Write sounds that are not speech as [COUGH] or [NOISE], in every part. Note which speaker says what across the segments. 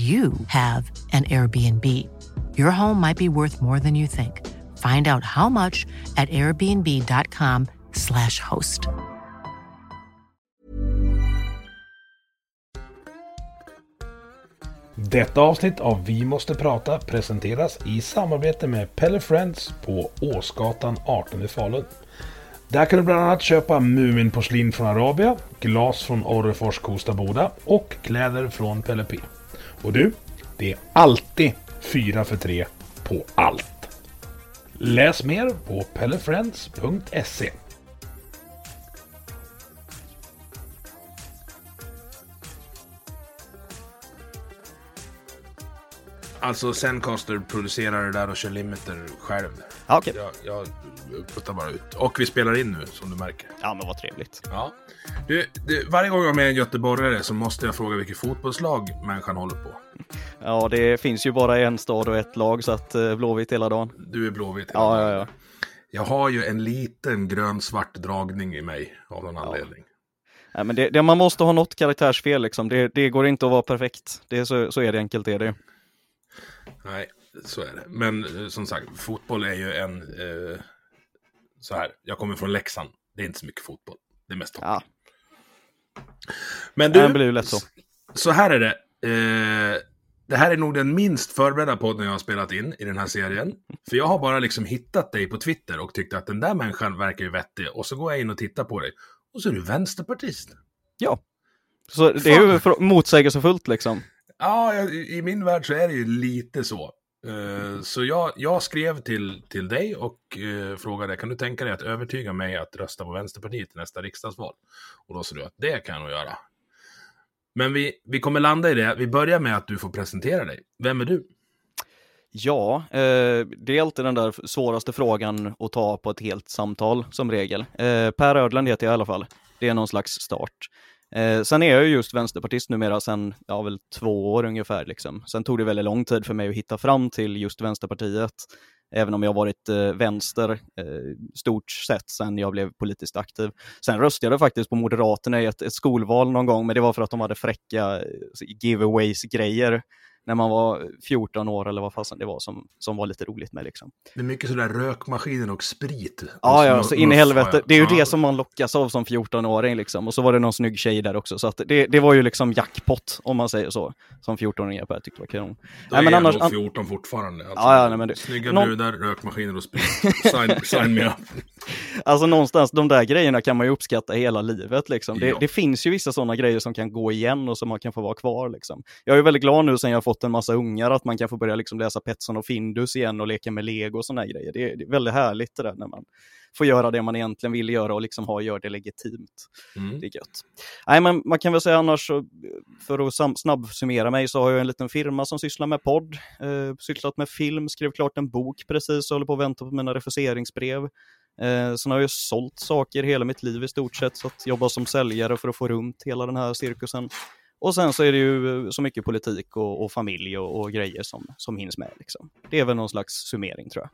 Speaker 1: you have an Airbnb. Your home might be worth more than you think. Find out how much at airbnb.com/slash host.
Speaker 2: Detta avsnitt av Vi måste prata presenteras i samarbete med Pelle Friends på Åsgatan 18 i Falun. Där kan du bland annat köpa Muminporslin från Arabia, glas från Orrefors Kosta Boda och kläder från Pelle P. Och du, det är alltid 4 för 3 på allt. Läs mer på pellefriends.se. Alltså Zencaster producerar det där och kör limiter själv.
Speaker 3: Ja, okej.
Speaker 2: Jag, jag puttar bara ut. Och vi spelar in nu som du märker.
Speaker 3: Ja, men vad trevligt.
Speaker 2: Ja. Du, du, varje gång jag är med en göteborgare så måste jag fråga vilket fotbollslag människan håller på.
Speaker 3: Ja, det finns ju bara en stad och ett lag, så att eh, Blåvitt hela dagen.
Speaker 2: Du är blåvit.
Speaker 3: Ja, ja, ja.
Speaker 2: Jag har ju en liten grön-svart dragning i mig av någon anledning.
Speaker 3: Nej, men det, det, man måste ha något karaktärsfel liksom. Det, det går inte att vara perfekt. Det så, så är det enkelt är det.
Speaker 2: Nej, så är det. Men eh, som sagt, fotboll är ju en... Eh, så här, jag kommer från Leksand. Det är inte så mycket fotboll. Det är mest hockey.
Speaker 3: Ja,
Speaker 2: Men
Speaker 3: det blir ju lätt så.
Speaker 2: Så här är det. Eh, det här är nog den minst förberedda podden jag har spelat in i den här serien. För jag har bara liksom hittat dig på Twitter och tyckte att den där människan verkar ju vettig. Och så går jag in och tittar på dig. Och så är du vänsterpartist.
Speaker 3: Ja. Så det är ju motsägelsefullt liksom.
Speaker 2: Ja, i min värld så är det ju lite så. Eh, så jag, jag skrev till, till dig och eh, frågade, kan du tänka dig att övertyga mig att rösta på Vänsterpartiet i nästa riksdagsval? Och då sa du att det kan jag nog göra. Men vi, vi kommer landa i det. Vi börjar med att du får presentera dig. Vem är du?
Speaker 3: Ja, eh, det är alltid den där svåraste frågan att ta på ett helt samtal som regel. Eh, per Ödland heter jag i alla fall. Det är någon slags start. Eh, sen är jag ju just vänsterpartist numera sen, ja väl två år ungefär liksom. Sen tog det väldigt lång tid för mig att hitta fram till just Vänsterpartiet. Även om jag varit eh, vänster eh, stort sett sen jag blev politiskt aktiv. Sen röstade jag faktiskt på Moderaterna i ett, ett skolval någon gång, men det var för att de hade fräcka eh, giveaways-grejer när man var 14 år eller vad fasen det var som, som var lite roligt med liksom.
Speaker 2: Det är mycket sådär rökmaskiner och sprit.
Speaker 3: Ja, ja, så in i helvete. Det är ju
Speaker 2: Ja.
Speaker 3: det som man lockas av som 14-åring liksom. Och så var det någon snygg tjej där också. Så det, det var ju liksom jackpot, om man säger så, som 14-åring jag tyckte var kanon.
Speaker 2: Då
Speaker 3: Nej, men
Speaker 2: är
Speaker 3: annars-
Speaker 2: jag
Speaker 3: an-
Speaker 2: nog 14 fortfarande. Alltså,
Speaker 3: Ja, ja, nej, men det-
Speaker 2: Snygga
Speaker 3: någon-
Speaker 2: brudar, rökmaskiner och sprit. Sign, [LAUGHS] sign me up.
Speaker 3: Alltså någonstans, de där grejerna kan man ju uppskatta hela livet liksom. Det,
Speaker 2: Ja.
Speaker 3: det finns ju vissa sådana grejer som kan gå igen och som man kan få vara kvar liksom. Jag är väldigt glad nu sen jag har fått en massa ungar att man kan få börja liksom läsa Petson och Findus igen och leka med lego och sådana grejer. Det är, det är väldigt härligt det där när man får göra det man egentligen vill göra och liksom ha, gör det legitimt.
Speaker 2: Mm.
Speaker 3: Det är gött. Nej, men man kan väl säga annars, för att snabbsummera mig, så har jag en liten firma som sysslar med podd, eh, sysslat med film, skrev klart en bok precis och håller på att vänta på mina refuseringsbrev. Eh, sen har jag sålt saker hela mitt liv i stort sett, så att jobba som säljare för att få runt hela den här cirkusen. Och sen så är det ju eh, så mycket politik och, och familj och, och grejer som, som hinns med. Liksom. Det är väl någon slags summering tror jag.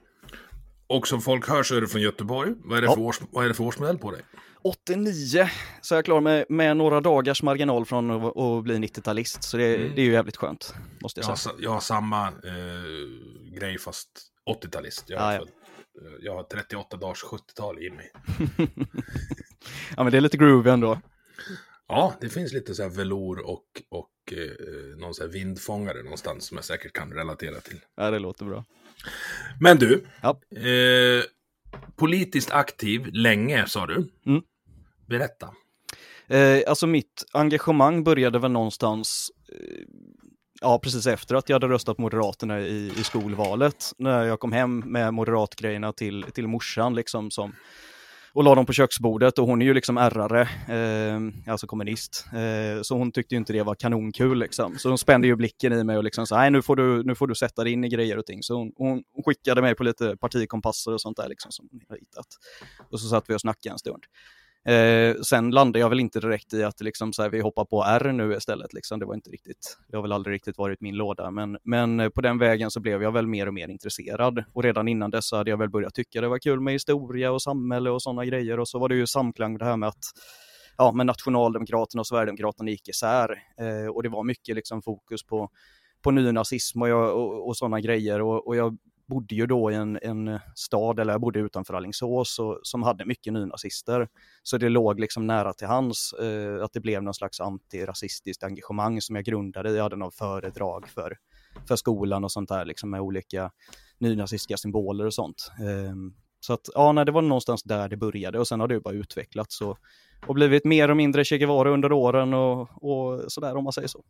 Speaker 2: Och som folk hör så är du från Göteborg. Vad är det,
Speaker 3: Ja.
Speaker 2: för, års, vad är det för årsmodell på dig?
Speaker 3: 89 så är jag klar med, med några dagars marginal från att, att bli 90-talist. Så det,
Speaker 2: Mm.
Speaker 3: det är ju jävligt skönt, måste jag
Speaker 2: Jag har,
Speaker 3: säga.
Speaker 2: jag har samma eh, grej fast 80-talist. Jag,
Speaker 3: Ah,
Speaker 2: är
Speaker 3: ja.
Speaker 2: Jag har 38 dagars 70-tal i mig. [LAUGHS]
Speaker 3: Ja, men det är lite groovy ändå.
Speaker 2: Ja, det finns lite så här velour och, och eh, någon så här vindfångare någonstans som jag säkert kan relatera till.
Speaker 3: Ja, det låter bra.
Speaker 2: Men du,
Speaker 3: Ja.
Speaker 2: eh, politiskt aktiv länge sa du.
Speaker 3: Mm.
Speaker 2: Berätta.
Speaker 3: Eh, alltså mitt engagemang började väl någonstans eh, ja, precis efter att jag hade röstat Moderaterna i, i skolvalet. När jag kom hem med moderatgrejerna till, till morsan liksom som och la dem på köksbordet och hon är ju liksom ärrare, eh, alltså kommunist. Eh, så hon tyckte ju inte det var kanonkul liksom. Så hon spände ju blicken i mig och liksom sa, nej nu får du, nu får du sätta dig in i grejer och ting. Så hon, hon, skickade mig på lite partikompasser och sånt där liksom som hon har hittat. Och så satt vi och snackade en stund. Eh, sen landade jag väl inte direkt i att liksom, så här, vi hoppar på R nu istället. Liksom. Det var inte riktigt, det har väl aldrig riktigt varit min låda. Men, men eh, på den vägen så blev jag väl mer och mer intresserad. Och redan innan dess hade jag väl börjat tycka det var kul med historia och samhälle och sådana grejer. Och så var det ju samklang det här med att ja, men Nationaldemokraterna och Sverigedemokraterna gick isär. Eh, och det var mycket liksom fokus på, på nynazism och, och, och sådana grejer. Och, och jag bodde ju då i en, en eh, stad, eller jag bodde utanför Alingsås, och, som hade mycket nynazister. Så det låg liksom nära till hans eh, att det blev någon slags antirasistiskt engagemang som jag grundade i. Jag hade någon föredrag för, för skolan och sånt där, liksom med olika nynazistiska symboler och sånt. Eh, så att, ja, nej, det var någonstans där det började och sen har det bara utvecklats och, och blivit mer och mindre Che Guevara under åren och, och sådär om man säger så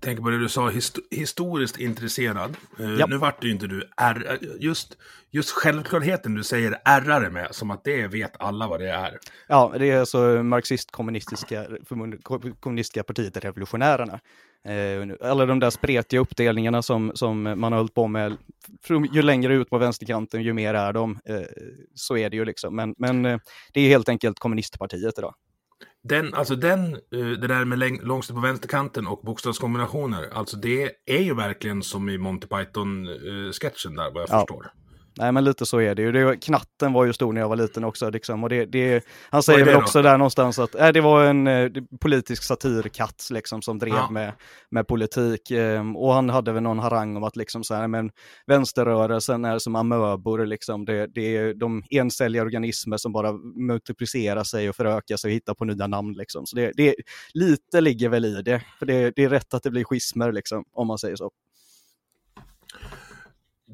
Speaker 2: tänker på det du sa, hist historiskt intresserad. Uh. Nu vart ju inte du R, just, just självklarheten du säger ärrare med, som att det vet alla vad det är.
Speaker 3: Ja, det är alltså marxist-kommunistiska kommunistiska partiet Revolutionärerna. Uh, alla de där spretiga uppdelningarna som, som man har hållit på med, ju längre ut på vänsterkanten, ju mer är de. Uh, så är det ju liksom, men, men det är helt enkelt kommunistpartiet idag.
Speaker 2: Den, alltså den, eh, det där med långst på vänsterkanten och bokstavskombinationer, alltså det är ju verkligen som i Monty Python-sketchen där, vad jag ja. förstår.
Speaker 3: Nej men lite så är det ju. Det, knatten var ju stor när jag var liten också. Liksom. Och det, det, han säger väl också där någonstans att äh, det var en eh, politisk satirkatt liksom, som drev ja. med, med politik. Eh, och han hade väl någon harang om att liksom, så här, men, vänsterrörelsen är som amöbor. Liksom. Det, det är de encelliga organismer som bara multiplicerar sig och förökar sig och hittar på nya namn. Liksom. Så det, det, lite ligger väl i det. För det, det är rätt att det blir schismer, liksom, om man säger så.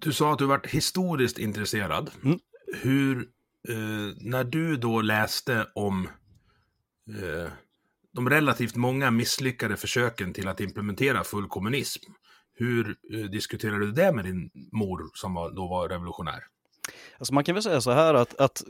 Speaker 2: Du sa att du varit historiskt intresserad. Mm. Hur, eh, när du då läste om eh, de relativt många misslyckade försöken till att implementera full kommunism, hur eh, diskuterade du det med din mor som var, då var revolutionär?
Speaker 3: Alltså man kan väl säga så här att, att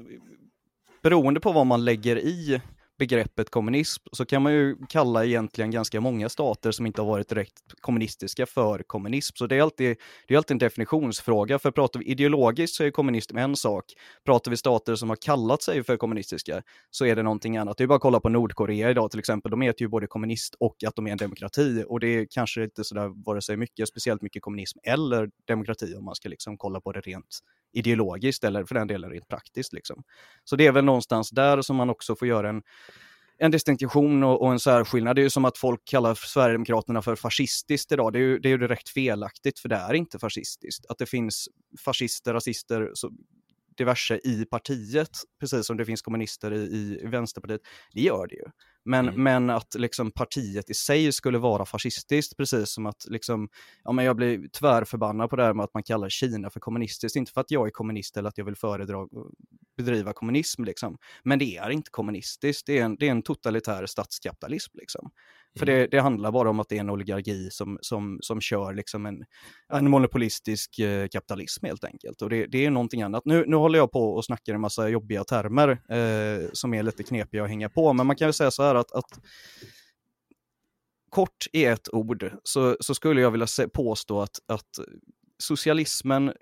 Speaker 3: beroende på vad man lägger i begreppet kommunism så kan man ju kalla egentligen ganska många stater som inte har varit direkt kommunistiska för kommunism. Så det är alltid, det är alltid en definitionsfråga, för pratar vi ideologiskt så är kommunism en sak. Pratar vi stater som har kallat sig för kommunistiska så är det någonting annat. Det är bara att kolla på Nordkorea idag till exempel. De heter ju både kommunist och att de är en demokrati och det är kanske inte sådär vare sig mycket, speciellt mycket kommunism eller demokrati om man ska liksom kolla på det rent ideologiskt eller för den delen rent praktiskt. Liksom. Så det är väl någonstans där som man också får göra en, en distinktion och, och, en särskillnad. Det är ju som att folk kallar Sverigedemokraterna för fascistiskt idag. Det är ju, det är ju direkt felaktigt, för det är inte fascistiskt. Att det finns fascister, rasister, så, diverse i partiet, precis som det finns kommunister i, i Vänsterpartiet, det gör det ju. Men, mm. men att liksom partiet i sig skulle vara fascistiskt, precis som att liksom, ja, men jag blir tvärförbannad på det här med att man kallar Kina för kommunistiskt. Inte för att jag är kommunist eller att jag vill föredra bedriva kommunism, liksom. men det är inte kommunistiskt. Det är en, det är en totalitär statskapitalism. Liksom. För det, det, handlar bara om att det är en oligarki som, som, som kör liksom en, en monopolistisk eh, kapitalism helt enkelt. Och det, det är någonting annat. Nu, nu håller jag på och snackar en massa jobbiga termer eh, som är lite knepiga att hänga på, men man kan väl säga så här att, att kort i ett ord så, så skulle jag vilja se, påstå att, att socialismen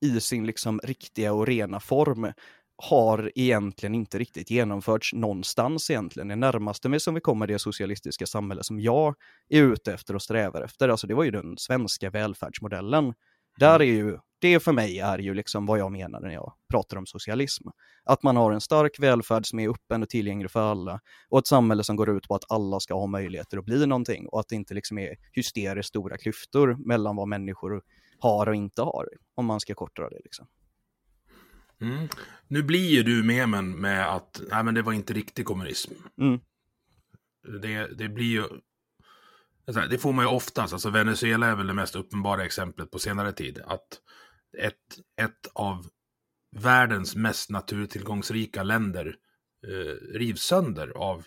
Speaker 3: i sin liksom riktiga och rena form har egentligen inte riktigt genomförts någonstans egentligen. Det närmaste med som vi kommer det socialistiska samhälle som jag är ute efter och strävar efter, alltså det var ju den svenska välfärdsmodellen. Där mm. är ju, det för mig är ju liksom vad jag menar när jag pratar om socialism. Att man har en stark välfärd som är öppen och tillgänglig för alla och ett samhälle som går ut på att alla ska ha möjligheter att bli någonting och att det inte liksom är hysteriskt stora klyftor mellan vad människor har och inte har, om man ska korta det. Liksom.
Speaker 2: Mm. Nu blir ju du memen med att nej, men det var inte riktig kommunism. Mm. Det, det blir ju... Det får man ju oftast, alltså Venezuela är väl det mest uppenbara exemplet på senare tid. Att ett, ett av världens mest naturtillgångsrika länder eh, rivs sönder av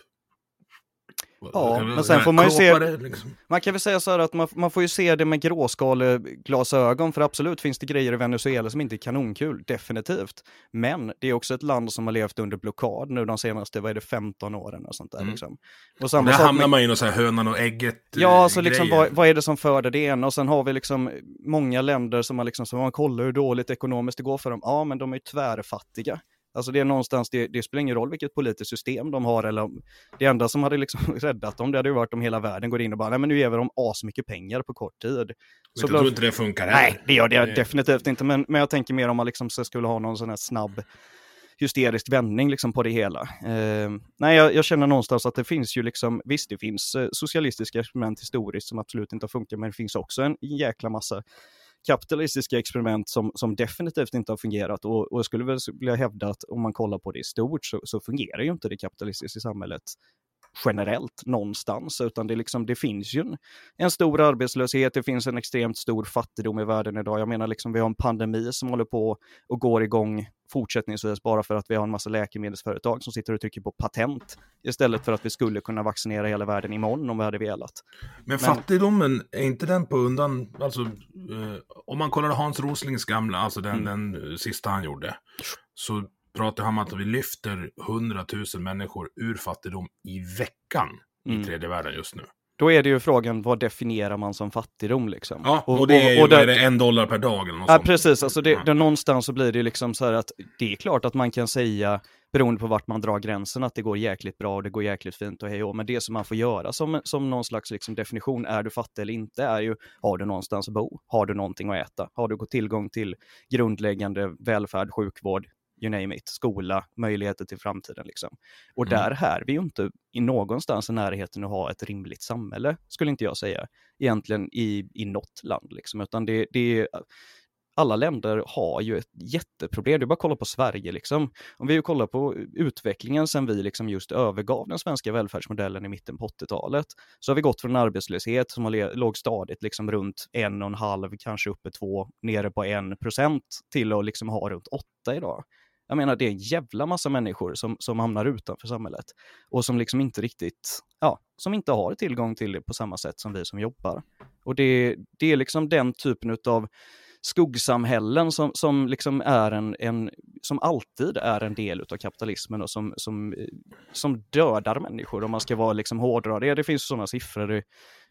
Speaker 3: Ja, men sen får man ju se,
Speaker 2: liksom.
Speaker 3: man kan väl säga så här att man, man får ju se det med gråskaleglasögon, för absolut finns det grejer i Venezuela som inte är kanonkul, definitivt. Men det är också ett land som har levt under blockad nu de senaste, vad är det, 15 åren och sånt där
Speaker 2: Mm.
Speaker 3: liksom. Och samma
Speaker 2: Där hamnar
Speaker 3: med-
Speaker 2: man ju i sån här hönan och ägget
Speaker 3: Ja, alltså
Speaker 2: eh,
Speaker 3: liksom vad, vad är det som föder det ena? Och sen har vi liksom många länder som man liksom, som man kollar hur dåligt ekonomiskt det går för dem. Ja, men de är ju tvärfattiga. Alltså det är någonstans, det, det spelar ingen roll vilket politiskt system de har eller om, det enda som hade liksom [LAUGHS] räddat dem, det hade ju varit om hela världen går in och bara, nej men nu ger vi dem asmycket pengar på kort tid. Så
Speaker 2: jag tror inte det funkar heller.
Speaker 3: Nej, det gör det
Speaker 2: Eh,
Speaker 3: definitivt inte, men, men jag tänker mer om man liksom skulle ha någon sån här snabb hysterisk vändning liksom på det hela. Eh, nej, jag, jag känner någonstans att det finns ju liksom, visst det finns eh, socialistiska experiment historiskt som absolut inte har funkat, men det finns också en jäkla massa kapitalistiska experiment som, som definitivt inte har fungerat. Och, och jag skulle väl vilja hävda att om man kollar på det i stort så, så fungerar ju inte det kapitalistiska samhället generellt någonstans, utan det, liksom, det finns ju en, en stor arbetslöshet, det finns en extremt stor fattigdom i världen idag. Jag menar, liksom, vi har en pandemi som håller på och går igång fortsättningsvis bara för att vi har en massa läkemedelsföretag som sitter och trycker på patent istället för att vi skulle kunna vaccinera hela världen imorgon om vi hade velat.
Speaker 2: Men fattigdomen, är inte den på undan, alltså eh, om man kollar Hans Roslings gamla, alltså den,
Speaker 3: Mm.
Speaker 2: den sista han gjorde, så pratar om att vi lyfter 100 000 människor ur fattigdom i veckan
Speaker 3: Mm.
Speaker 2: i tredje världen just nu.
Speaker 3: Då är det ju frågan, vad definierar man som fattigdom liksom?
Speaker 2: Ja, och, det är ju,
Speaker 3: och
Speaker 2: vad är
Speaker 3: där-
Speaker 2: det, en dollar per dag eller något
Speaker 3: Ja,
Speaker 2: sånt.
Speaker 3: precis. Alltså det,
Speaker 2: Ja.
Speaker 3: det, någonstans så blir det ju liksom så här att det är klart att man kan säga, beroende på vart man drar gränsen, att det går jäkligt bra och det går jäkligt fint och hej och, Men det som man får göra som, som någon slags liksom definition, är du fattig eller inte, är ju, har du någonstans att bo? Har du någonting att äta? Har du tillgång till grundläggande välfärd, sjukvård, you name it, skola, möjligheter till framtiden liksom. Och
Speaker 2: Mm.
Speaker 3: där här vi ju inte i någonstans i närheten att ha ett rimligt samhälle, skulle inte jag säga, egentligen i, i något land liksom, utan det, det är alla länder har ju ett jätteproblem. Det är bara att kolla på Sverige liksom. Om vi kollar på utvecklingen sen vi liksom just övergav den svenska välfärdsmodellen i mitten på 80-talet, så har vi gått från en arbetslöshet som låg stadigt liksom runt en och en halv, kanske uppe två, nere på en procent till att liksom ha runt åtta idag. Jag menar, det är en jävla massa människor som, som hamnar utanför samhället och som liksom inte riktigt, ja, som inte har tillgång till det på samma sätt som vi som jobbar. Och det, det är liksom den typen av skuggsamhällen som, som liksom är en, en, som alltid är en del av kapitalismen och som, som, eh, som dödar människor om man ska vara liksom hårdra Det, det finns sådana siffror. Det-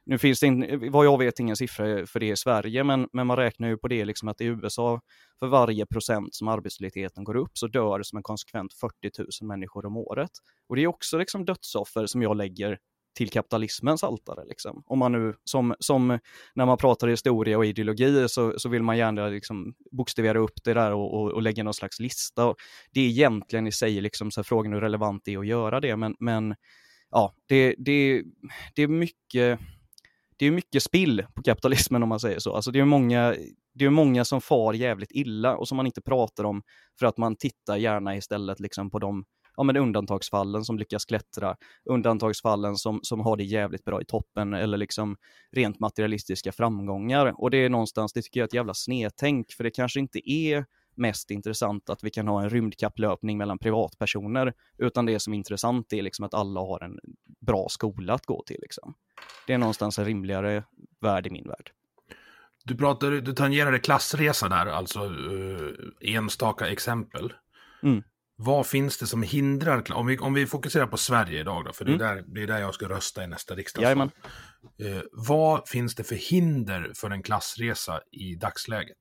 Speaker 3: nu finns det, in, vad jag vet, ingen siffra för det i Sverige, men, men man räknar ju på det liksom att i USA, för varje procent som arbetslösheten går upp, så dör som en konsekvent 40 000 människor om året. Och det är också liksom dödsoffer som jag lägger till kapitalismens altare. Liksom. Om man nu, som, som när man pratar historia och ideologi så, så vill man gärna liksom bokstavera upp det där och, och, och lägga någon slags lista. Och det är egentligen i sig liksom så frågan hur relevant det är att göra det, men, men ja, det, det, det är mycket det är mycket spill på kapitalismen om man säger så. Alltså det är många, det är många som far jävligt illa och som man inte pratar om för att man tittar gärna istället liksom på de ja, men undantagsfallen som lyckas klättra, undantagsfallen som, som har det jävligt bra i toppen eller liksom rent materialistiska framgångar. Och det är någonstans, det tycker jag är ett jävla snedtänk, för det kanske inte är mest intressant att vi kan ha en rymdkapplöpning mellan privatpersoner, utan det som är intressant är liksom att alla har en bra skola att gå till. Liksom. Det är någonstans en rimligare värld i min värld.
Speaker 2: Du, pratar, du tangerade klassresa där, alltså eh, enstaka exempel.
Speaker 3: Mm.
Speaker 2: Vad finns det som hindrar, om vi, om vi fokuserar på Sverige idag då, för det, är
Speaker 3: Mm.
Speaker 2: där, det är där jag ska rösta i nästa riksdagsval. Eh, vad finns det för hinder för en klassresa i dagsläget?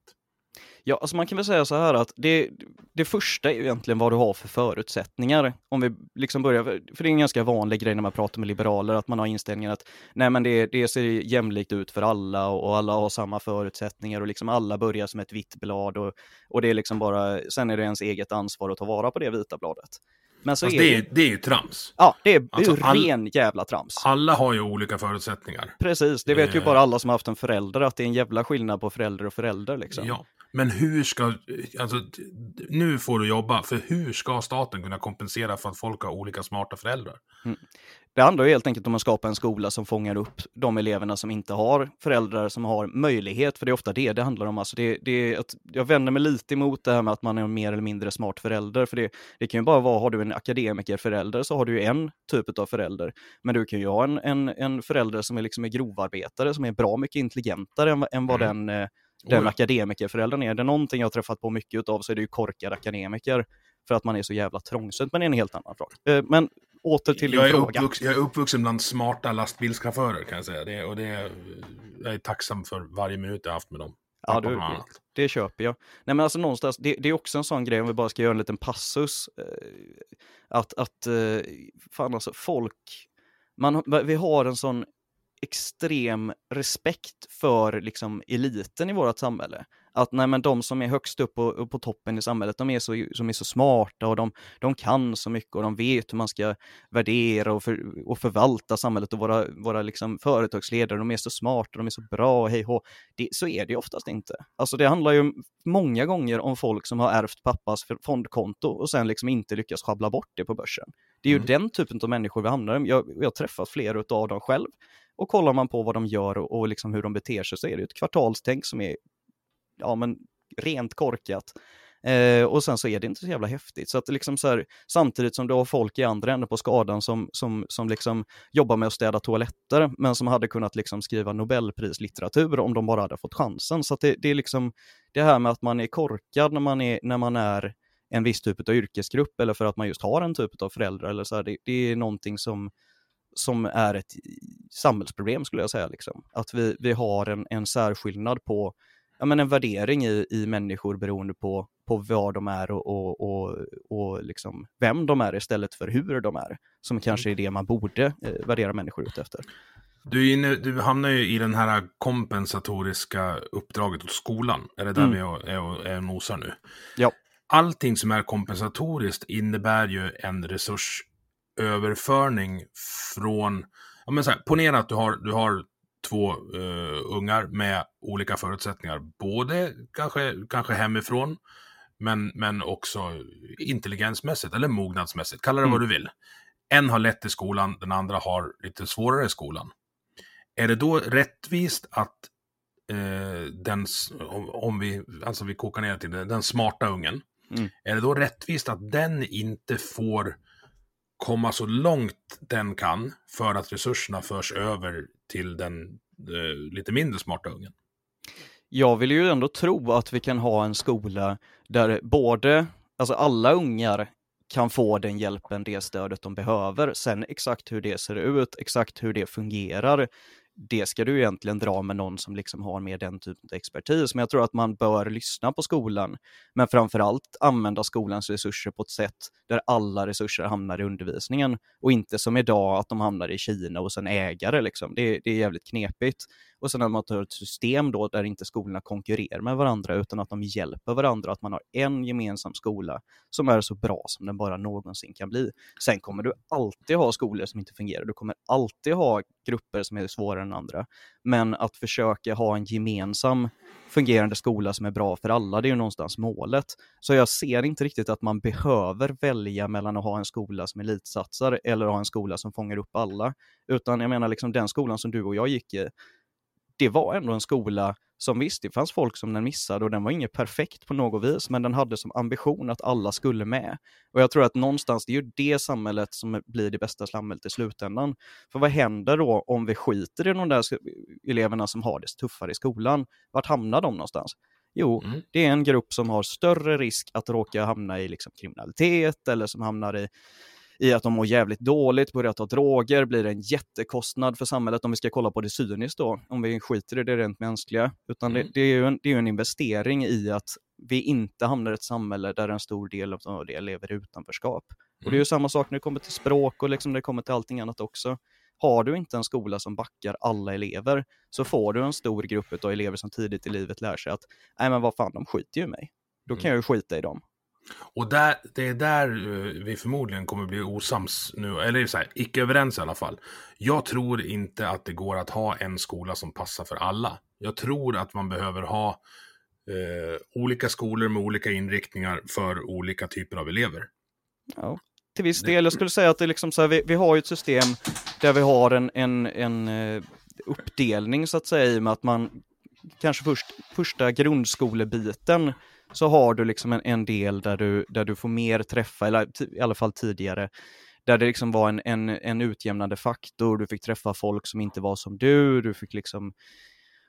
Speaker 3: Ja, alltså man kan väl säga så här att det, det första är ju egentligen vad du har för förutsättningar. Om vi liksom börjar, för det är en ganska vanlig grej när man pratar med liberaler, att man har inställningen att nej men det, det ser jämlikt ut för alla och, alla har samma förutsättningar och liksom alla börjar som ett vitt blad och, och det är liksom bara, sen är det ens eget ansvar att ta vara på det vita bladet. Men så
Speaker 2: Fast
Speaker 3: är
Speaker 2: det, är, det är ju trams.
Speaker 3: ja, det är
Speaker 2: Alltså,
Speaker 3: ju
Speaker 2: all-
Speaker 3: ren jävla trams.
Speaker 2: Alla har ju olika förutsättningar.
Speaker 3: Precis, det vet ju
Speaker 2: Eh.
Speaker 3: bara alla som har haft en förälder att det är en jävla skillnad på förälder och förälder liksom.
Speaker 2: Ja. Men hur ska, alltså nu får du jobba, för hur ska staten kunna kompensera för att folk har olika smarta föräldrar?
Speaker 3: Mm. Det handlar ju helt enkelt om att skapa en skola som fångar upp de eleverna som inte har föräldrar som har möjlighet, för det är ofta det det handlar om. Alltså det, det att jag vänder mig lite emot det här med att man är en mer eller mindre smart förälder, för det, det kan ju bara vara, har du en akademikerförälder så har du ju en typ av förälder, men du kan ju ha en, en, en förälder som är liksom en grovarbetare, som är bra mycket intelligentare än, än vad mm. den, den akademikerföräldern är. Det är någonting jag har träffat på mycket av så är det ju korkade akademiker, för att man är så jävla trångsynt, men det är en helt annan fråga. Eh, men åter till
Speaker 2: jag
Speaker 3: din fråga.
Speaker 2: Uppvux, jag är uppvuxen bland smarta lastbilschaufförer kan jag säga. Det, och det, jag är tacksam för varje minut jag haft med dem.
Speaker 3: Ja, du, det, det köper jag. Nej, men alltså någonstans, det, det, är också en sån grej, om vi bara ska göra en liten passus, eh, att, att eh, fan alltså, folk, man, vi har en sån extrem respekt för liksom eliten i vårt samhälle att nej, men de som är högst upp på, på toppen i samhället, de är så, som är så smarta och de, de kan så mycket och de vet hur man ska värdera och, för, och förvalta samhället och våra, våra liksom företagsledare, de är så smarta, de är så bra, hej hå. Det, så är det oftast inte. Alltså det handlar ju många gånger om folk som har ärvt pappas fondkonto och sen liksom inte lyckas schabbla bort det på börsen. Det är ju mm. den typen av människor vi hamnar i. Jag, jag har träffat flera av dem själv. Och kollar man på vad de gör och, och liksom hur de beter sig så är det ett kvartalstänk som är ja, men rent korkat. Eh, och sen så är det inte så jävla häftigt. Så att liksom så här, samtidigt som du har folk i andra änden på skadan som, som, som liksom jobbar med att städa toaletter, men som hade kunnat liksom skriva Nobelprislitteratur om de bara hade fått chansen. Så att det, det är liksom det här med att man är korkad när man är, när man är en viss typ av yrkesgrupp eller för att man just har en typ av föräldrar eller så här, det, det är någonting som som är ett samhällsproblem skulle jag säga. Liksom. Att vi, vi har en, en särskillnad på ja, men en värdering i, i människor beroende på, på var de är och, och, och, och liksom vem de är istället för hur de är. Som kanske är det man borde eh, värdera människor ut efter.
Speaker 2: Du, inne, du, hamnar ju i den här kompensatoriska uppdraget hos skolan. Är det där mm. vi är, är, är nosar nu?
Speaker 3: Ja.
Speaker 2: Allting som är kompensatoriskt innebär ju en resursöverförning från... Ja, men så här, ponera att du har, du har två uh, ungar med olika förutsättningar. Både kanske, kanske hemifrån, men, men också intelligensmässigt eller mognadsmässigt. Kalla det mm. vad du vill. En har lätt i skolan, den andra har lite svårare i skolan. Är det då rättvist att eh, den, om vi, alltså vi kokar ner till det, den smarta ungen, mm. är det då rättvist att den inte får komma så långt den kan för att resurserna förs över till den eh, lite mindre smarta ungen.
Speaker 3: Jag vill ju ändå tro att vi kan ha en skola där både, alltså alla ungar kan få den hjälpen, det stödet de behöver. Sen exakt hur det ser ut, exakt hur det fungerar, det ska du egentligen dra med någon som liksom har mer den typen av expertis. Men jag tror att man bör lyssna på skolan, men framförallt använda skolans resurser på ett sätt där alla resurser hamnar i undervisningen och inte som idag att de hamnar i Kina och sen ägare. Liksom. Det, det är jävligt knepigt. Och sen att man tar ett system då där inte skolorna konkurrerar med varandra utan att de hjälper varandra, att man har en gemensam skola som är så bra som den bara någonsin kan bli. Sen kommer du alltid ha skolor som inte fungerar, du kommer alltid ha grupper som är svårare än andra. Men att försöka ha en gemensam fungerande skola som är bra för alla, det är ju någonstans målet. Så jag ser inte riktigt att man behöver välja mellan att ha en skola som elitsatsar eller att ha en skola som fångar upp alla. Utan jag menar liksom den skolan som du och jag gick i, det var ändå en skola som visst, det fanns folk som den missade och den var inget perfekt på något vis, men den hade som ambition att alla skulle med. Och jag tror att någonstans, det är ju det samhället som blir det bästa samhället i slutändan. För vad händer då om vi skiter i de där eleverna som har det tuffare i skolan? Vart hamnar de någonstans? Jo, mm. det är en grupp som har större risk att råka hamna i liksom kriminalitet eller som hamnar i i att de mår jävligt dåligt, börjar ta droger, blir en jättekostnad för samhället om vi ska kolla på det cyniskt då, om vi skiter i det rent mänskliga. Utan mm. det, det, är ju en, det är en investering i att vi inte hamnar i ett samhälle där en stor del av det lever i utanförskap. Mm. Och det är ju mm. samma sak när det kommer till språk och liksom när det kommer till allting annat också. Har du inte en skola som backar alla elever så får du en stor grupp av elever som tidigt i livet lär sig att nej men vad fan, de skiter ju i mig. Då kan mm. jag ju skita i dem.
Speaker 2: Och där, det är där eh, vi förmodligen kommer bli osams nu, eller så här, icke överens i alla fall. Jag tror inte att det går att ha en skola som passar för alla. Jag tror att man behöver ha eh, olika skolor med olika inriktningar för olika typer av elever.
Speaker 3: Ja, till viss del. Jag skulle säga att det är liksom så här, vi, vi har ju ett system där vi har en, en, en eh, uppdelning så att säga i och med att man kanske först, första grundskolebiten så har du liksom en, en del där du, där du får mer träffa, eller i alla fall tidigare, där det liksom var en, en, en utjämnande faktor, du fick träffa folk som inte var som du, du fick liksom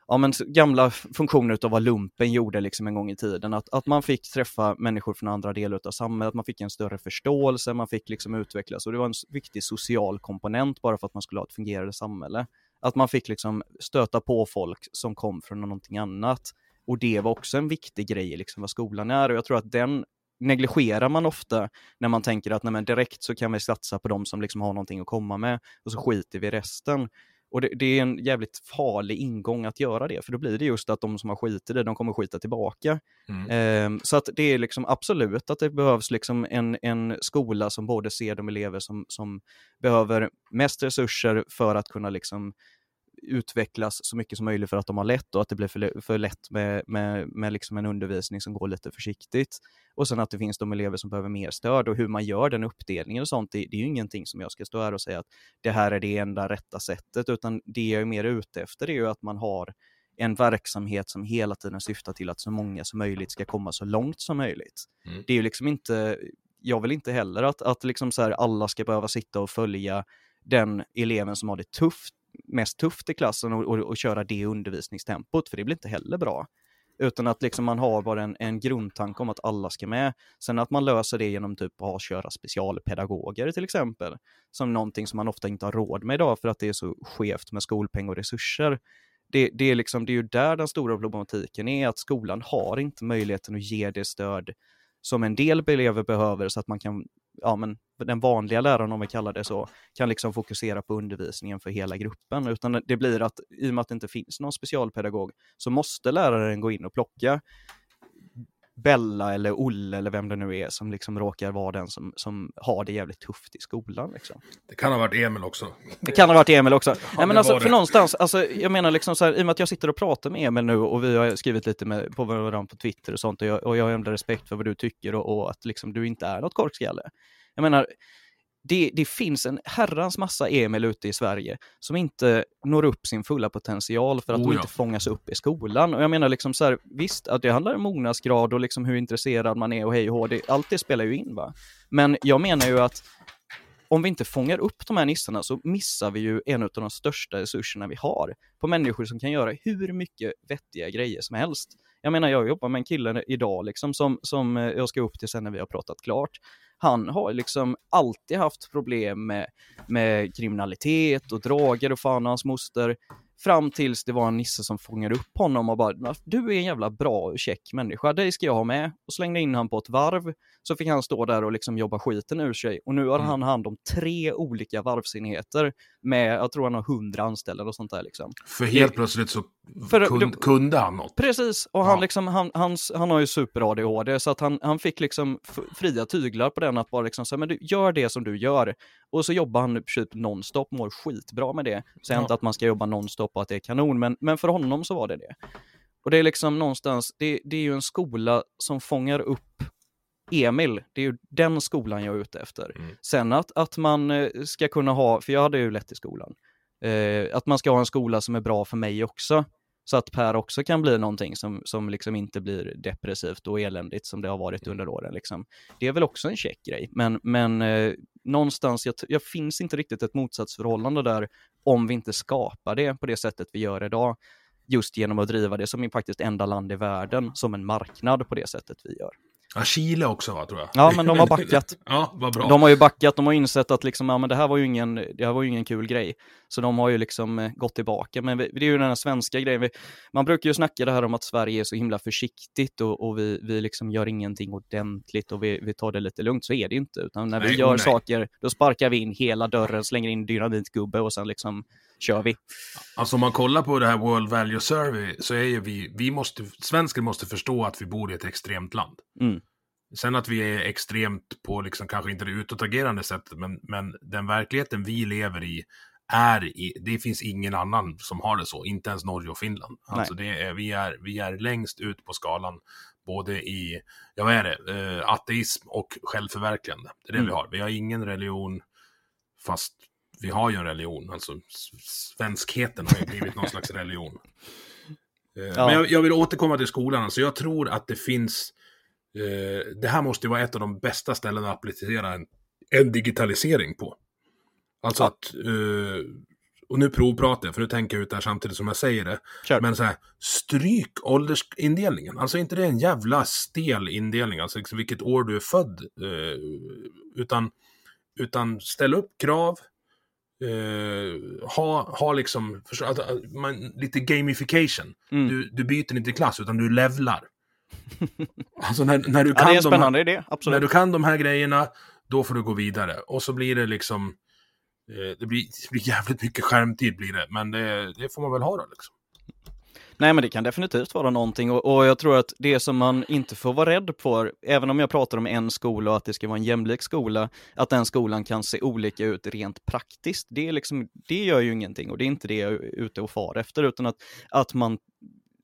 Speaker 3: ja, men gamla funktioner av vad lumpen gjorde liksom en gång i tiden. Att, att man fick träffa människor från andra delar av samhället, man fick en större förståelse, man fick liksom utvecklas och det var en viktig social komponent bara för att man skulle ha ett fungerande samhälle. Att man fick liksom stöta på folk som kom från någonting annat. Och det var också en viktig grej, liksom vad skolan är. Och jag tror att den negligerar man ofta när man tänker att nej, direkt så kan vi satsa på de som liksom har någonting att komma med och så skiter vi i resten. Och det, det, är en jävligt farlig ingång att göra det, för då blir det just att de som har skitit i det, de kommer skita tillbaka. Mm. Eh, så att det är liksom absolut att det behövs liksom en, en skola som både ser de elever som, som behöver mest resurser för att kunna liksom utvecklas så mycket som möjligt för att de har lätt och att det blir för, för lätt med, med, med liksom en undervisning som går lite försiktigt. Och sen att det finns de elever som behöver mer stöd och hur man gör den uppdelningen och sånt, det, det är ju ingenting som jag ska stå här och säga att det här är det enda rätta sättet, utan det jag är mer ute efter är ju att man har en verksamhet som hela tiden syftar till att så många som möjligt ska komma så långt som möjligt. Mm. Det är ju liksom inte, jag vill inte heller att, att liksom så här, alla ska behöva sitta och följa den eleven som har det tufft mest tufft i klassen och, och, och köra det undervisningstempot, för det blir inte heller bra. Utan att liksom man har bara en, en grundtanke om att alla ska med. Sen att man löser det genom typ att köra specialpedagoger till exempel, som någonting som man ofta inte har råd med idag för att det är så skevt med skolpeng och resurser. Det, det, är liksom, det är ju där den stora problematiken är, att skolan har inte möjligheten att ge det stöd som en del elever behöver så att man kan ja, men den vanliga läraren, om vi kallar det så, kan liksom fokusera på undervisningen för hela gruppen, utan det blir att i och med att det inte finns någon specialpedagog så måste läraren gå in och plocka. Bella eller Olle eller vem det nu är som liksom råkar vara den som, som har det jävligt tufft i skolan. Liksom.
Speaker 2: Det kan ha varit Emil också.
Speaker 3: Det kan ha varit Emil också. Ja, Nej, men alltså, för någonstans, alltså, jag menar liksom så här, i och med att jag sitter och pratar med Emil nu och vi har skrivit lite med, på varandra på Twitter och sånt och jag, och jag har ändå respekt för vad du tycker och, och att liksom, du inte är något korkskalle. Jag menar, det, det, finns en herrans massa Emil ute i Sverige som inte når upp sin fulla potential för att oh, de inte fångas upp i skolan. Och jag menar liksom så här, visst att det handlar om mognadsgrad och liksom hur intresserad man är och hej och hå, allt det spelar ju in va. Men jag menar ju att om vi inte fångar upp de här nissarna så missar vi ju en av de största resurserna vi har på människor som kan göra hur mycket vettiga grejer som helst. Jag menar, jag jobbar med en kille idag liksom som, som jag ska upp till sen när vi har pratat klart han har liksom alltid haft problem med, med kriminalitet och droger och fan och hans moster. Fram tills det var en nisse som fångade upp honom och bara, du är en jävla bra och check människa, dig ska jag ha med. Och slängde in han på ett varv, så fick han stå där och liksom jobba skiten ur sig. Och nu har mm. han hand om tre olika varvsenheter med, jag tror han har hundra anställda och sånt där liksom.
Speaker 2: För helt plötsligt så för, kund, kunde han något.
Speaker 3: Precis, och han, liksom, han, hans, han har ju super-ADHD så att han, han fick liksom fria tyglar på den att bara liksom säga, men du gör det som du gör. Och så jobbar han typ nonstop, mår skitbra med det. Säger ja. inte att man ska jobba nonstop och att det är kanon, men, men för honom så var det det. Och det är liksom någonstans, det, det är ju en skola som fångar upp Emil, det är ju den skolan jag är ute efter. Mm. Sen att, att man eh, ska kunna ha, för jag hade ju lätt i skolan, eh, att man ska ha en skola som är bra för mig också. Så att Per också kan bli någonting som, som liksom inte blir depressivt och eländigt som det har varit under åren. Liksom. Det är väl också en check grej, men, men eh, någonstans, jag, jag finns inte riktigt ett motsatsförhållande där om vi inte skapar det på det sättet vi gör idag. Just genom att driva det som är faktiskt enda land i världen som en marknad på det sättet vi gör.
Speaker 2: Ja, Chile också va, tror jag.
Speaker 3: Ja, men de har backat. [LAUGHS]
Speaker 2: ja, vad bra.
Speaker 3: De har ju backat, de har insett att liksom, ja, men det, här var ju ingen, det här var ingen kul grej. Så de har ju liksom eh, gått tillbaka. Men vi, det är ju den här svenska grejen. Vi, man brukar ju snacka det här om att Sverige är så himla försiktigt och, och vi, vi liksom gör ingenting ordentligt och vi, vi tar det lite lugnt. Så är det inte. Utan när vi nej, gör nej. saker, då sparkar vi in hela dörren, slänger in dynamitgubbe och sen liksom kör vi.
Speaker 2: Alltså om man kollar på det här World Value Survey så är ju vi, vi måste, svenskar måste förstå att vi bor i ett extremt land. Mm. Sen att vi är extremt på, liksom, kanske inte det utåtagerande sättet, men, men den verkligheten vi lever i är i, det finns ingen annan som har det så, inte ens Norge och Finland. Alltså det är, vi, är, vi är längst ut på skalan, både i, ja vad är det, uh, ateism och självförverkligande. Det är det mm. vi har. Vi har ingen religion, fast vi har ju en religion, alltså svenskheten har ju blivit någon slags religion. Uh, ja. Men jag, jag, vill återkomma till skolan, alltså jag tror att det finns, uh, det här måste ju vara ett av de bästa ställena att applicera en, en digitalisering på. Alltså ja. att, uh, och nu provpratar jag, för nu tänker jag ut det här samtidigt som jag säger det. Kör. Men så här, stryk åldersindelningen. Alltså inte det är en jävla stel indelning, alltså liksom vilket år du är född. Uh, utan, utan ställ upp krav, Uh, ha, ha liksom, för, att, att, man, lite gamification. Mm. Du, du byter inte klass utan du levlar. [LAUGHS] alltså när, när, du kan ja, det är en spännande
Speaker 3: de här, idé, absolut.
Speaker 2: När du kan de här grejerna, då får du gå vidare. Och så blir det liksom, Eh, det blir, det blir jävligt mycket skärmtid blir det, men det, det får man väl ha då liksom.
Speaker 3: Nej, men det kan definitivt vara någonting. Och, och, jag tror att det som man inte får vara rädd på, även om jag pratar om en skola och att det ska vara en jämlik skola, att den skolan kan se olika ut rent praktiskt, det, är liksom, det gör ju ingenting. Och det är inte det jag är ute och far efter, utan att, att man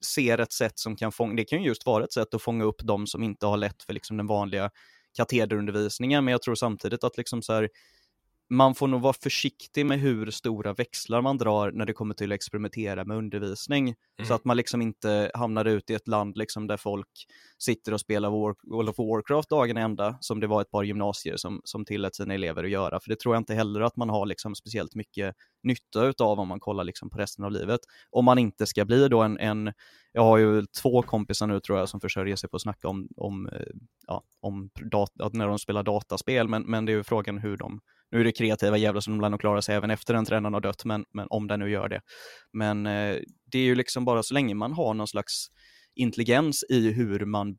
Speaker 3: ser ett sätt som kan fånga, det kan ju just vara ett sätt att fånga upp de som inte har lätt för liksom den vanliga katederundervisningen, men jag tror samtidigt att liksom så här, man får nog vara försiktig med hur stora växlar man drar när det kommer till att experimentera med undervisning. Mm. Så att man liksom inte hamnar ut i ett land liksom där folk sitter och spelar World of Warcraft dagen ända, som det var ett par gymnasier som, som tillät sina elever att göra. För det tror jag inte heller att man har liksom speciellt mycket nytta av om man kollar liksom på resten av livet. Om man inte ska bli då en, en jag har ju två kompisar nu tror jag som försörjer sig på att snacka om, om, eh, ja, om data, när de spelar dataspel, men, men det är ju frågan hur de nu är det kreativa jävlar som lär nog klara sig även efter den tränaren har dött, men, men om den nu gör det. Men eh, det är ju liksom bara så länge man har någon slags intelligens i hur man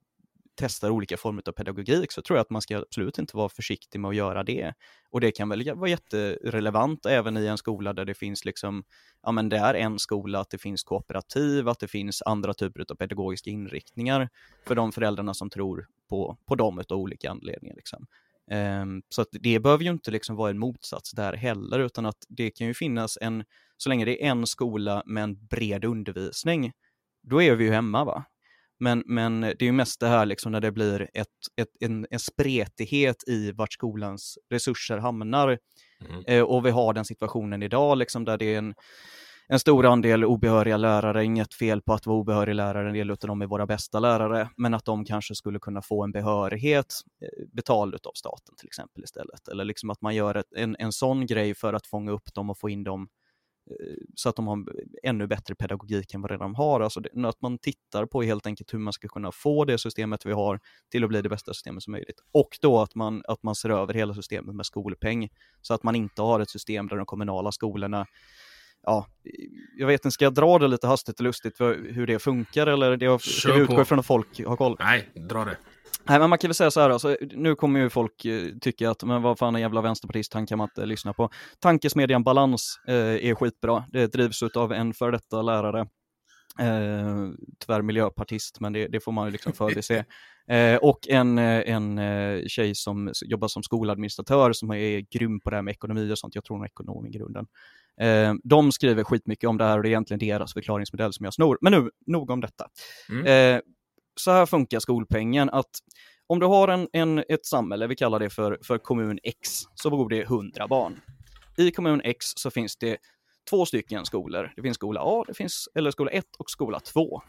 Speaker 3: testar olika former av pedagogik så tror jag att man ska absolut inte vara försiktig med att göra det. Och det kan väl vara jätterelevant även i en skola där det finns liksom, ja men det är en skola, att det finns kooperativ, att det finns andra typer av pedagogiska inriktningar för de föräldrarna som tror på, på dem av olika anledningar. Liksom. Um, så att det behöver ju inte liksom vara en motsats där heller, utan att det kan ju finnas en, så länge det är en skola med en bred undervisning, då är vi ju hemma va. Men, men det är ju mest det här liksom när det blir ett, ett, en, en spretighet i vart skolans resurser hamnar. Mm. Eh, och vi har den situationen idag liksom där det är en en stor andel obehöriga lärare, inget fel på att vara obehörig lärare, en del av dem är våra bästa lärare, men att de kanske skulle kunna få en behörighet eh, betald av staten till exempel istället. Eller liksom att man gör ett, en, en sån grej för att fånga upp dem och få in dem eh, så att de har ännu bättre pedagogik än vad de har. Alltså det, att man tittar på helt enkelt hur man ska kunna få det systemet vi har till att bli det bästa systemet som möjligt. Och då att man, att man ser över hela systemet med skolpeng, så att man inte har ett system där de kommunala skolorna ja, jag vet inte, ska jag dra det lite hastigt och lustigt för hur det funkar eller det vi utgå ifrån att folk har koll?
Speaker 2: Nej, dra det.
Speaker 3: Nej, men man kan väl säga så här, alltså, nu kommer ju folk eh, tycka att, men vad fan en jävla vänsterpartist, han kan man inte lyssna på. Tankesmedjan Balans eh, är skitbra. Det drivs av en för detta lärare. Eh, tyvärr miljöpartist, men det, det får man ju liksom förbise. [LAUGHS] Eh, och en, eh, en eh, tjej som jobbar som skoladministratör som är grym på det här med ekonomi och sånt. Jag tror hon är ekonom i grunden. Eh, de skriver skitmycket om det här och det är egentligen deras förklaringsmodell som jag snor. Men nu, nog om detta. Mm. Eh, så här funkar skolpengen, att om du har en, en, ett samhälle, vi kallar det för, för kommun X, så bor det 100 barn. I kommun X så finns det två stycken skolor. Det finns skola A, det finns, eller skola 1 och skola 2.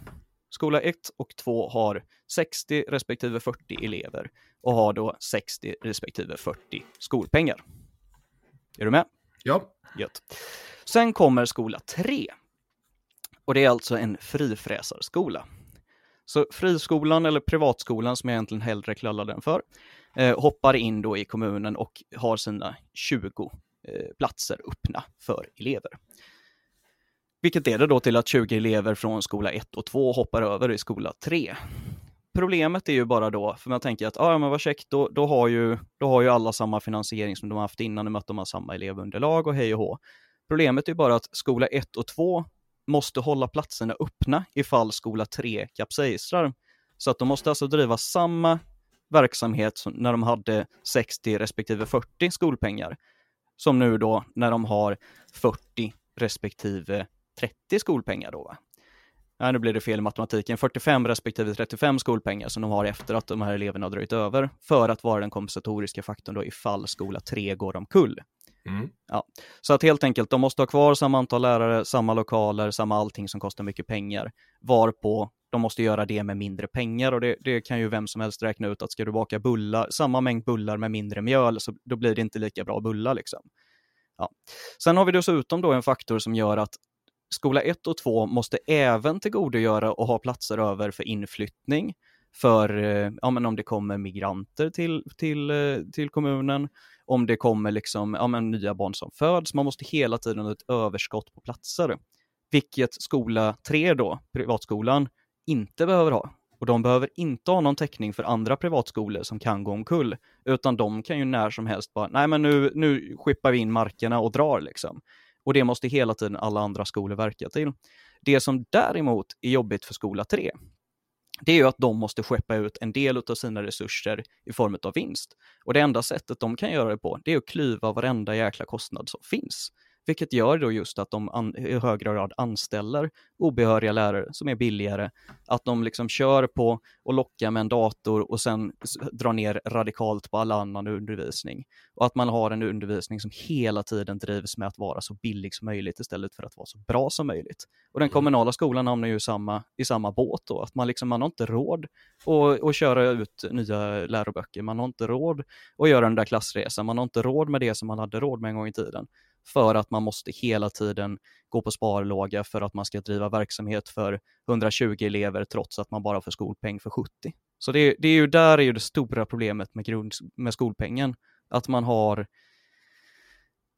Speaker 3: Skola 1 och 2 har 60 respektive 40 elever och har då 60 respektive 40 skolpengar. Är du med?
Speaker 2: Ja.
Speaker 3: Gött. Sen kommer skola 3. Och det är alltså en frifräsarskola. Så friskolan eller privatskolan som jag egentligen hellre kallar den för, eh, hoppar in då i kommunen och har sina 20 eh, platser öppna för elever. Vilket leder då till att 20 elever från skola 1 och 2 hoppar över i skola 3. Problemet är ju bara då, för man tänker att ah, men vad käckt, då, då, har ju, då har ju alla samma finansiering som de har haft innan, i och med att de har samma elevunderlag och hej och hå. Problemet är ju bara att skola 1 och 2 måste hålla platserna öppna ifall skola 3 kapsejsar. Så att de måste alltså driva samma verksamhet som när de hade 60 respektive 40 skolpengar. som nu då när de har 40 respektive 30 skolpengar då. Va? Ja, nu blir det fel i matematiken, 45 respektive 35 skolpengar som de har efter att de här eleverna har dröjt över för att vara den kompensatoriska faktorn då ifall skola 3 går omkull. Mm. Ja. Så att helt enkelt, de måste ha kvar samma antal lärare, samma lokaler, samma allting som kostar mycket pengar, varpå de måste göra det med mindre pengar och det, det, kan ju vem som helst räkna ut att ska du baka bullar, samma mängd bullar med mindre mjöl, så då blir det inte lika bra bullar liksom. Ja. Sen har vi dessutom då en faktor som gör att skola 1 och 2 måste även tillgodogöra och ha platser över för inflyttning, för eh, ja, men om det kommer migranter till, till, eh, till kommunen, om det kommer liksom, ja, men nya barn som föds. Man måste hela tiden ha ett överskott på platser, vilket skola 3 då, privatskolan, inte behöver ha. Och de behöver inte ha någon täckning för andra privatskolor som kan gå omkull, utan de kan ju när som helst bara, nej men nu, nu skippar vi in markerna och drar liksom. Och det måste hela tiden alla andra skolor verka till. Det som däremot är jobbigt för skola 3, det är ju att de måste skeppa ut en del av sina resurser i form av vinst. Och det enda sättet de kan göra det på, det är att klyva varenda jäkla kostnad som finns vilket gör då just att de i högre grad anställer obehöriga lärare som är billigare, att de liksom kör på och lockar med en dator och sen drar ner radikalt på all annan undervisning. Och att man har en undervisning som hela tiden drivs med att vara så billig som möjligt istället för att vara så bra som möjligt. Och den mm. kommunala skolan hamnar ju samma, i samma båt då, att man liksom, man har inte råd att, att köra ut nya läroböcker, man har inte råd att göra den där klassresan, man har inte råd med det som man hade råd med en gång i tiden för att man måste hela tiden gå på sparlåga för att man ska driva verksamhet för 120 elever trots att man bara får skolpeng för 70. Så det, det är ju där är ju det stora problemet med, grund, med skolpengen, att man har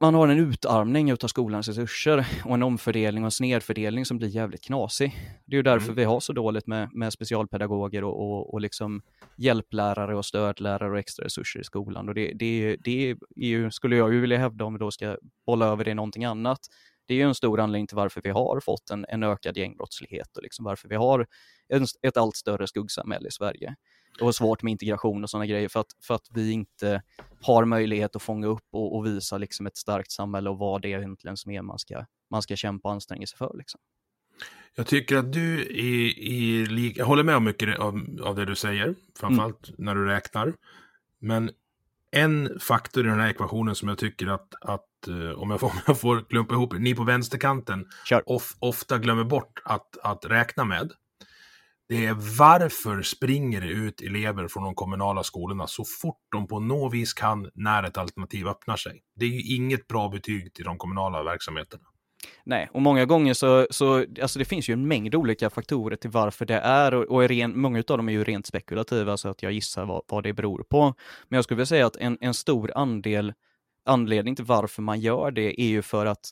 Speaker 3: man har en utarmning av skolans resurser och en omfördelning och en snedfördelning som blir jävligt knasig. Det är ju därför mm. vi har så dåligt med, med specialpedagoger och, och, och liksom hjälplärare och stödlärare och extra resurser i skolan. Och det, det, det är ju, skulle jag ju vilja hävda om vi då ska bolla över det i någonting annat, det är ju en stor anledning till varför vi har fått en, en ökad gängbrottslighet och liksom varför vi har en, ett allt större skuggsamhälle i Sverige och svårt med integration och sådana grejer för att, för att vi inte har möjlighet att fånga upp och, och, visa liksom ett starkt samhälle och vad det är egentligen som är man ska, man ska kämpa och anstränga sig för. Liksom.
Speaker 2: Jag tycker att du i, i, jag håller med om mycket av, av det du säger, framförallt mm. när du räknar. Men en faktor i den här ekvationen som jag tycker att, att eh, om, jag får, [LAUGHS] om jag får klumpa ihop ni på vänsterkanten of, ofta glömmer bort att, att räkna med, det är varför springer det ut elever från de kommunala skolorna så fort de på något vis kan när ett alternativ öppnar sig. Det är ju inget bra betyg till de kommunala verksamheterna.
Speaker 3: Nej, och många gånger så, så alltså det finns ju en mängd olika faktorer till varför det är och, och är ren, många av dem är ju rent spekulativa så att jag gissar vad, vad det beror på. Men jag skulle vilja säga att en, en stor andel anledning till varför man gör det är ju för att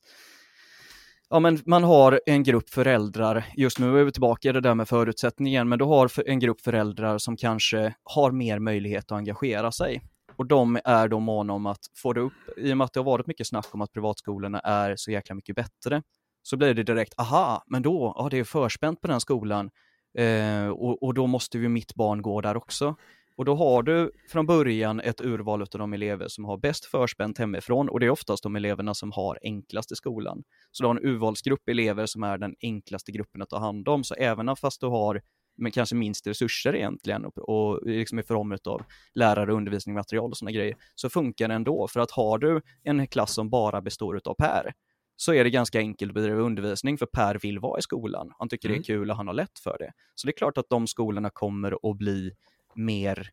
Speaker 3: ja, men man har en grupp föräldrar, just nu är vi tillbaka i det där med förutsättningen, men du har en grupp föräldrar som kanske har mer möjlighet att engagera sig. Och de är då måna om att få det upp, i och med att det har varit mycket snack om att privatskolorna är så jäkla mycket bättre, så blir det direkt, aha, men då, ja det är förspänt på den skolan, eh, och, och då måste ju mitt barn gå där också. Och då har du från början ett urval av de elever som har bäst förspänt hemifrån och det är oftast de eleverna som har enklast i skolan. Så du har en urvalsgrupp elever som är den enklaste gruppen att ta hand om. Så även fast du har men kanske minst resurser egentligen och, och liksom i form av lärare, undervisning, material och sådana grejer, så funkar det ändå. För att har du en klass som bara består av Per, så är det ganska enkelt att bedriva undervisning för Per vill vara i skolan. Han tycker mm. det är mm. kul och han har lätt för det. Så det är klart att de skolorna kommer att bli mer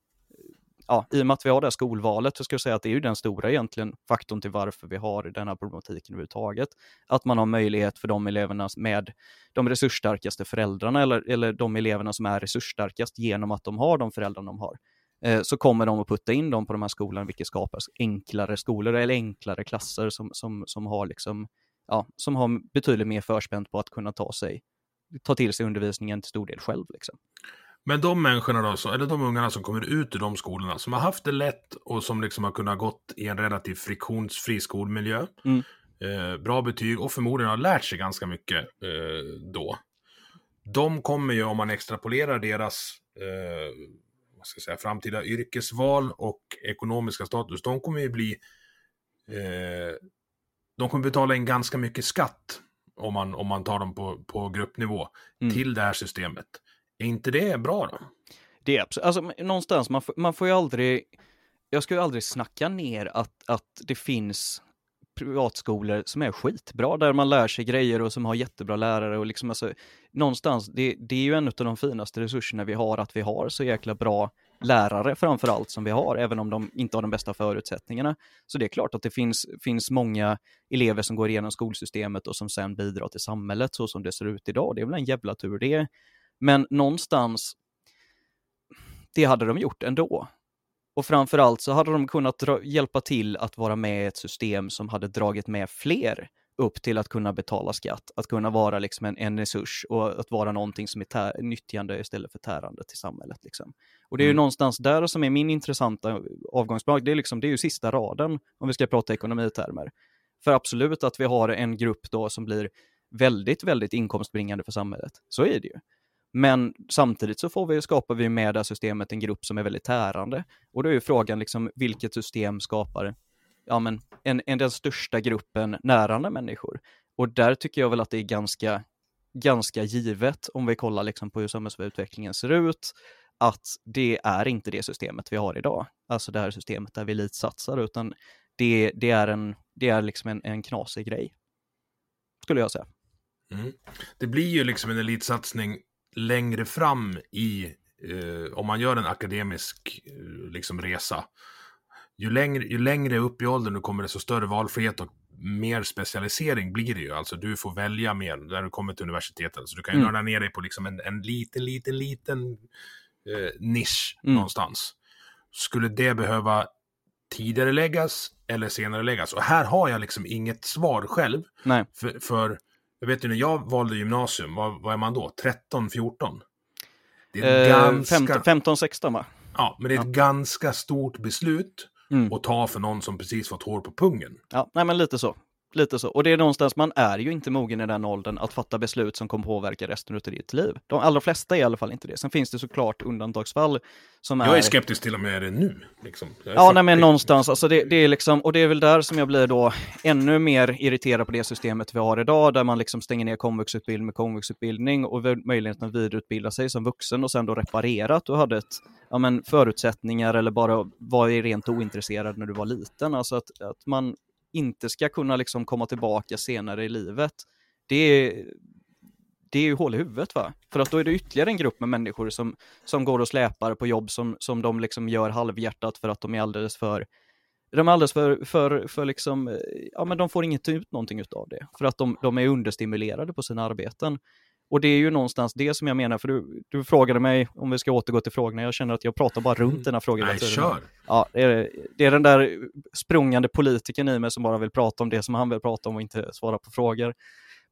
Speaker 3: ja, i och med att vi har det här skolvalet så ska jag säga att det är ju den stora egentligen faktorn till varför vi har den här problematiken överhuvudtaget. Att man har möjlighet för de eleverna med de resursstarkaste föräldrarna eller, eller de eleverna som är resursstarkast genom att de har de föräldrarna de har eh, så kommer de att putta in dem på de här skolorna, vilket skapar enklare skolor eller enklare klasser som, som, som, har, liksom, ja, som har betydligt mer förspänt på att kunna ta, sig, ta till sig undervisningen till stor del själv. Liksom.
Speaker 2: Men de människorna då, så, eller de ungarna som kommer ut ur de skolorna, som har haft det lätt och som liksom har kunnat gått i en relativt friktionsfri skolmiljö, mm. eh, bra betyg och förmodligen har lärt sig ganska mycket eh, då. De kommer ju, om man extrapolerar deras eh, vad ska jag säga, framtida yrkesval och ekonomiska status, de kommer ju bli eh, de kommer betala in ganska mycket skatt om man, om man tar dem på, på gruppnivå
Speaker 3: Mm.
Speaker 2: till det här systemet. Är inte det bra då?
Speaker 3: Det är absolut, alltså någonstans, man får, man får ju aldrig, jag ska ju aldrig snacka ner att, att det finns privatskolor som är skitbra, där man lär sig grejer och som har jättebra lärare och liksom alltså, någonstans, det, det är ju en av de finaste resurserna vi har, att vi har så jäkla bra lärare framför allt som vi har, även om de inte har de bästa förutsättningarna. Så det är klart att det finns, finns många elever som går igenom skolsystemet och som sen bidrar till samhället så som det ser ut idag. Det är väl en jävla tur det. Men någonstans, det hade de gjort ändå. Och framförallt så hade de kunnat dra, hjälpa till att vara med i ett system som hade dragit med fler upp till att kunna betala skatt, att kunna vara liksom en, en resurs och att vara någonting som är tär, nyttjande istället för tärande till samhället. Liksom. Och det är ju
Speaker 2: Mm.
Speaker 3: någonstans där som är min intressanta avgångspunkt, det är, liksom, det är ju sista raden om vi ska prata ekonomitermer. För absolut att vi har en grupp då som blir väldigt, väldigt inkomstbringande för samhället. Så är det ju. Men samtidigt så får vi, skapar vi med det här systemet en grupp som är väldigt tärande. Och då är ju frågan liksom, vilket system skapar ja, men, en, en, den största gruppen närande människor? Och där tycker jag väl att det är ganska, ganska givet, om vi kollar liksom på hur samhällsutvecklingen ser ut, att det är inte det systemet vi har idag. Alltså det här systemet där vi elitsatsar, utan det, det är, en, det är liksom en, en knasig grej. Skulle jag säga.
Speaker 2: Mm. Det blir ju liksom en elitsatsning längre fram i, eh, om man gör en akademisk eh, liksom resa. Ju längre, ju längre upp i åldern du kommer, desto större valfrihet och mer specialisering blir det ju. Alltså du får välja mer när du kommer till universitetet. Så du kan ju
Speaker 3: Mm.
Speaker 2: nörda ner dig på liksom en, en liten, liten, liten eh, nisch
Speaker 3: Mm.
Speaker 2: någonstans. Skulle det behöva tidigare läggas eller senare läggas? Och här har jag liksom inget svar själv.
Speaker 3: Nej.
Speaker 2: För, för jag vet ju när jag valde gymnasium, vad, vad är man då? 13, 14? Det är
Speaker 3: Eh,
Speaker 2: ganska,
Speaker 3: 15-16 va?
Speaker 2: ja, men det är ett ganska stort beslut
Speaker 3: Mm.
Speaker 2: att ta för någon som precis fått hår på pungen.
Speaker 3: Ja, nej men lite så. Lite så. Och det är någonstans, man är ju inte mogen i den åldern att fatta beslut som kommer påverka resten av ditt liv. De allra flesta är i alla fall inte det. Sen finns det såklart undantagsfall som är...
Speaker 2: Jag är skeptisk till och med det nu. Liksom.
Speaker 3: Ja, nej, men
Speaker 2: 40.
Speaker 3: någonstans, alltså det, det är liksom, och det är väl där som jag blir då ännu mer irriterad på det systemet vi har idag, där man liksom stänger ner komvuxutbildning med komvuxutbildning och möjligheten att vidareutbilda sig som vuxen och sen då reparera att du hade ett, ja men förutsättningar eller bara var rent ointresserad när du var liten, alltså att, att man inte ska kunna liksom komma tillbaka senare i livet. Det är, det är ju hål i huvudet va? För att då är det ytterligare en grupp med människor som, som går och släpar på jobb som, som de liksom gör halvhjärtat för att de är alldeles för de är alldeles för, för, för liksom, ja men de får inget ut någonting utav det. För att de, de är understimulerade på sina arbeten. Och det är ju någonstans det som jag menar, för du, du frågade mig om vi ska återgå till frågorna, jag känner att jag pratar bara runt frågan. hela
Speaker 2: Nej, kör.
Speaker 3: Ja, det är, det är den där sprungande politikern i mig som bara vill prata om det som han vill prata om och inte svara på frågor.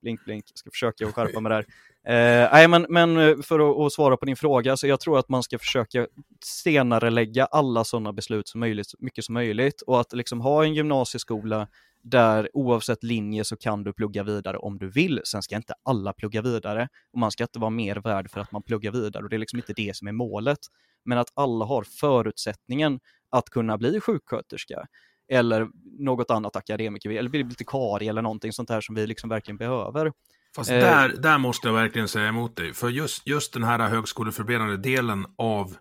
Speaker 3: Blink, blink, jag ska försöka att skärpa mig där. Eh, nej, men, men eh, för att, att svara på din fråga, så jag tror att man ska försöka senare lägga alla sådana beslut så möjligt, så mycket som möjligt och att liksom ha en gymnasieskola där oavsett linje så kan du plugga vidare om du vill. Sen ska inte alla plugga vidare och man ska inte vara mer värd för att man pluggar vidare och det är liksom inte det som är målet. Men att alla har förutsättningen att kunna bli sjuksköterska eller något annat akademiker eller bli bibliotekarie eller någonting sånt här som vi liksom verkligen behöver.
Speaker 2: Fast
Speaker 3: Eh.
Speaker 2: där, där måste jag verkligen säga emot dig. För just, just den här högskoleförberedande delen av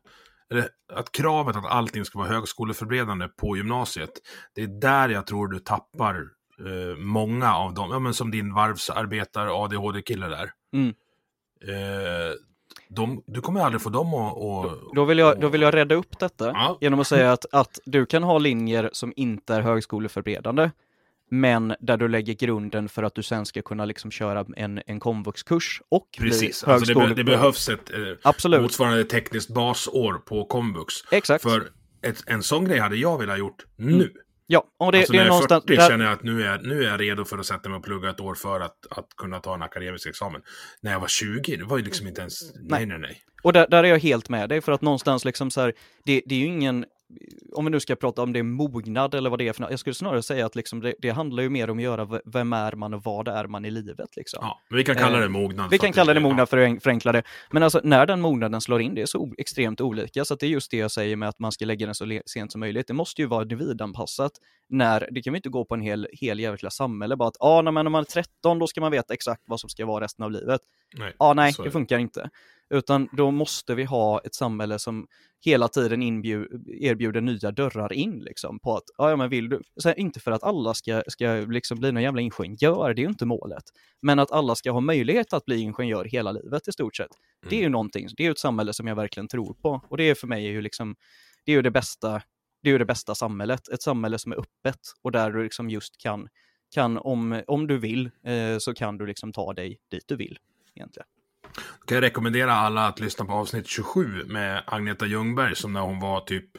Speaker 2: att kravet att allting ska vara högskoleförberedande på gymnasiet. Det är där jag tror du tappar eh, många av dem. Ja, men som din varvsarbetare ADHD-kille där.
Speaker 3: Mm.
Speaker 2: Eh, de, du kommer aldrig få dem att... att
Speaker 3: Då vill jag, då vill jag rädda upp detta
Speaker 2: Ja.
Speaker 3: genom att säga att, att du kan ha linjer som inte är högskoleförberedande, men där du lägger grunden för att du sen ska kunna liksom köra en, en komvuxkurs och
Speaker 2: Precis, alltså det, be, det behövs ett eh,
Speaker 3: Absolut.
Speaker 2: motsvarande tekniskt basår på komvux.
Speaker 3: Exakt.
Speaker 2: För ett, en sån grej hade jag velat gjort nu.
Speaker 3: Ja, och det,
Speaker 2: alltså
Speaker 3: det är någonstans...
Speaker 2: 40
Speaker 3: där-
Speaker 2: känner jag att nu är, nu är jag redo för att sätta mig och plugga ett år för att, att kunna ta en akademisk examen. När jag var 20, det var ju liksom inte ens... Nej, nej, nej.
Speaker 3: Och där, där är jag helt med dig, för att någonstans liksom så här, det, det är ju ingen, om vi nu ska prata om det mognad eller vad det är för jag skulle snarare säga att liksom det, det handlar ju mer om att göra vem är man och vad är man i livet. Liksom.
Speaker 2: Ja, men vi kan kalla det mognad.
Speaker 3: Vi kan kalla det mognad för att förenkla det. Men alltså när den mognaden slår in, det är så extremt olika, så det är just det jag säger med att man ska lägga den så sent som möjligt. Det måste ju vara individanpassat. När, det kan vi inte gå på en hel, hel jävla samhälle, bara att ah, när man är 13 då ska man veta exakt vad som ska vara resten av livet.
Speaker 2: Nej,
Speaker 3: ah, nej det funkar inte. Utan då måste vi ha ett samhälle som hela tiden erbjuder nya dörrar in liksom på att, ja men vill du, här, inte för att alla ska, ska liksom bli någon jävla ingenjör, det är ju inte målet. Men att alla ska ha möjlighet att bli ingenjör hela livet i stort sett. Mm. Det är ju någonting, det är ju ett samhälle som jag verkligen tror på. Och det är för mig ju liksom, det är ju det bästa, det är ju det bästa samhället. Ett samhälle som är öppet och där du liksom just kan, kan om, om du vill, eh, så kan du liksom ta dig dit du vill egentligen.
Speaker 2: Jag kan rekommendera alla att lyssna på avsnitt 27 med Agneta Ljungberg som när hon var typ,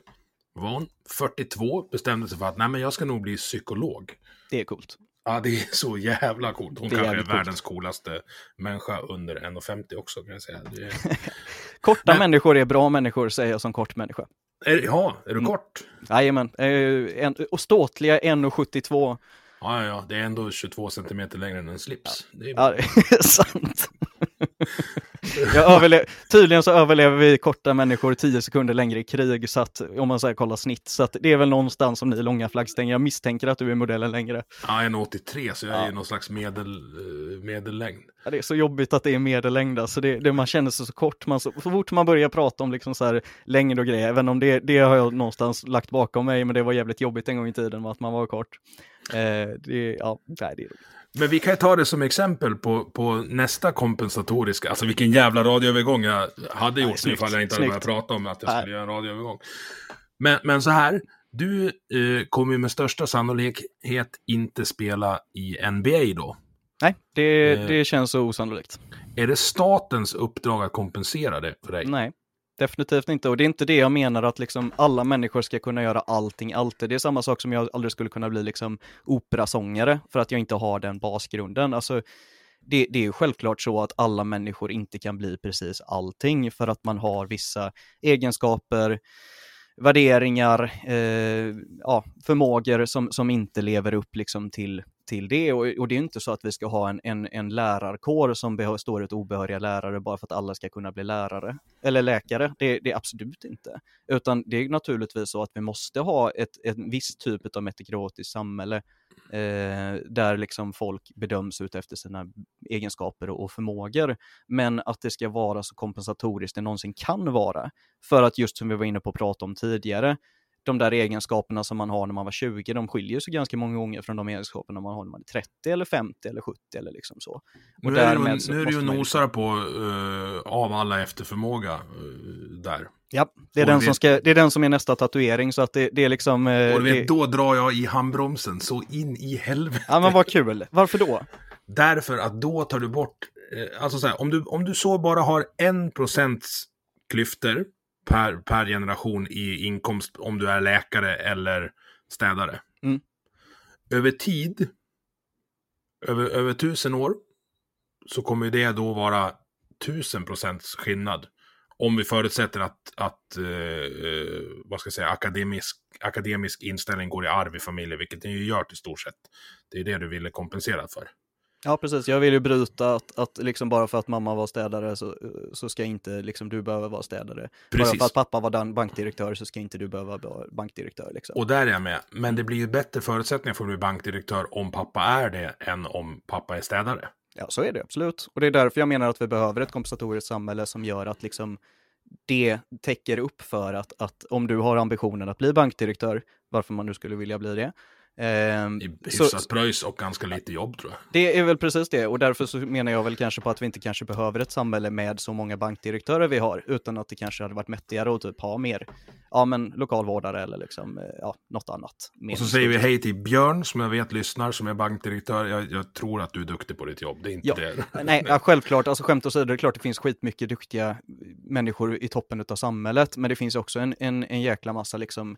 Speaker 2: var hon 42, bestämde sig för att nej men jag ska nog bli psykolog.
Speaker 3: Det är coolt.
Speaker 2: Ja, det är så jävla coolt. Hon kanske är coolt. världens coolaste människa under 1,50 också kan jag säga. Är... [LAUGHS]
Speaker 3: Korta men... människor är bra människor, säger jag som kort människa.
Speaker 2: Är, ja, är du mm. kort?
Speaker 3: Jajamän, eh, och ståtliga 1,72.
Speaker 2: Ja, ja, det är ändå 22 centimeter längre än en slips.
Speaker 3: Ja, det är, ja, [LAUGHS] det är sant. Tydligen så överlever vi korta människor tio sekunder längre i krig, så att, om man säger kolla snitt. Så att det är väl någonstans som ni långa flaggstänger. Jag misstänker att du är modellen längre.
Speaker 2: Ja, 1,83 så jag ja. är någon slags medel, eh, medellängd.
Speaker 3: Ja, det är så jobbigt att det är medellängd, alltså det, det, man känner sig så kort. Man, så, så fort man börjar prata om liksom så här längd och grejer, även om det, det har jag någonstans lagt bakom mig, men det var jävligt jobbigt en gång i tiden att man var kort. Eh, det, ja, nej, det är roligt.
Speaker 2: Men vi kan ju ta det som exempel på, på nästa kompensatoriska. Alltså vilken jävla radioövergång jag hade gjort Nej, ifall jag inte hade börjat prata om att jag skulle göra en radioövergång. Men, men så här, du eh, kommer ju med största sannolikhet inte spela i NBA då.
Speaker 3: Nej, det, eh, det känns så osannolikt.
Speaker 2: Är det statens uppdrag att kompensera det för dig?
Speaker 3: Nej, Definitivt inte, och det är inte det jag menar att liksom alla människor ska kunna göra allting alltid. Det är samma sak som jag aldrig skulle kunna bli liksom operasångare för att jag inte har den basgrunden. Alltså, det, det är ju självklart så att alla människor inte kan bli precis allting för att man har vissa egenskaper, värderingar, eh, ja, förmågor som, som inte lever upp liksom till till det. Och, och, det är inte så att vi ska ha en, en, en lärarkår som består av obehöriga lärare bara för att alla ska kunna bli lärare eller läkare. Det, det är absolut inte. Utan det är naturligtvis så att vi måste ha ett, en viss typ av metakrotiskt samhälle eh, där liksom folk bedöms ut efter sina egenskaper och, och förmågor. Men att det ska vara så kompensatoriskt det någonsin kan vara. För att just som vi var inne på att prata om tidigare, de där egenskaperna som man har när man var 20, de skiljer sig ganska många gånger från de egenskaperna man har när man är 30 eller 50 eller 70 eller liksom så.
Speaker 2: Och nu är det, nu är det ju nosar på uh, av alla efter förmåga uh, där.
Speaker 3: Ja, det är, den vet, som ska, det är den som är nästa tatuering så att det, det är liksom...
Speaker 2: Uh, och du vet, det... då drar jag i handbromsen så in i helvete.
Speaker 3: Ja, men vad kul. Varför då? [LAUGHS]
Speaker 2: Därför att då tar du bort, alltså så här, om du, om du så bara har en procents klyftor per, per generation i inkomst om du är läkare eller städare. Mm. Över tid, över, över tusen år, så kommer det då vara tusen procents skillnad. Om vi förutsätter att, att eh, vad ska jag säga, akademisk, akademisk inställning går i arv i familjen, vilket den ju gör till stort sett. Det är det du ville kompensera för.
Speaker 3: Ja, precis. Jag vill ju bryta att, att liksom bara för att mamma var städare så, så ska inte liksom du behöva vara städare. Precis. Bara för att pappa var bankdirektör så ska inte du behöva vara bankdirektör. Liksom.
Speaker 2: Och där är jag med. Men det blir ju bättre förutsättningar för att bli bankdirektör om pappa är det än om pappa är städare.
Speaker 3: Ja, så är det absolut. Och det är därför jag menar att vi behöver ett kompensatoriskt samhälle som gör att liksom det täcker upp för att, att om du har ambitionen att bli bankdirektör, varför man nu skulle vilja bli det,
Speaker 2: Eh, hyfsat pröjs och ganska lite jobb tror jag.
Speaker 3: Det är väl precis det och därför så menar jag väl kanske på att vi inte kanske behöver ett samhälle med så många bankdirektörer vi har utan att det kanske hade varit mättigare att typ ha mer, ja men lokalvårdare eller liksom, eh, ja, något annat.
Speaker 2: Och så säger vi hej till Björn som jag vet lyssnar som är bankdirektör. Jag, jag tror att du är duktig på ditt jobb, det är inte
Speaker 3: ja.
Speaker 2: det.
Speaker 3: Nej, ja, självklart, alltså skämt åsido, det är klart det finns skitmycket duktiga människor i toppen av samhället, men det finns också en, en, en jäkla massa liksom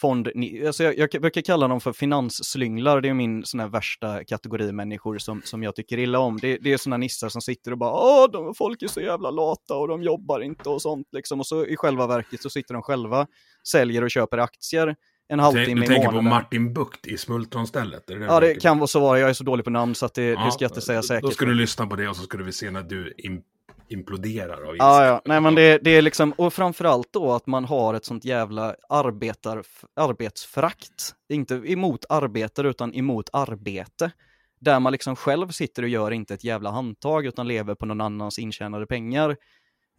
Speaker 3: fond, alltså jag, jag brukar kalla dem för finansslynglar, det är min sån här värsta kategori människor som, som jag tycker illa om. Det, det är såna nissar som sitter och bara åh, de, folk är så jävla lata och de jobbar inte och sånt liksom. Och så i själva verket så sitter de själva, säljer och köper aktier en halvtimme i månaden.
Speaker 2: Du tänker på Martin Bukt i Smultronstället?
Speaker 3: Det ja, det kan vara så vara. Jag är så dålig på namn så att det, ja, det ska jag inte säga säkert.
Speaker 2: Då ska du lyssna på det och så ska du se när du imploderar av
Speaker 3: Ja, ja. Nej, men det, det är liksom, och framförallt då att man har ett sånt jävla arbetar, arbetsfrakt. Inte emot arbetare utan emot arbete. Där man liksom själv sitter och gör inte ett jävla handtag utan lever på någon annans intjänade pengar.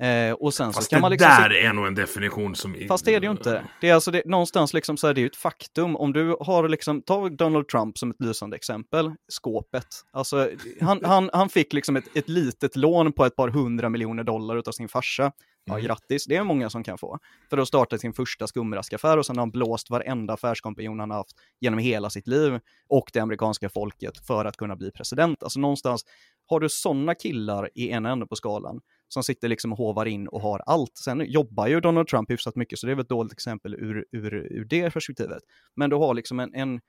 Speaker 3: Eh, och sen
Speaker 2: Fast
Speaker 3: så kan
Speaker 2: det
Speaker 3: man liksom
Speaker 2: där är nog en definition som...
Speaker 3: Fast det är det ju inte. Det är alltså det, någonstans liksom så är det ju ett faktum. Om du har liksom, ta Donald Trump som ett lysande exempel, skåpet. Alltså, han, han, han fick liksom ett, ett litet lån på ett par hundra miljoner dollar av sin farsa. Ja,
Speaker 2: Mm.
Speaker 3: grattis, det är många som kan få. För att starta sin första skumraskaffär och sen har han blåst varenda affärskompanjon han haft genom hela sitt liv och det amerikanska folket för att kunna bli president. Alltså någonstans, har du sådana killar i en ände på skalan som sitter liksom och hovar in och har allt. Sen jobbar ju Donald Trump hyfsat mycket, så det är väl ett dåligt exempel ur, ur, ur det perspektivet. Men du har liksom en, en,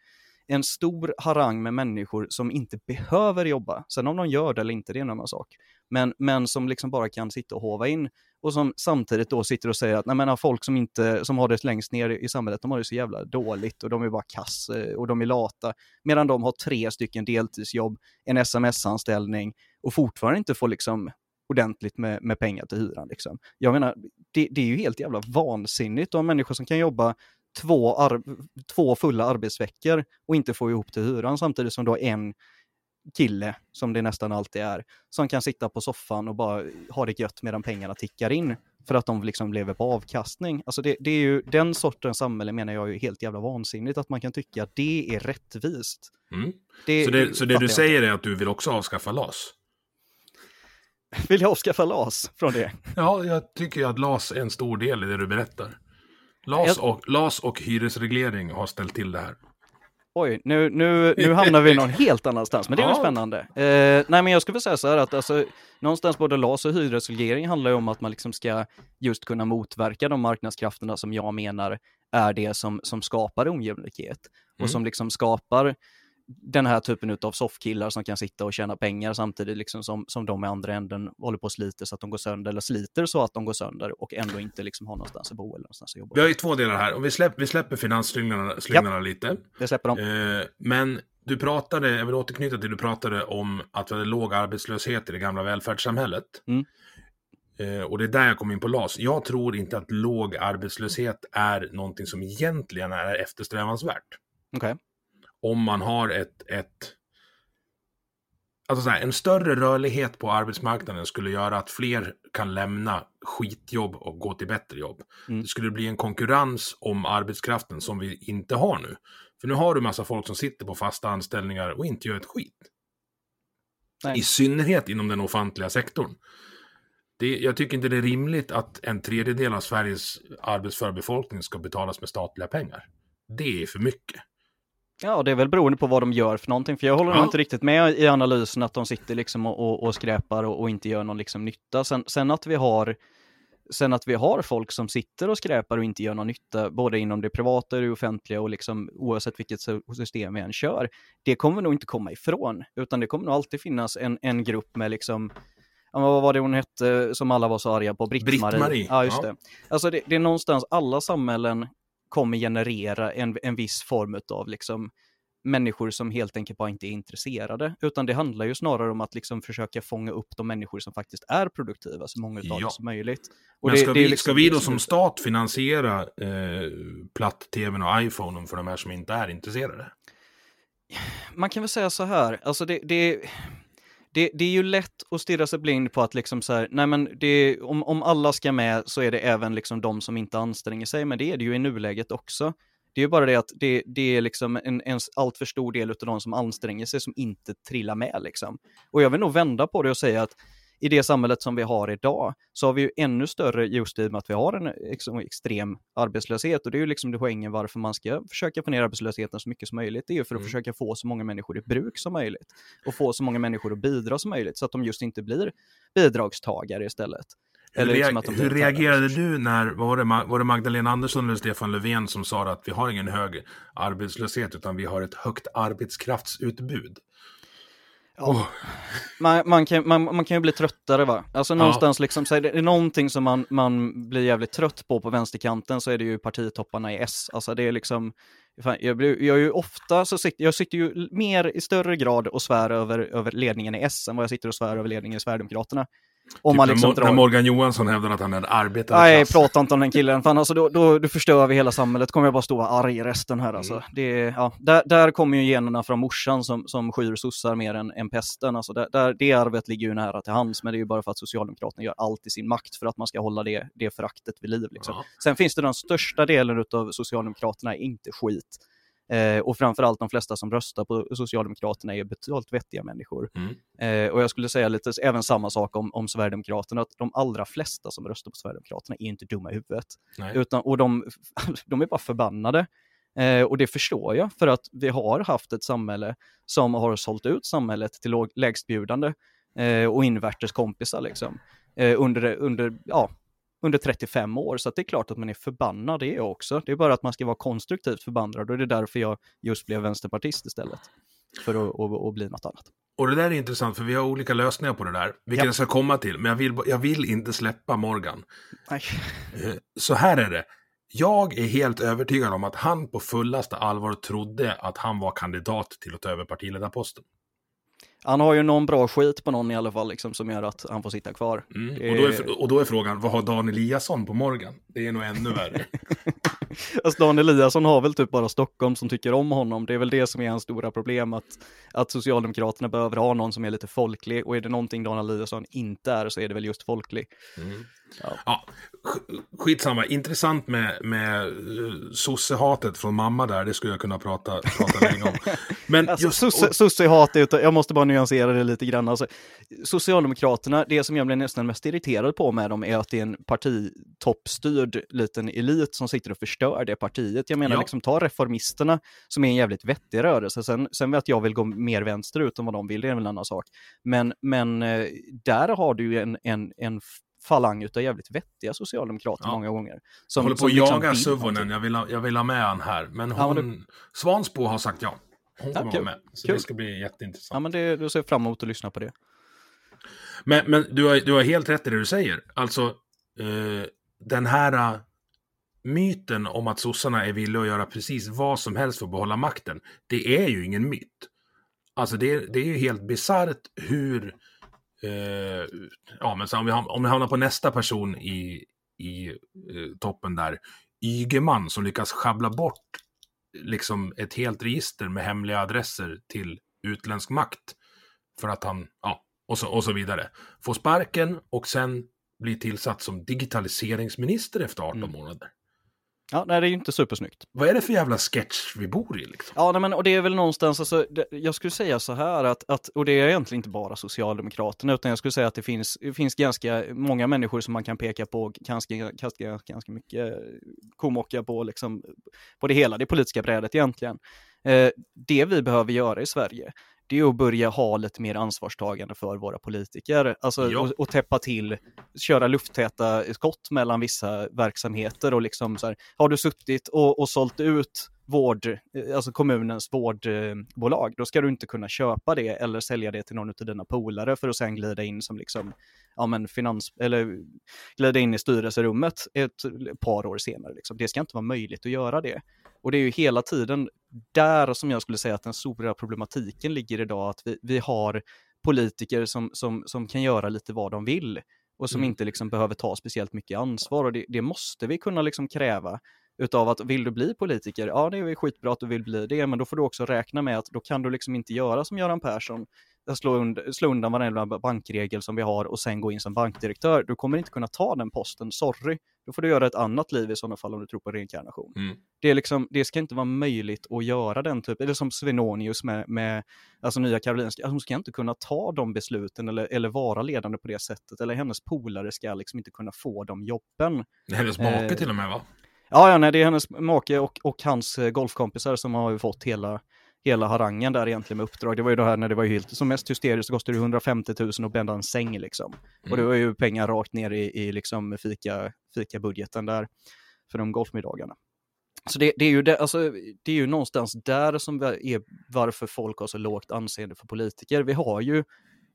Speaker 3: en stor harang med människor som inte behöver jobba. Sen om de gör det eller inte, det är en annan sak. Men, men som liksom bara kan sitta och hova in och som samtidigt då sitter och säger att nej, men, folk som, inte, som har det längst ner i samhället, de har det så jävla dåligt och de är bara kass eh, och de är lata. Medan de har tre stycken deltidsjobb, en sms-anställning och fortfarande inte får liksom ordentligt med, med pengar till hyran. Liksom. Jag menar, det, det är ju helt jävla vansinnigt ha människor som kan jobba två, två fulla arbetsveckor och inte få ihop till hyran samtidigt som du har en kille, som det nästan alltid är, som kan sitta på soffan och bara ha det gött medan pengarna tickar in för att de liksom lever på avkastning. Alltså det, det är ju den sortens samhälle menar jag är helt jävla vansinnigt att man kan tycka att det är rättvist.
Speaker 2: Mm.
Speaker 3: Det,
Speaker 2: Så det, så det du säger är att du vill också avskaffa LAS? [LAUGHS]
Speaker 3: Vill jag avskaffa LAS från det?
Speaker 2: Ja, jag tycker att LAS är en stor del i det du berättar. LAS
Speaker 3: Jag-
Speaker 2: och, LAS och hyresreglering har ställt till det här.
Speaker 3: Oj, nu, nu, nu hamnar vi någon helt annanstans, men det är väl
Speaker 2: Ja.
Speaker 3: spännande. Eh, nej, men jag skulle säga så här att alltså, någonstans både LAS och hyresreglering handlar ju om att man liksom ska just kunna motverka de marknadskrafterna som jag menar är det som, som skapar ojämlikhet och
Speaker 2: Mm.
Speaker 3: som liksom skapar den här typen av soffkillar som kan sitta och tjäna pengar samtidigt liksom som, som de i andra änden håller på och sliter så att de går sönder, eller sliter så att de går sönder och ändå inte liksom har någonstans att bo eller någonstans att jobba.
Speaker 2: Vi har ju två delar här. Och vi, släpp, vi släpper finansslyngarna slyngarna lite.
Speaker 3: Det släpper de.
Speaker 2: Eh, men du pratade, jag vill återknyta till du pratade om att vi hade låg arbetslöshet i det gamla välfärdssamhället.
Speaker 3: Mm.
Speaker 2: Eh, och det är där jag kom in på LAS. Jag tror inte att låg arbetslöshet är någonting som egentligen är eftersträvansvärt.
Speaker 3: Okej.
Speaker 2: Om man har ett, ett Alltså så här, en större rörlighet på arbetsmarknaden skulle göra att fler kan lämna skitjobb och gå till bättre jobb.
Speaker 3: Mm.
Speaker 2: Det skulle bli en konkurrens om arbetskraften som vi inte har nu. För nu har du massa folk som sitter på fasta anställningar och inte gör ett skit.
Speaker 3: Nej.
Speaker 2: I synnerhet inom den offentliga sektorn. Det, jag tycker inte det är rimligt att en tredjedel av Sveriges arbetsföra befolkning ska betalas med statliga pengar. Det är för mycket.
Speaker 3: Ja, det är väl beroende på vad de gör för någonting. För jag håller
Speaker 2: Ja.
Speaker 3: nog inte riktigt med i analysen att de sitter liksom och, och, och skräpar och, och inte gör någon liksom nytta. Sen, sen, att vi har, sen att vi har folk som sitter och skräpar och inte gör någon nytta, både inom det privata och det offentliga och liksom oavsett vilket sy- system vi än kör, det kommer vi nog inte komma ifrån. Utan det kommer nog alltid finnas en, en grupp med liksom Ja, vad var det hon hette som alla var så arga på? Britt-Marie.
Speaker 2: Britt-Marie,
Speaker 3: Ja, just
Speaker 2: ja.
Speaker 3: det. Alltså det, det är någonstans, alla samhällen kommer generera en, en viss form av liksom människor som helt enkelt bara inte är intresserade, utan det handlar ju snarare om att liksom försaka fånga upp de människor som faktiskt är produktiva, så många av
Speaker 2: Ja.
Speaker 3: dem som möjligt. Och
Speaker 2: Men
Speaker 3: det-
Speaker 2: ska,
Speaker 3: det
Speaker 2: vi,
Speaker 3: liksom
Speaker 2: ska vi då
Speaker 3: som
Speaker 2: stat finansiera eh, platt-tvn och iPhonen för de här som inte är intresserade?
Speaker 3: man kan väl säga så här, alltså det, det, det, det är ju lätt att stirra sig blind på att liksom så här, nej men det, om, om alla ska med så är det även liksom de som inte anstränger sig, men det är det ju i nuläget också. Det är ju bara det att det, det är liksom en, en allt för stor del av de som anstränger sig som inte trillar med liksom. Och jag vill nog vända på det och säga att i det samhället som vi har idag så har vi ju ännu större just i och med att vi har en liksom, extrem arbetslöshet och det är ju liksom det poängen varför man ska försöka få ner arbetslösheten så mycket som möjligt. Det är ju för att
Speaker 2: Mm.
Speaker 3: försöka få så många människor i bruk som möjligt och få så många människor att bidra som möjligt så att de just inte blir bidragstagare istället.
Speaker 2: Hur,
Speaker 3: Eller liksom att de
Speaker 2: hur reagerade du när, var det, var det Magdalena Andersson eller Stefan Löfven som sa att vi har ingen hög arbetslöshet utan vi har ett högt arbetskraftsutbud? Åh,
Speaker 3: man, man, kan, man, man kan ju bli tröttare va? Alltså någonstans liksom, så är det, någonting som man, man blir jävligt trött på på vänsterkanten så är det ju partitopparna i S. Alltså det är liksom, fan, jag, blir, jag är ju ofta, så sitter, jag sitter ju mer i större grad och svär över, över ledningen i S än vad jag sitter och svär över ledningen i Sverigedemokraterna. Om
Speaker 2: typ
Speaker 3: man
Speaker 2: när,
Speaker 3: liksom drar...
Speaker 2: när Morgan Johansson hävdar att han är en arbetarklass.
Speaker 3: Nej, prata inte om den killen. Fan, alltså, då, då, då förstör vi hela samhället. kommer jag bara stå arg resten här. Alltså.
Speaker 2: Mm.
Speaker 3: Det, ja, där, där kommer ju generna från morsan som, som skyr sossar mer än, än pesten. Alltså, där, där, det arvet ligger ju nära till hands, men det är ju bara för att Socialdemokraterna gör allt i sin makt för att man ska hålla det, det föraktet vid liv. Liksom.
Speaker 2: Ja.
Speaker 3: Sen finns det den största delen av Socialdemokraterna är inte skit. Eh, och framförallt de flesta som röstar på Socialdemokraterna är betalt vettiga människor.
Speaker 2: Mm.
Speaker 3: Eh, och jag skulle säga lite även samma sak om, om Sverigedemokraterna, att de allra flesta som röstar på Sverigedemokraterna är inte dumma i huvudet.
Speaker 2: Nej.
Speaker 3: Utan, och de, [LAUGHS] de är bara förbannade. Eh, och det förstår jag, för att vi har haft ett samhälle som har sålt ut samhället till låg, lägstbjudande eh, och invärtes kompisar liksom. Eh, under, under, ja, under 35 år, så det är klart att man är förbannad det också. Det är bara att man ska vara konstruktivt förbannad och det är därför jag just blev vänsterpartist istället. För att, att, att bli något annat.
Speaker 2: Och det där är intressant för vi har olika lösningar på det där. Vilket
Speaker 3: Ja.
Speaker 2: jag ska komma till. Men jag vill, jag vill inte släppa Morgan.
Speaker 3: Nej.
Speaker 2: Eh, Så här är det. Jag är helt övertygad om att han på fullaste allvar trodde att han var kandidat till att ta över partiledarposten.
Speaker 3: Han har ju någon bra skit på någon i alla fall liksom, som gör att han får sitta kvar.
Speaker 2: Mm. Och, då är, och då är frågan, vad har Dan Eliasson på Morgan? Det är nog ännu värre. [LAUGHS] [LAUGHS]
Speaker 3: Alltså Dan Eliasson har väl typ bara Stockholm som tycker om honom. Det är väl det som är hans stora problem, att, att Socialdemokraterna behöver ha någon som är lite folklig. Och är det någonting Dan Eliasson inte är så är det väl just folklig.
Speaker 2: Mm.
Speaker 3: Ja.
Speaker 2: Ja, sk- skitsamma. Intressant med, med uh, sossehatet från mamma där. Det skulle jag kunna prata, prata länge om. [LAUGHS] Men
Speaker 3: Alltså,
Speaker 2: just...
Speaker 3: sosse-
Speaker 2: och-
Speaker 3: Sosse-hat, är utav- jag måste bara nyansera det lite grann. Alltså, Socialdemokraterna, det som jag blir nästan mest irriterad på med dem är att det är en partitoppstyrd liten elit som sitter och förstör det partiet. Jag menar,
Speaker 2: Ja.
Speaker 3: liksom ta reformisterna som är en jävligt vettig rörelse. Sen, sen vet jag vill gå mer vänsterut än vad de vill, det är väl en annan sak. Men, men eh, där har du ju en, en, en falang utav jävligt vettiga socialdemokrater
Speaker 2: Ja.
Speaker 3: många gånger.
Speaker 2: Jag
Speaker 3: Som,
Speaker 2: håller på att
Speaker 3: liksom
Speaker 2: jaga
Speaker 3: vill
Speaker 2: Suvonen. Jag vill, ha, jag vill ha med han här. Men
Speaker 3: Ja,
Speaker 2: hon...
Speaker 3: men
Speaker 2: Svansbo har sagt ja. Hon
Speaker 3: Ja,
Speaker 2: kommer
Speaker 3: kul.
Speaker 2: vara med. Så
Speaker 3: Kul.
Speaker 2: det ska bli jätteintressant.
Speaker 3: Ja, men det, du ser fram emot att lyssna på det.
Speaker 2: Men, men du, har, du har helt rätt i det du säger. Alltså, eh, den här myten om att sossarna är villiga att göra precis vad som helst för att behålla makten, det är ju ingen myt. Alltså det, är- det är ju helt bisarrt hur... Eh, ja, men så om, vi, om vi hamnar på nästa person i, i eh, toppen där, Ygeman som lyckas schabbla bort liksom ett helt register med hemliga adresser till utländsk makt. För att han, ja, och så, och så vidare. Får sparken och sen blir tillsatt som digitaliseringsminister efter 18
Speaker 3: Mm.
Speaker 2: månader.
Speaker 3: Ja, nej, det är ju inte supersnyggt.
Speaker 2: Vad är det för jävla sketch vi bor i liksom?
Speaker 3: Ja, nej, men och det är väl någonstans, alltså, det, jag skulle säga så här att, att, och det är egentligen inte bara Socialdemokraterna, utan jag skulle säga att det finns, det finns ganska många människor som man kan peka på ganska, ganska, ganska mycket komocka på, liksom, på det hela, det politiska brädet egentligen. Eh, det vi behöver göra i Sverige, det är att börja ha lite mer ansvarstagande för våra politiker. Alltså
Speaker 2: Ja.
Speaker 3: och, och täppa till, köra lufttäta skott mellan vissa verksamheter och liksom så här, har du suttit och, och sålt ut vård, eh, alltså kommunens vårdbolag, då ska du inte kunna köpa det eller sälja det till någon av dina polare för att sen glida in som liksom, ja men finans, eller glida in i styrelserummet ett par år senare. Liksom. Det ska inte vara möjligt att göra det. Och det är ju hela tiden där som jag skulle säga att den stora problematiken ligger idag, att vi, vi har politiker som, som, som kan göra lite vad de vill och som
Speaker 2: Mm.
Speaker 3: inte liksom behöver ta speciellt mycket ansvar. Och det, det måste vi kunna liksom kräva utav att vill du bli politiker, ja det är skitbra att du vill bli det, men då får du också räkna med att då kan du liksom inte göra som Göran Persson, slå, und slå undan varenda bankregel som vi har och sen gå in som bankdirektör. Du kommer inte kunna ta den posten, sorry. Då får du göra ett annat liv i sådana fall om du tror på reinkarnation.
Speaker 2: Mm.
Speaker 3: Det, är liksom, det ska inte vara möjligt att göra den typen, eller som Svenonius med, med alltså Nya Karolinska, alltså hon ska inte kunna ta de besluten eller, eller vara ledande på det sättet, eller hennes polare ska liksom inte kunna få de jobben.
Speaker 2: Hennes make
Speaker 3: Eh,
Speaker 2: till och med va?
Speaker 3: Ja, ja nej, det är hennes make och, och hans eh, golfkompisar som har fått hela, hela harangen där egentligen med uppdrag. Det var ju det här när det var helt som mest hysteriskt så kostade det 150 000 att bända en säng liksom. Mm. Och det var ju pengar rakt ner i, i liksom fika, fika budgeten där för de golfmiddagarna. Så det, det, är ju det, alltså, det är ju någonstans där som är varför folk har så lågt anseende för politiker. Vi har ju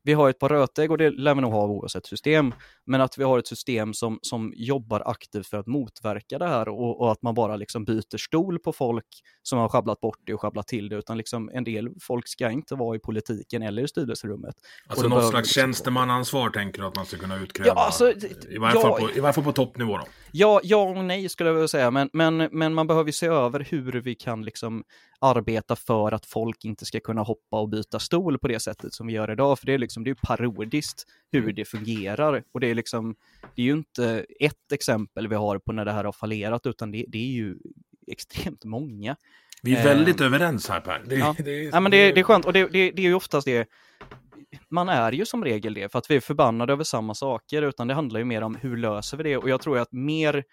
Speaker 3: vi har ett par rötägg och det lär vi nog ha oavsett system, men att vi har ett system som, som jobbar aktivt för att motverka det här och, och, att man bara liksom byter stol på folk som har schabblat bort det och schabblat till det, utan liksom en del folk ska inte vara i politiken eller i styrelserummet.
Speaker 2: Alltså något slags liksom tjänstemannaansvar tänker du att man ska kunna utkräva? Ja, alltså, I, varje ja, på, I varje fall på toppnivå då?
Speaker 3: Ja, ja och nej skulle jag vilja säga, men, men, men man behöver se över hur vi kan liksom arbeta för att folk inte ska kunna hoppa och byta stol på det sättet som vi gör idag, för det är liksom, det är parodiskt hur mm. det fungerar och det är liksom, det är ju inte ett exempel vi har på när det här har fallerat, utan det, det är ju extremt många.
Speaker 2: Vi är väldigt eh, överens här Per.
Speaker 3: Det, ja. det, ja, men det, det är skönt och det, det, det är ju oftast det man är ju som regel det, för att vi är förbannade över samma saker, utan det handlar ju mer om hur löser vi det? Och jag tror att mer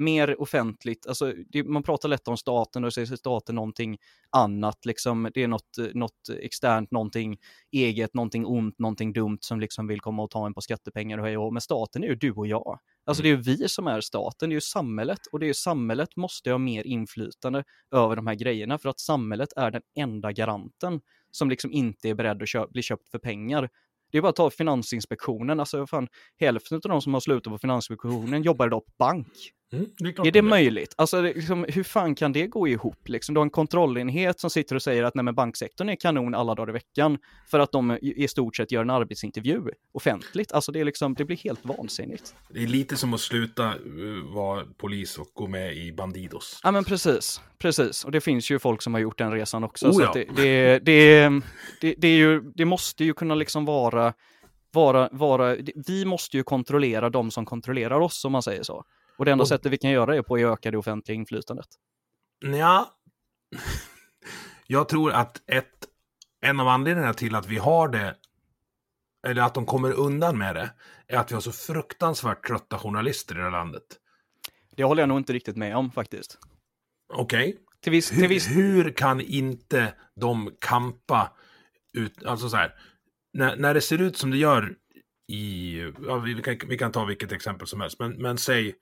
Speaker 3: mer offentligt, alltså det, man pratar lätt om staten och säger staten någonting annat, liksom det är något, något externt, någonting eget, någonting ont, någonting dumt som liksom vill komma och ta en på skattepengar och hej och Men staten är ju du och jag. Alltså det är ju vi som är staten, det är ju samhället och det är ju samhället måste ha mer inflytande över de här grejerna för att samhället är den enda garanten som liksom inte är beredd att köp, bli köpt för pengar. Det är bara att ta Finansinspektionen, alltså fan, hälften av de som har slutat på Finansinspektionen jobbar idag på bank. Mm, det är, är, det möjligt? Alltså, liksom, hur fan kan det gå ihop? Liksom, du har en kontrollenhet som sitter och säger att nej, men banksektorn är kanon alla dagar i veckan för att de i stort sett gör en arbetsintervju offentligt. Alltså, det, är liksom, det blir helt vansinnigt.
Speaker 2: Det är lite som att sluta uh, vara polis och gå med i Bandidos.
Speaker 3: Ja, men precis. Precis, och det finns ju folk som har gjort den resan också. Oh, ja. det, det, det, det, det, är ju, det måste ju kunna liksom vara, vara, vara, vi måste ju kontrollera de som kontrollerar oss, om man säger så. Och det enda och... sättet vi kan göra är på att öka det offentliga inflytandet.
Speaker 2: Ja, jag tror att ett, en av anledningarna till att vi har det, eller att de kommer undan med det, är att vi har så fruktansvärt trötta journalister i det här landet.
Speaker 3: Det håller jag nog inte riktigt med om faktiskt.
Speaker 2: Okej. Okay. hur, viss... hur kan inte de kampa ut, alltså så här, när, när det ser ut som det gör i, ja, vi, kan, vi kan ta vilket exempel som helst, men, men säg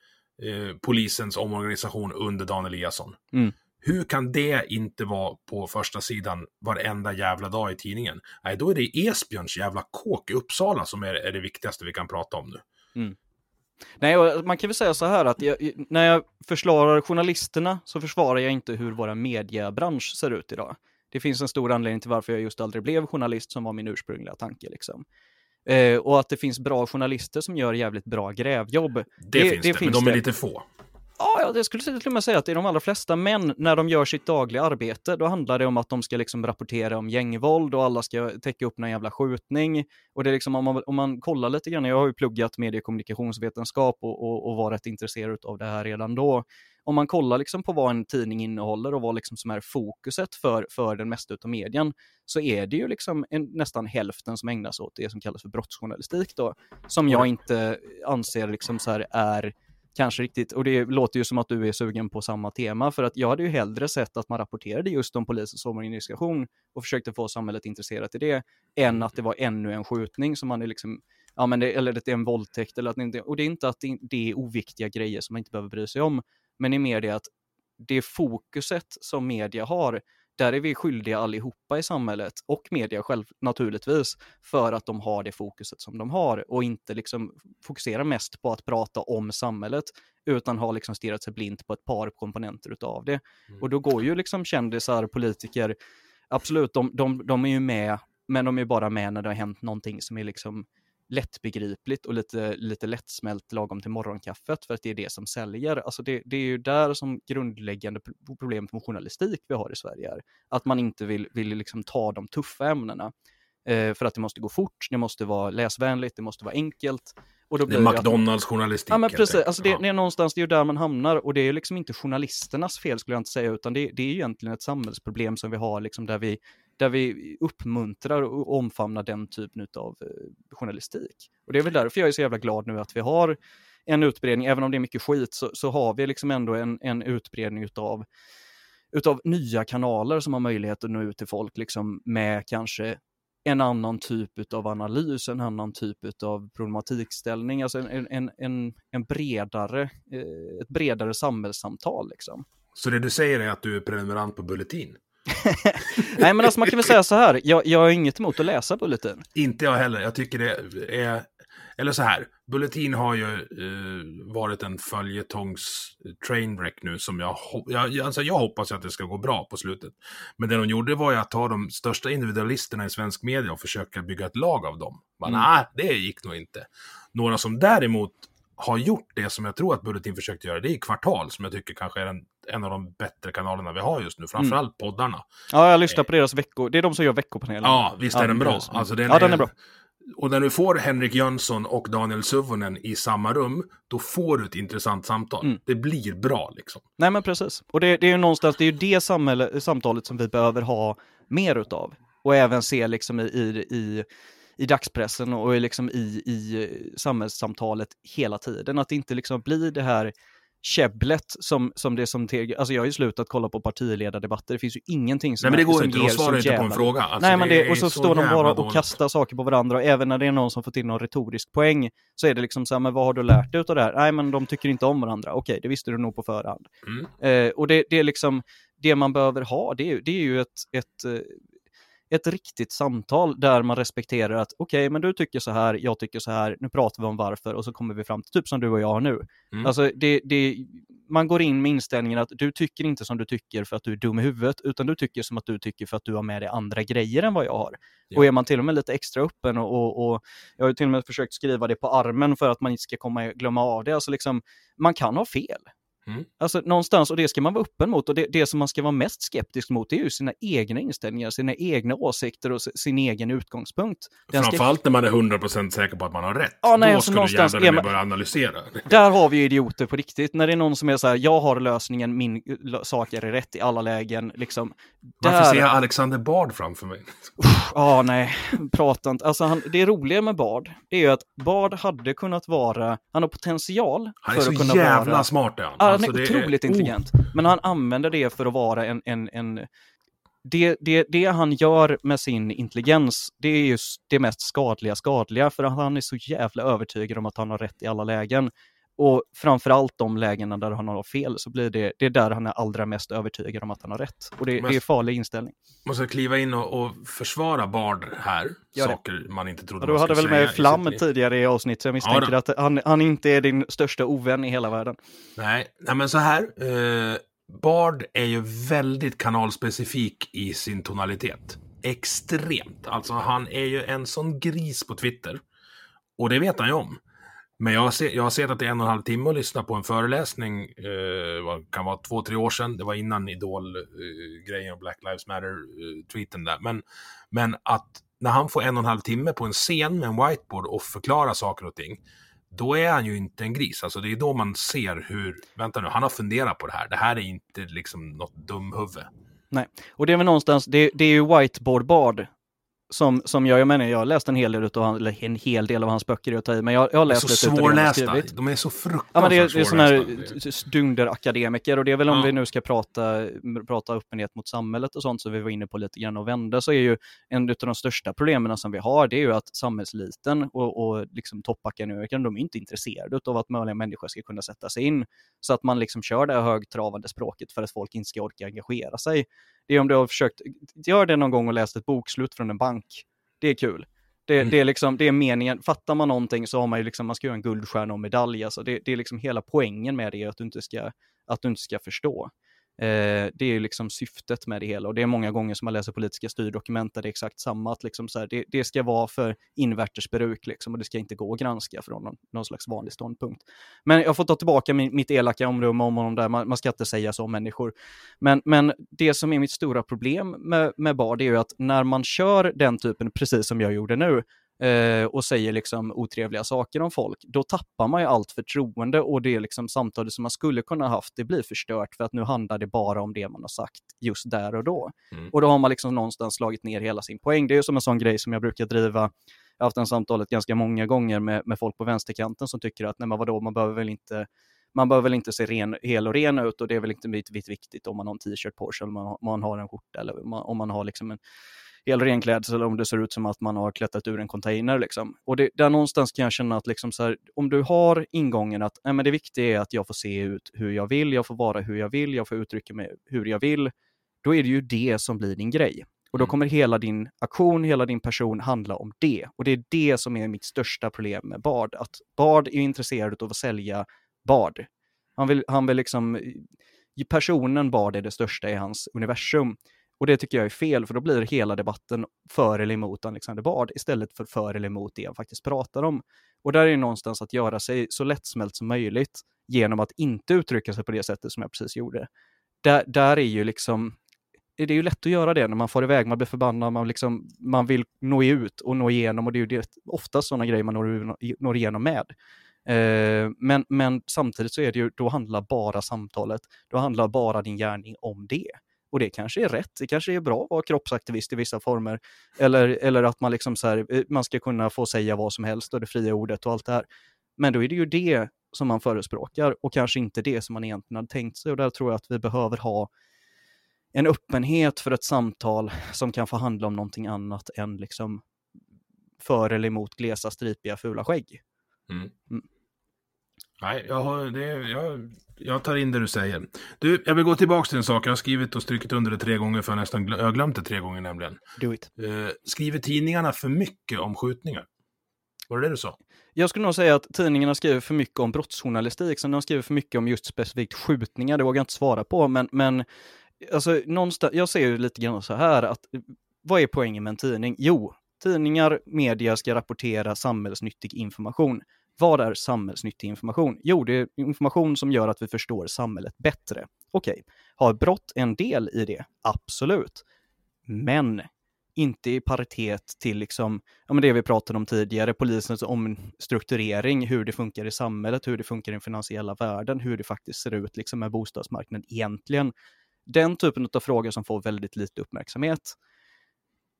Speaker 2: Eh, polisens omorganisation under Dan Eliasson. Mm. Hur kan det inte vara på första sidan varenda jävla dag i tidningen? Nej, då är det Esbjörns jävla kåk i Uppsala som är, är det viktigaste vi kan prata om nu. Mm.
Speaker 3: Nej, man kan väl säga så här att jag, när jag försvarar journalisterna så försvarar jag inte hur våra mediebransch ser ut idag. Det finns en stor anledning till varför jag just aldrig blev journalist som var min ursprungliga tanke. Liksom. Eh, och att det finns bra journalister som gör jävligt bra grävjobb. Det,
Speaker 2: det finns det, det finns men de är lite få.
Speaker 3: Ja, jag skulle till och med säga att det är de allra flesta, men när de gör sitt dagliga arbete, då handlar det om att de ska liksom rapportera om gängvåld och alla ska täcka upp någon jävla skjutning. Och det är liksom, om man, om man kollar lite grann, jag har ju pluggat medie och kommunikationsvetenskap och, och, och var rätt intresserad av det här redan då om man kollar liksom på vad en tidning innehåller och vad liksom som är fokuset för, för den mesta av medien, så är det ju liksom en, nästan hälften som ägnas åt det som kallas för brottsjournalistik då, som jag inte anser liksom så är kanske riktigt, och det låter ju som att du är sugen på samma tema, för att jag hade ju hellre sett att man rapporterade just om polisens omorganisation och försökte få samhället intresserat i det, än att det var ännu en skjutning som man är liksom, ja men det, eller att det är en våldtäkt, eller att det, och det är inte att det, det är oviktiga grejer som man inte behöver bry sig om, men är mer det att det fokuset som media har, där är vi skyldiga allihopa i samhället och media själv naturligtvis för att de har det fokuset som de har och inte liksom fokuserar mest på att prata om samhället utan har liksom stirrat sig blint på ett par komponenter utav det. Mm. Och då går ju liksom kändisar, politiker, absolut, de, de, de är ju med, men de är bara med när det har hänt någonting som är liksom lättbegripligt och lite, lite lättsmält lagom till morgonkaffet för att det är det som säljer. Alltså det, det är ju där som grundläggande problemet med journalistik vi har i Sverige är. Att man inte vill, vill liksom ta de tuffa ämnena. Eh, för att det måste gå fort, det måste vara läsvänligt, det måste vara enkelt.
Speaker 2: Och då det är McDonalds-journalistik.
Speaker 3: Ja, men precis. Alltså det, det, är någonstans, det är ju där man hamnar och det är liksom inte journalisternas fel skulle jag inte säga, utan det, det är egentligen ett samhällsproblem som vi har, liksom där vi där vi uppmuntrar och omfamnar den typen av eh, journalistik. Och det är väl därför jag är så jävla glad nu att vi har en utbredning, även om det är mycket skit, så, så har vi liksom ändå en, en utbredning utav utav nya kanaler som har möjlighet att nå ut till folk liksom med kanske en annan typ av analys, en annan typ av problematikställning, alltså en, en, en, en bredare, eh, ett bredare samhällssamtal. Liksom.
Speaker 2: Så det du säger är att du är prenumerant på Bulletin?
Speaker 3: Nej, men alltså man kan väl säga så här, jag, jag har inget emot att läsa Bulletin.
Speaker 2: Inte jag heller. Jag tycker det är... Eller så här, Bulletin har ju eh, varit en följetongs trainwreck nu som jag, jag, alltså jag hoppas att det ska gå bra på slutet. Men det de gjorde var ju att ta de största individualisterna i svensk media och försöka bygga ett lag av dem. Men mm. nej, det gick nog inte. Några som däremot har gjort det som jag tror att Bulletin försökte göra, det är Kvartal, som jag tycker kanske är en, en av de bättre kanalerna vi har just nu, framförallt mm. poddarna.
Speaker 3: Ja, jag lyssnar på deras vecko, det är de som gör veckopanelen.
Speaker 2: Ja, visst är ja, den bra. Alltså, den
Speaker 3: ja, är, den är bra.
Speaker 2: Och när du får Henrik Jönsson och Daniel Suvonen i samma rum, då får du ett intressant samtal. Mm. Det blir bra liksom.
Speaker 3: Nej men precis. Och det, det är ju någonstans, det är ju det samhälle, samtalet som vi behöver ha mer utav. Och även se liksom i, i, i i dagspressen och liksom i, i samhällssamtalet hela tiden. Att det inte liksom blir det här käbblet som, som det som Alltså jag har ju slutat kolla på partiledardebatter. Det finns ju ingenting som,
Speaker 2: Nej, men det går inte. De svarar inte på en fråga.
Speaker 3: Alltså, Nej, men det, och så, så står de bara och dåligt. kastar saker på varandra och även när det är någon som får till någon retorisk poäng så är det liksom så här, men vad har du lärt dig av det här? Nej, men de tycker inte om varandra. Okej, det visste du nog på förhand. Mm. Eh, och det, det är liksom, det man behöver ha, det är, det är ju ett, ett eh, ett riktigt samtal där man respekterar att okej, okay, men du tycker så här, jag tycker så här, nu pratar vi om varför och så kommer vi fram till typ som du och jag har nu. Mm. Alltså, det, det, man går in med inställningen att du tycker inte som du tycker för att du är dum i huvudet, utan du tycker som att du tycker för att du har med dig andra grejer än vad jag har. Ja. Och är man till och med lite extra öppen och, och, och, jag har till och med försökt skriva det på armen för att man inte ska komma glömma av det. Alltså liksom, man kan ha fel. Mm. Alltså någonstans, och det ska man vara öppen mot. Och det, det som man ska vara mest skeptisk mot, är ju sina egna inställningar, sina egna åsikter och sin egen utgångspunkt.
Speaker 2: Den Framförallt ska... när man är 100% säker på att man har rätt. Ja, nej, Då alltså, ska du jävla man... börja analysera. [LAUGHS]
Speaker 3: Där har vi ju idioter på riktigt. När det är någon som är så här, jag har lösningen, min sak är rätt i alla lägen. Liksom,
Speaker 2: Varför ser jag Alexander Bard framför mig?
Speaker 3: Ja, nej, [LAUGHS] prata inte. Alltså, han, det roliga med Bard, det är ju att Bard hade kunnat vara, han har potential
Speaker 2: han för att kunna vara... Han är så jävla smart är han.
Speaker 3: Alltså, han är otroligt är... intelligent. Oh. Men han använder det för att vara en, en, en det, det, det han gör med sin intelligens, det är just det mest skadliga skadliga, för han är så jävla övertygad om att han har rätt i alla lägen. Och framförallt de lägena där han har fel, så blir det, det är där han är allra mest övertygad om att han har rätt. Och det, det är farlig inställning.
Speaker 2: Måste kliva in och, och försvara Bard här, saker man inte trodde
Speaker 3: ja,
Speaker 2: man
Speaker 3: skulle säga. Du hade väl med Flam tidigare i avsnitt, så jag misstänker ja, att han, han inte är din största ovän i hela världen.
Speaker 2: Nej, nej men så här. Eh, Bard är ju väldigt kanalspecifik i sin tonalitet. Extremt. Alltså han är ju en sån gris på Twitter. Och det vet han ju om. Men jag har, sett, jag har sett att det är en och en halv timme att lyssna på en föreläsning, eh, vad kan vara två, tre år sedan. Det var innan Idol-grejen eh, och Black Lives Matter-tweeten eh, där. Men, men att när han får en och en halv timme på en scen med en whiteboard och förklara saker och ting, då är han ju inte en gris. Alltså det är då man ser hur, vänta nu, han har funderat på det här. Det här är inte liksom något dumhuvud.
Speaker 3: Nej, och det är väl någonstans, det, det är ju whiteboard-bard som, som jag, jag menar, jag har läst en hel del av, eller en hel del av hans böcker, jag tar i, men jag, jag har läst
Speaker 2: lite svårlästa. Det de är så fruktansvärt ja, men
Speaker 3: det är, det är sådana här dunderakademiker och det är väl om ja. vi nu ska prata, prata öppenhet mot samhället och sånt som vi var inne på lite grann och vända, så är ju en av de största problemen som vi har, det är ju att samhällsliten och, och liksom toppakademikern, de är inte intresserade av att möjliga människor ska kunna sätta sig in. Så att man liksom kör det här högtravande språket för att folk inte ska orka engagera sig. Det är om du har försökt, gör det någon gång och läst ett bokslut från en bank. Det är kul. Det, mm. det, är liksom, det är meningen, fattar man någonting så har man ju liksom, man ska göra en guldstjärna och medalj. Alltså det, det är liksom hela poängen med det, att du inte ska, att du inte ska förstå. Eh, det är liksom syftet med det hela och det är många gånger som man läser politiska styrdokument där det är exakt samma, att liksom så här, det, det, ska vara för invärtes bruk liksom, och det ska inte gå att granska från någon, någon slags vanlig ståndpunkt. Men jag får ta tillbaka min, mitt elaka omdöme om honom där, man, man, ska inte säga så om människor. Men, men det som är mitt stora problem med, med det är ju att när man kör den typen, precis som jag gjorde nu, eh, och säger liksom otrevliga saker om folk, då tappar man ju allt förtroende och det liksom samtalet som man skulle kunna haft, det blir förstört för att nu handlar det bara om det man har sagt just där och då. Mm. Och då har man liksom någonstans slagit ner hela sin poäng. Det är ju som en sån grej som jag brukar driva jag har haft en samtalet ganska många gånger med, med folk på vänsterkanten som tycker att nej men vadå, man behöver väl inte man behöver väl inte se ren, hel och ren ut och det är väl inte viktigt om man har en t-shirt på sig eller man, har, man har en skjorta eller man, om man har liksom en hel ren klädsel eller om det ser ut som att man har klättrat ur en container. Liksom. Och det, där någonstans kan jag känna att liksom så här, om du har ingången att nej, men det viktiga är att jag får se ut hur jag vill, jag får vara hur jag vill, jag får uttrycka mig hur jag vill, då är det ju det som blir din grej. Och då
Speaker 2: Mm.
Speaker 3: kommer hela din aktion, hela din person handla om det. Och det är det som är mitt största problem med Bard. Att Bard är intresserad av att sälja Bard. Han vill, han vill liksom, personen Bard är det största i hans universum. Och det tycker jag är fel, för då blir hela debatten för eller emot Alexander Bard istället för för eller emot det han faktiskt pratar om. Och där är det någonstans att göra sig så lättsmält som möjligt genom att inte uttrycka sig på det sättet som jag precis gjorde. Där, där är ju liksom, det är ju lätt att göra det när man får iväg, man blir förbannad, man, liksom, man vill nå ut och nå igenom och det är ju det, oftast sådana grejer man når, når igenom med. Eh, men, men samtidigt så är det ju, då handlar bara samtalet, då handlar bara din gärning om det. Och det kanske är rätt, det kanske är bra att vara kroppsaktivist i vissa former. Eller, eller att man, liksom så här, eh, man ska kunna få säga vad som helst och det fria ordet och allt det här. Men då är det ju det som man förespråkar och kanske inte det som man egentligen hade tänkt sig. Och där tror jag att vi behöver ha en öppenhet för ett samtal som kan få handla om någonting annat än liksom för eller emot glesa, stripiga, fula skägg.
Speaker 2: Mm.
Speaker 3: Mm.
Speaker 2: Nej, jag, har, det, jag, jag tar in det du säger. Du, jag vill gå tillbaka till en sak. Jag har skrivit och strukit under det tre gånger för jag nästan glö- jag har glömt det tre gånger nämligen.
Speaker 3: Do it.
Speaker 2: Eh, skriver tidningarna för mycket om skjutningar? Var det det du sa?
Speaker 3: Jag skulle nog säga att tidningarna skriver för mycket om brottsjournalistik, så de skriver för mycket om just specifikt skjutningar, det vågar jag inte svara på, men, men alltså, någonstans, jag ser ju lite grann så här att vad är poängen med en tidning? Jo, tidningar, media ska rapportera samhällsnyttig information. Vad är samhällsnyttig information? Jo, det är information som gör att vi förstår samhället bättre. Okej, har brott en del i det? Absolut. Men inte i paritet till liksom, ja, men det vi pratade om tidigare, polisens omstrukturering, hur det funkar i samhället, hur det funkar i den finansiella världen, hur det faktiskt ser ut liksom med bostadsmarknaden egentligen. Den typen av frågor som får väldigt lite uppmärksamhet,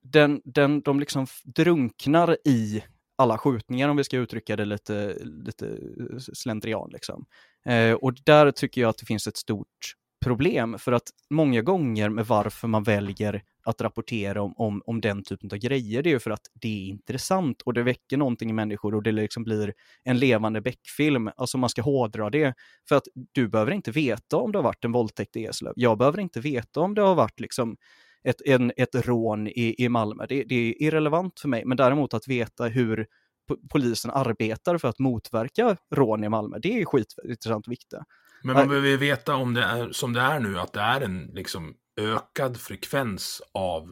Speaker 3: den, den, de liksom drunknar i alla skjutningar om vi ska uttrycka det lite, lite eh, slentrian. Liksom. Eh, och där tycker jag att det finns ett stort problem för att många gånger med varför man väljer att rapportera om, om, om den typen av grejer, det är ju för att det är intressant och det väcker någonting i människor och det liksom blir en levande Beck-film. Alltså man ska hårdra det. För att du behöver inte veta om det har varit en våldtäkt i Eslöv. Jag behöver inte veta om det har varit liksom ett, en, ett rån i, i Malmö. Det, det är irrelevant för mig, men däremot att veta hur po- polisen arbetar för att motverka rån i Malmö, det är skitintressant och viktigt.
Speaker 2: Men man behöver ju veta om det är som det är nu, att det är en liksom ökad frekvens av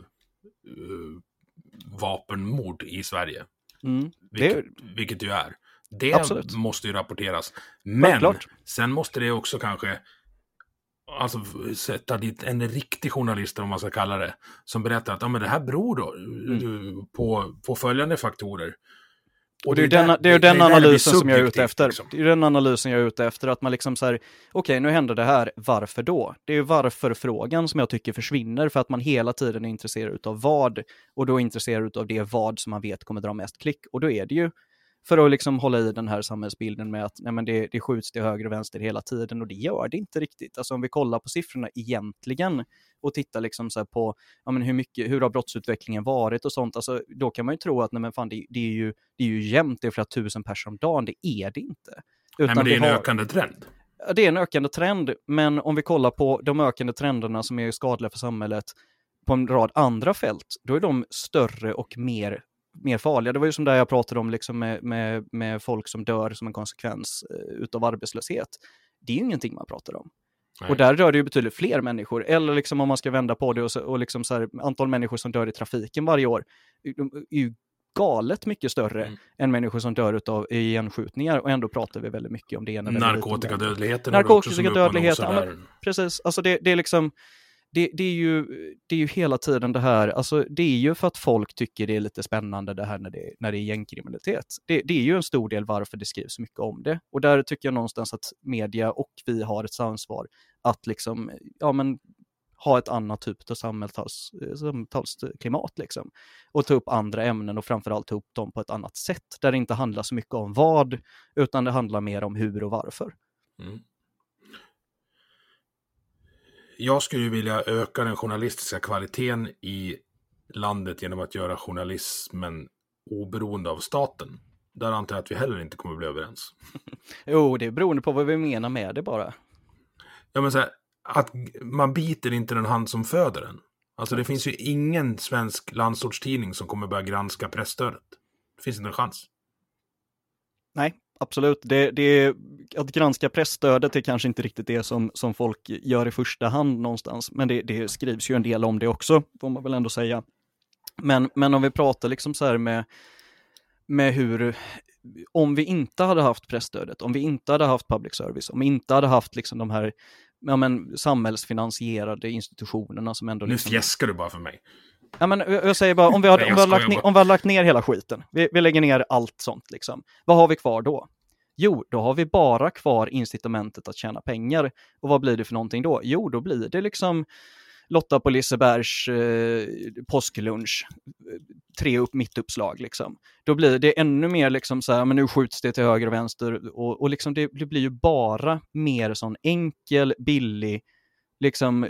Speaker 2: uh, vapenmord i Sverige.
Speaker 3: Mm.
Speaker 2: Vilket,
Speaker 3: Det,
Speaker 2: vilket ju är. Det
Speaker 3: Absolut.
Speaker 2: måste ju rapporteras. Men
Speaker 3: Självklart.
Speaker 2: sen måste det också kanske alltså, sätta dit en riktig journalist, om man ska kalla det, som berättar att ja, men det här beror då
Speaker 3: Mm.
Speaker 2: på, på följande faktorer.
Speaker 3: Och det är den, det är den analysen som jag är ute efter.
Speaker 2: liksom.
Speaker 3: Det är den analysen jag är ute efter, att man liksom så här, okej, nu händer det här, varför då? Det är ju varför-frågan som jag tycker försvinner, för att man hela tiden är intresserad av vad, och då är intresserad av det vad som man vet kommer dra mest klick. Och då är det ju för att liksom hålla i den här samhällsbilden med att nej, men det, det skjuts till höger och vänster hela tiden och det gör det inte riktigt. Alltså om vi kollar på siffrorna egentligen och tittar liksom så på ja, men hur, mycket, hur har brottsutvecklingen varit och sånt, alltså, då kan man ju tro att nej, men fan, det, det, är ju, det är ju jämnt, det är flera tusen personer om dagen, det är det inte.
Speaker 2: Nej, men det är en
Speaker 3: har-
Speaker 2: ökande trend.
Speaker 3: Det är en ökande trend, men om vi kollar på de ökande trenderna som är skadliga för samhället på en rad andra fält, då är de större och mer, mer farliga. Det var ju som där jag pratade om liksom med, med, med folk som dör som en konsekvens eh, utav arbetslöshet. Det är ju ingenting man pratar om.
Speaker 2: Nej.
Speaker 3: Och där rör det ju betydligt fler människor. Eller liksom om man ska vända på det och, så, och liksom så här, antal människor som dör i trafiken varje år de är ju galet mycket större
Speaker 2: Mm.
Speaker 3: än människor som dör av igenskjutningar och ändå pratar vi väldigt mycket om det ena. det.
Speaker 2: Narkotikadödligheten har vi också som är uppe och
Speaker 3: Narkotikadödlighet,
Speaker 2: nosar
Speaker 3: ja. Precis, alltså det, det är liksom, det, det, är ju, det är ju hela tiden det här, alltså det är ju för att folk tycker det är lite spännande det här när det, när det är gängkriminalitet. Det, det är ju en stor del varför det skrivs så mycket om det. Och där tycker jag någonstans att media och vi har ett ansvar att liksom, ja men ha ett annat typ av samhälls, samtalsklimat liksom. Och ta upp andra ämnen och framförallt ta upp dem på ett annat sätt. Där det inte handlar så mycket om vad, utan det handlar mer om hur och varför.
Speaker 2: Mm jag skulle ju vilja öka den journalistiska kvaliteten i landet genom att göra journalismen oberoende av staten. Där antar jag att vi heller inte kommer att bli överens. [LAUGHS]
Speaker 3: Jo, det är beroende på vad vi menar med det bara.
Speaker 2: Ja, men så här, att man biter inte den hand som föder den. Alltså det finns ju ingen svensk landsortstidning som kommer börja granska pressstödet. Det finns inte en chans.
Speaker 3: Nej, absolut. Det, det, att granska pressstödet är kanske inte riktigt det som, som folk gör i första hand någonstans, men det, det skrivs ju en del om det också, får man väl ändå säga. Men, men om vi pratar liksom så här med, med hur, om vi inte hade haft pressstödet, om vi inte hade haft public service, om vi inte hade haft liksom de här ja, men, samhällsfinansierade institutionerna som ändå...
Speaker 2: Nu
Speaker 3: Liksom,
Speaker 2: fjäskar du bara för mig.
Speaker 3: Ja, men jag säger bara, om vi,
Speaker 2: Nej,
Speaker 3: om, vi hade lagt ner, om vi hade lagt ner hela skiten, vi, vi lägger ner allt sånt liksom. Vad har vi kvar då? Jo, då har vi bara kvar incitamentet att tjäna pengar. Och vad blir det för någonting då? Jo, då blir det liksom Lotta på Lisebergs eh, påsklunch, eh, tre upp mittuppslag liksom. Då blir det ännu mer liksom så här, men nu skjuts det till höger och vänster och, och liksom det, det blir ju bara mer sån enkel, billig, liksom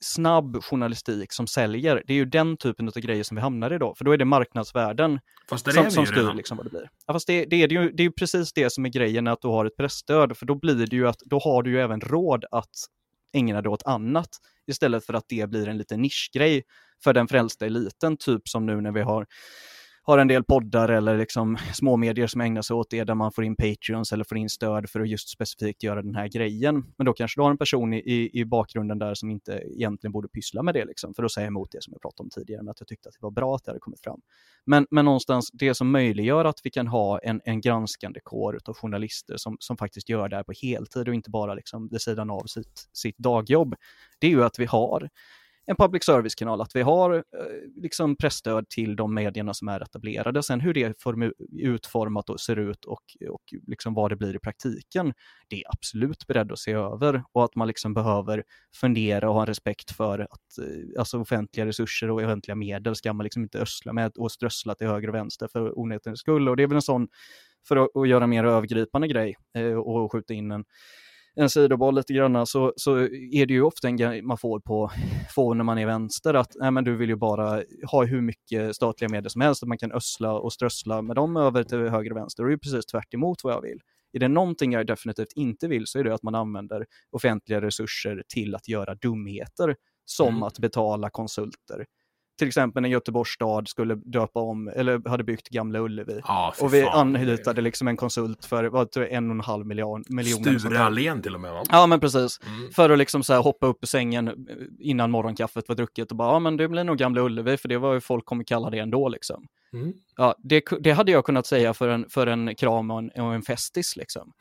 Speaker 3: snabb journalistik som säljer. Det är ju den typen av grejer som vi hamnar i då, för då är det marknadsvärden
Speaker 2: är
Speaker 3: som, som styr liksom vad det blir. Ja, fast det, det, är det, ju, det är ju precis det som är grejen att du har ett pressstöd, för då blir det ju att då har du ju även råd att ägna dig åt annat istället för att det blir en liten nischgrej för den frälsta eliten, typ som nu när vi har har en del poddar eller liksom [LAUGHS] småmedier som ägnar sig åt det där man får in Patreons eller får in stöd för att just specifikt göra den här grejen. Men då kanske du har en person i, i, i bakgrunden där som inte egentligen borde pyssla med det, liksom, för att säga emot det som jag pratade om tidigare, med att jag tyckte att det var bra att det hade kommit fram. Men, men någonstans det som möjliggör att vi kan ha en, en granskande kår av journalister som, som faktiskt gör det här på heltid och inte bara liksom vid sidan av sitt, sitt dagjobb, det är ju att vi har en public service-kanal, att vi har eh, liksom pressstöd till de medierna som är etablerade. Sen hur det är utformat och ser ut och, och liksom vad det blir i praktiken, det är absolut beredd att se över och att man liksom behöver fundera och ha en respekt för att eh, alltså offentliga resurser och offentliga medel ska man liksom inte ösla med och strössla till höger och vänster för onödighetens skull. Och det är väl en sån, för att, att göra en mer övergripande grej eh, och skjuta in en en sidoboll lite grann så, så är det ju ofta en grej man får på får när man är vänster att nej, men du vill ju bara ha hur mycket statliga medel som helst att man kan össla och strössla med dem över till höger och vänster och det är ju precis tvärt emot vad jag vill. Är det någonting jag definitivt inte vill så är det att man använder offentliga resurser till att göra dumheter som
Speaker 2: Mm.
Speaker 3: att betala konsulter. Till exempel när Göteborgs stad skulle döpa om, eller hade byggt Gamla Ullevi.
Speaker 2: Fy
Speaker 3: Och vi
Speaker 2: fan.
Speaker 3: anlitade liksom en konsult för vad en och en halv miljon. miljon
Speaker 2: Sture Allén till och med va?
Speaker 3: Ja, men precis.
Speaker 2: Mm.
Speaker 3: För att liksom så här hoppa upp ur sängen innan morgonkaffet var drucket och bara, ja men det blir nog Gamla Ullevi, för det var ju folk kommer kalla det ändå liksom.
Speaker 2: Mm.
Speaker 3: Ja, det, det hade jag kunnat säga för en, för en kram och en, och en festis liksom.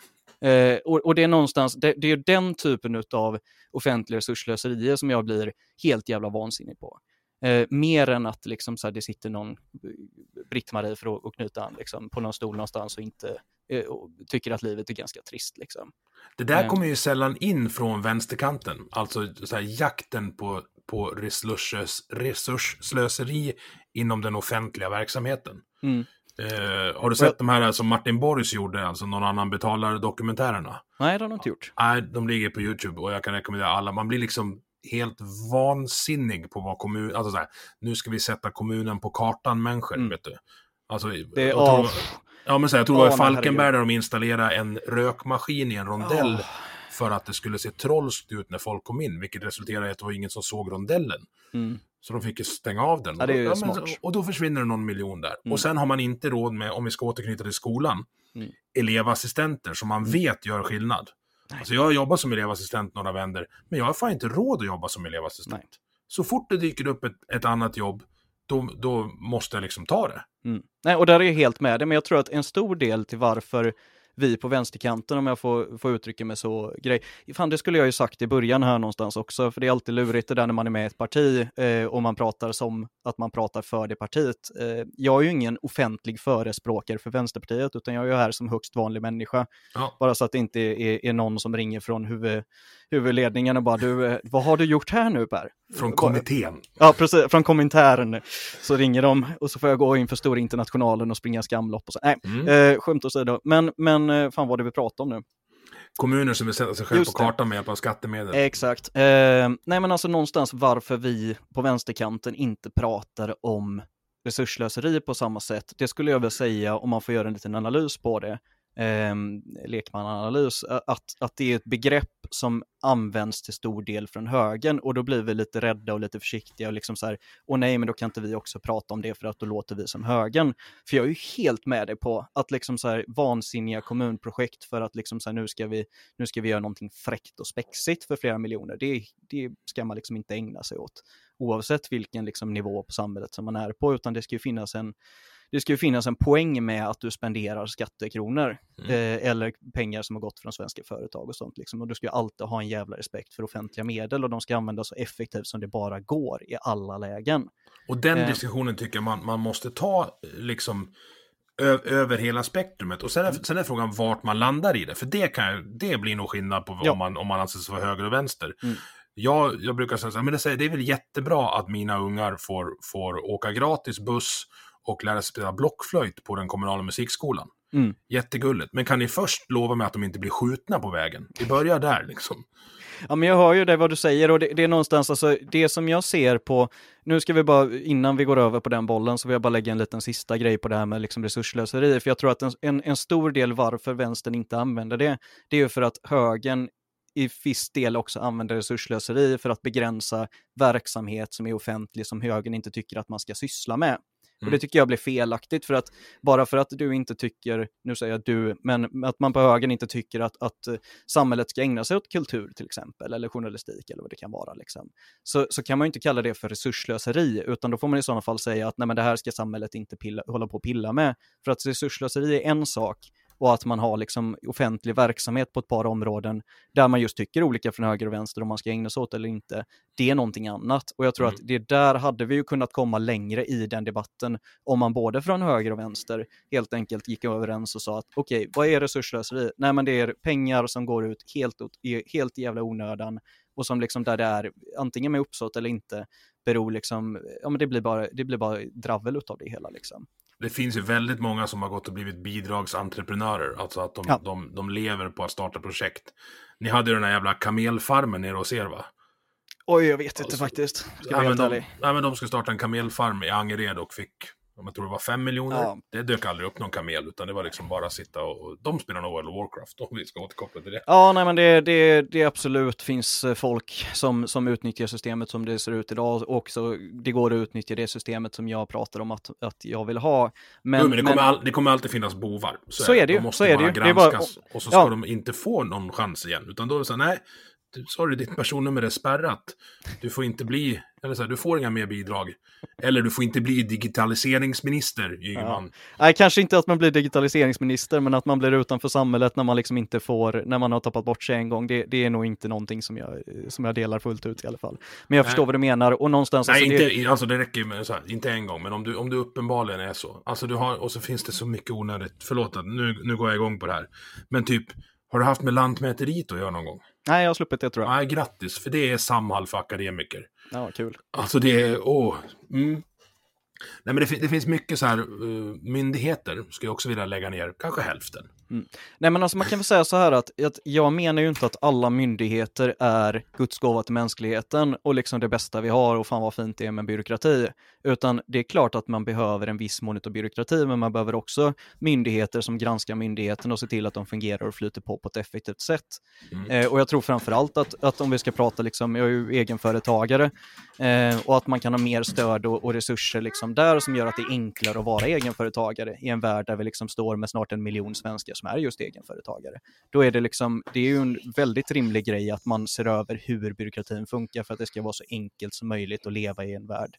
Speaker 3: Eh, och, och det är någonstans, det, det är den typen av offentliga resurslöserier som jag blir helt jävla vansinnig på. Eh, mer än att liksom så här, det sitter någon eh, Britt-Marie för att, knyta an liksom, på någon stol någonstans och inte eh, och tycker att livet är ganska trist. Liksom.
Speaker 2: Det där
Speaker 3: Mm.
Speaker 2: kommer ju sällan in från vänsterkanten. Alltså så här, jakten på, på resurslös, resursslöseri inom den offentliga verksamheten.
Speaker 3: Mm.
Speaker 2: Eh, har du sett de här som Martin Borgs gjorde, alltså någon annan betalar dokumentärerna?
Speaker 3: Nej, det har de inte gjort.
Speaker 2: Nej, de ligger på YouTube och jag kan rekommendera alla. Man blir liksom helt vansinnig på vad kommun... Alltså så här, nu ska vi sätta kommunen på kartan, människor,
Speaker 3: Mm.
Speaker 2: vet du. Alltså,
Speaker 3: Det, åh,
Speaker 2: tror, ja, men så här, jag tror det var i Falkenberg
Speaker 3: herregud.
Speaker 2: där de installerade en rökmaskin i en rondell
Speaker 3: Åh.
Speaker 2: för att det skulle se trolskt ut när folk kom in, vilket resulterade i att det var ingen som såg rondellen.
Speaker 3: mm.
Speaker 2: Så de fick ju stänga av den.
Speaker 3: Ja, det är ju
Speaker 2: men, och då försvinner det någon miljon där.
Speaker 3: Mm.
Speaker 2: Och sen har man inte råd med, om vi ska återknyta till skolan,
Speaker 3: Mm.
Speaker 2: elevassistenter som man vet gör skillnad. Alltså jag har jobbat som elevassistent några vänder, men jag har fan inte råd att jobba som elevassistent.
Speaker 3: Nej.
Speaker 2: Så fort det dyker upp ett, ett annat jobb, då, då måste jag liksom ta det.
Speaker 3: Mm. Nej, och där är jag helt med dig, men jag tror att en stor del till varför vi på vänsterkanten, om jag får, får uttrycka mig så, grej. Fan, det skulle jag ju sagt i början här någonstans också, för det är alltid lurigt det där när man är med i ett parti eh, och man pratar som att man pratar för det partiet. Eh, jag är ju ingen offentlig förespråkare för Vänsterpartiet, utan jag är ju här som högst vanlig människa.
Speaker 2: Ja.
Speaker 3: Bara så att det inte är, är någon som ringer från huvud, huvudledningen och bara du, eh, vad har du gjort här nu Per?
Speaker 2: Från kommittén.
Speaker 3: Ja, precis. Från kommentaren så ringer de och så får jag gå in för Stora Internationalen och springa skamlopp och så. Nej,
Speaker 2: Mm.
Speaker 3: eh, skämt åsido. Men, men eh, fan vad det vi pratar om nu.
Speaker 2: Kommuner som vill sätta sig själv
Speaker 3: Just
Speaker 2: på kartan med hjälp av skattemedel.
Speaker 3: Exakt. Eh, nej men alltså någonstans varför vi på vänsterkanten inte pratar om resursslöseri på samma sätt. Det skulle jag väl säga om man får göra en liten analys på det. Eh, lekmananalys, att, att det är ett begrepp som används till stor del från högern och då blir vi lite rädda och lite försiktiga och liksom så här, åh nej, men då kan inte vi också prata om det för att då låter vi som högern. För jag är ju helt med dig på att liksom så här vansinniga kommunprojekt för att liksom så här, nu ska vi, nu ska vi göra någonting fräckt och spexigt för flera miljoner. Det, det ska man liksom inte ägna sig åt oavsett vilken liksom nivå på samhället som man är på, utan det ska ju finnas en det ska ju finnas en poäng med att du spenderar skattekronor
Speaker 2: Mm.
Speaker 3: eh, eller pengar som har gått från svenska företag och sånt. Liksom. Och du ska alltid ha en jävla respekt för offentliga medel och de ska användas så effektivt som det bara går i alla lägen.
Speaker 2: Och den
Speaker 3: Eh.
Speaker 2: diskussionen tycker jag man, man måste ta liksom över hela spektrumet. Och sen är, sen är frågan vart man landar i det. För det, kan, det blir nog skillnad på
Speaker 3: Ja.
Speaker 2: om, man, om man anser sig vara höger och vänster.
Speaker 3: Mm.
Speaker 2: Jag, jag brukar säga så här, men det, säger- det är väl jättebra att mina ungar får, får åka gratis buss och lära sig spela blockflöjt på den kommunala musikskolan.
Speaker 3: Mm.
Speaker 2: Jättegulligt. Men kan ni först lova mig att de inte blir skjutna på vägen? Vi börjar där liksom.
Speaker 3: Ja, men jag hör ju det vad du säger och det, det är någonstans, alltså det som jag ser på, nu ska vi bara, innan vi går över på den bollen, så vill jag bara lägga en liten sista grej på det här med liksom resurslöseri, för jag tror att en, en, en stor del varför vänstern inte använder det, det är ju för att högern i viss del också använder resurslöseri för att begränsa verksamhet som är offentlig som högern inte tycker att man ska syssla med. Och
Speaker 2: Mm.
Speaker 3: det tycker jag blir felaktigt för att bara för att du inte tycker, nu säger jag du, men att man på högern inte tycker att, att eh, samhället ska ägna sig åt kultur till exempel, eller journalistik eller vad det kan vara, liksom. så, så kan man ju inte kalla det för resurslöseri, utan då får man i sådana fall säga att nej, men det här ska samhället inte pilla, hålla på och pilla med. För att resurslöseri är en sak, och att man har liksom offentlig verksamhet på ett par områden där man just tycker olika från höger och vänster om man ska ägna sig åt eller inte, det är någonting annat. Och jag tror
Speaker 2: Mm.
Speaker 3: att det där hade vi ju kunnat komma längre i den debatten om man både från höger och vänster helt enkelt gick överens och sa att okej, vad är resursslöseri? Nej, men det är pengar som går ut helt, helt jävla onödan och som liksom där det är antingen med uppsåt eller inte beror liksom, ja men det blir bara, det blir bara dravel utav det hela liksom.
Speaker 2: Det finns ju väldigt många som har gått och blivit bidragsentreprenörer. Alltså att de,
Speaker 3: Ja.
Speaker 2: de, de lever på att starta projekt. Ni hade ju den här jävla kamelfarmen nere hos er va?
Speaker 3: Oj, jag vet inte
Speaker 2: Alltså,
Speaker 3: faktiskt. Ska
Speaker 2: Ja, men de, nej, men de skulle starta en kamelfarm i Angered och fick, jag tror det var fem miljoner.
Speaker 3: Ja.
Speaker 2: Det dök aldrig upp någon kamel, utan det var liksom bara sitta och, de spelar nog World of Warcraft, om vi ska återkoppla till det.
Speaker 3: Ja, nej men det, det, det absolut finns eh, folk som, som utnyttjar systemet som det ser ut idag och så det går att utnyttja det systemet som jag pratar om att, att jag vill ha. Men,
Speaker 2: jo, men det, kommer all, det kommer alltid finnas bovar.
Speaker 3: Så är det ju,
Speaker 2: De måste
Speaker 3: så är det ju. Det är bara-
Speaker 2: granskas. Och så ska
Speaker 3: ja.
Speaker 2: de inte få någon chans igen. Utan då är det så här, nej, du, sorry, ditt personnummer är spärrat. Du får inte bli, eller så här, du får inga mer bidrag. Eller du får inte bli digitaliseringsminister, Ygeman.
Speaker 3: Nej, kanske inte att man blir digitaliseringsminister, men att man blir utanför samhället när man liksom inte får, när man har tappat bort sig en gång, det, det är nog inte någonting som jag, som jag delar fullt ut i alla fall. Men jag
Speaker 2: Nej.
Speaker 3: förstår vad du menar och någonstans...
Speaker 2: Nej,
Speaker 3: alltså, det,
Speaker 2: inte, alltså det räcker ju med så här, inte en gång, men om du, om du uppenbarligen är så. Alltså du har, och så finns det så mycket onödigt, förlåt nu, nu går jag igång på det här. Men typ, har du haft med Lantmäteriet att göra någon gång?
Speaker 3: nej, jag har sluppit det tror jag.
Speaker 2: Nej, grattis, för det är Samhall för akademiker.
Speaker 3: Ja, kul.
Speaker 2: Alltså det är, åh. Mm. Nej men det, det finns mycket så här, uh, myndigheter skulle jag också vilja lägga ner, kanske hälften.
Speaker 3: Nej men alltså man kan väl säga så här att, att jag menar ju inte att alla myndigheter är Guds gåva till mänskligheten och liksom det bästa vi har och fan vad fint det är med byråkrati. Utan det är klart att man behöver en viss mån av byråkrati men man behöver också myndigheter som granskar myndigheten och ser till att de fungerar och flyter på på ett effektivt sätt.
Speaker 2: Mm.
Speaker 3: Eh, och jag tror framförallt att, att om vi ska prata, liksom, jag är ju egenföretagare eh, och att man kan ha mer stöd och, och resurser liksom där som gör att det är enklare att vara egenföretagare i en värld där vi liksom står med snart en miljon svenskar som är just egenföretagare. Då är det liksom, det är ju en väldigt rimlig grej att man ser över hur byråkratin funkar för att det ska vara så enkelt som möjligt att leva i en värld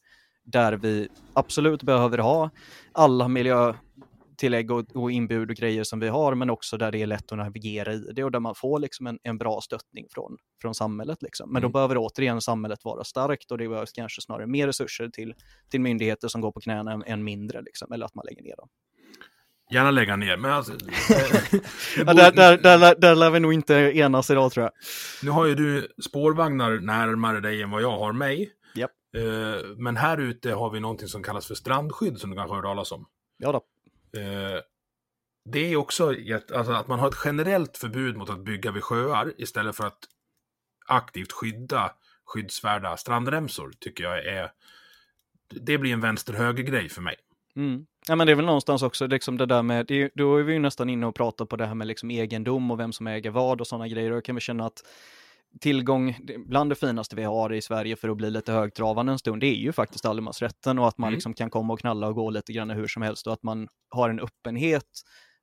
Speaker 3: där vi absolut behöver ha alla miljötillägg och, och inbud och grejer som vi har, men också där det är lätt att navigera i det och där man får liksom en, en bra stöttning från, från samhället. Liksom. Men då
Speaker 2: Mm.
Speaker 3: behöver återigen samhället vara starkt och det behövs kanske snarare mer resurser till, till myndigheter som går på knäna än, än mindre, liksom, eller att man lägger ner dem.
Speaker 2: Gärna lägga ner, men alltså... [LAUGHS] eh,
Speaker 3: Ja, där, där, där, där lär vi nog inte enas idag tror jag.
Speaker 2: Nu har ju du spårvagnar närmare dig än vad jag har mig. Eh, men här ute har vi någonting som kallas för strandskydd, som du kanske har hört talas om.
Speaker 3: Ja då.
Speaker 2: Eh, det är också alltså att man har ett generellt förbud mot att bygga vid sjöar istället för att aktivt skydda skyddsvärda strandremsor tycker jag är det blir en vänster-höger-grej för mig.
Speaker 3: Mm. Ja, men det är väl någonstans också liksom det där med, det, då är vi ju nästan inne och pratar på det här med liksom egendom och vem som äger vad och sådana grejer. Och jag kan väl känna att tillgång, bland det finaste vi har i Sverige för att bli lite högtravande en stund, det är ju faktiskt allemansrätten och att man mm. liksom kan komma och knalla och gå lite grann hur som helst och att man har en öppenhet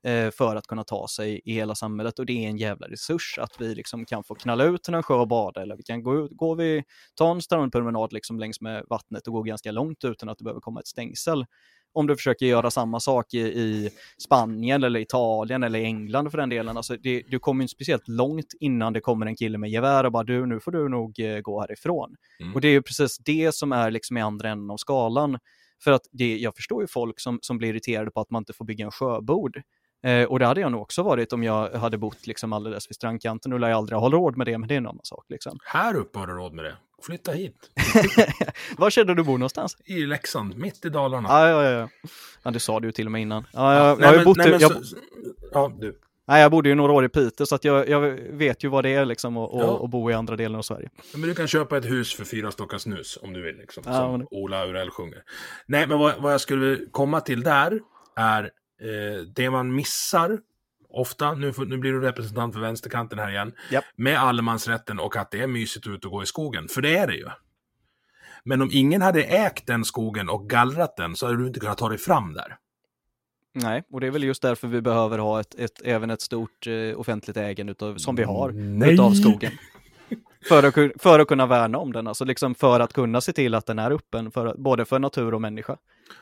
Speaker 3: eh, för att kunna ta sig i hela samhället och det är en jävla resurs att vi liksom kan få knalla ut till en sjö och bada eller vi kan gå, gå vi, ta en strandpromenad liksom längs med vattnet och gå ganska långt utan att det behöver komma ett stängsel om du försöker göra samma sak i, i Spanien eller Italien eller England för den delen. Alltså det, du kommer inte speciellt långt innan det kommer en kille med gevär och bara du, nu får du nog eh, gå härifrån. Mm. Och det är ju precis det som är liksom i andra änden av skalan. För att det, jag förstår ju folk som, som blir irriterade på att man inte får bygga en sjöbord. Eh, och det hade jag nog också varit om jag hade bott liksom alldeles vid strandkanten. Nu lär jag aldrig ha råd med det, men det är en annan sak. Liksom.
Speaker 2: Här uppe har du råd med det. Flytta hit. [LAUGHS]
Speaker 3: Var känner du bor någonstans?
Speaker 2: I Leksand, mitt i Dalarna.
Speaker 3: Ja, ja, ja. ja det sa du till och med innan. Ja, jag, ja, jag har bott nej, jag, så,
Speaker 2: ja, du.
Speaker 3: Nej, jag bodde ju några år i Piteå så att jag, jag vet ju vad det är liksom att ja. bo i andra delen av Sverige.
Speaker 2: Men du kan köpa ett hus för fyra stockar snus om du vill, liksom, ja, som men... Ola Urell sjunger. Nej, men vad, vad jag skulle komma till där är eh, det man missar ofta, nu, nu blir du representant för vänsterkanten här igen,
Speaker 3: yep.
Speaker 2: med allemansrätten och att det är mysigt ut och gå i skogen, för det är det ju. Men om ingen hade ägt den skogen och gallrat den så hade du inte kunnat ta dig fram där.
Speaker 3: Nej, och det är väl just därför vi behöver ha ett, ett även ett stort eh, offentligt ägande utav, som vi har, Nej. utav skogen. För att, för att kunna värna om den, alltså liksom för att kunna se till att den är öppen, för, både för natur och människa.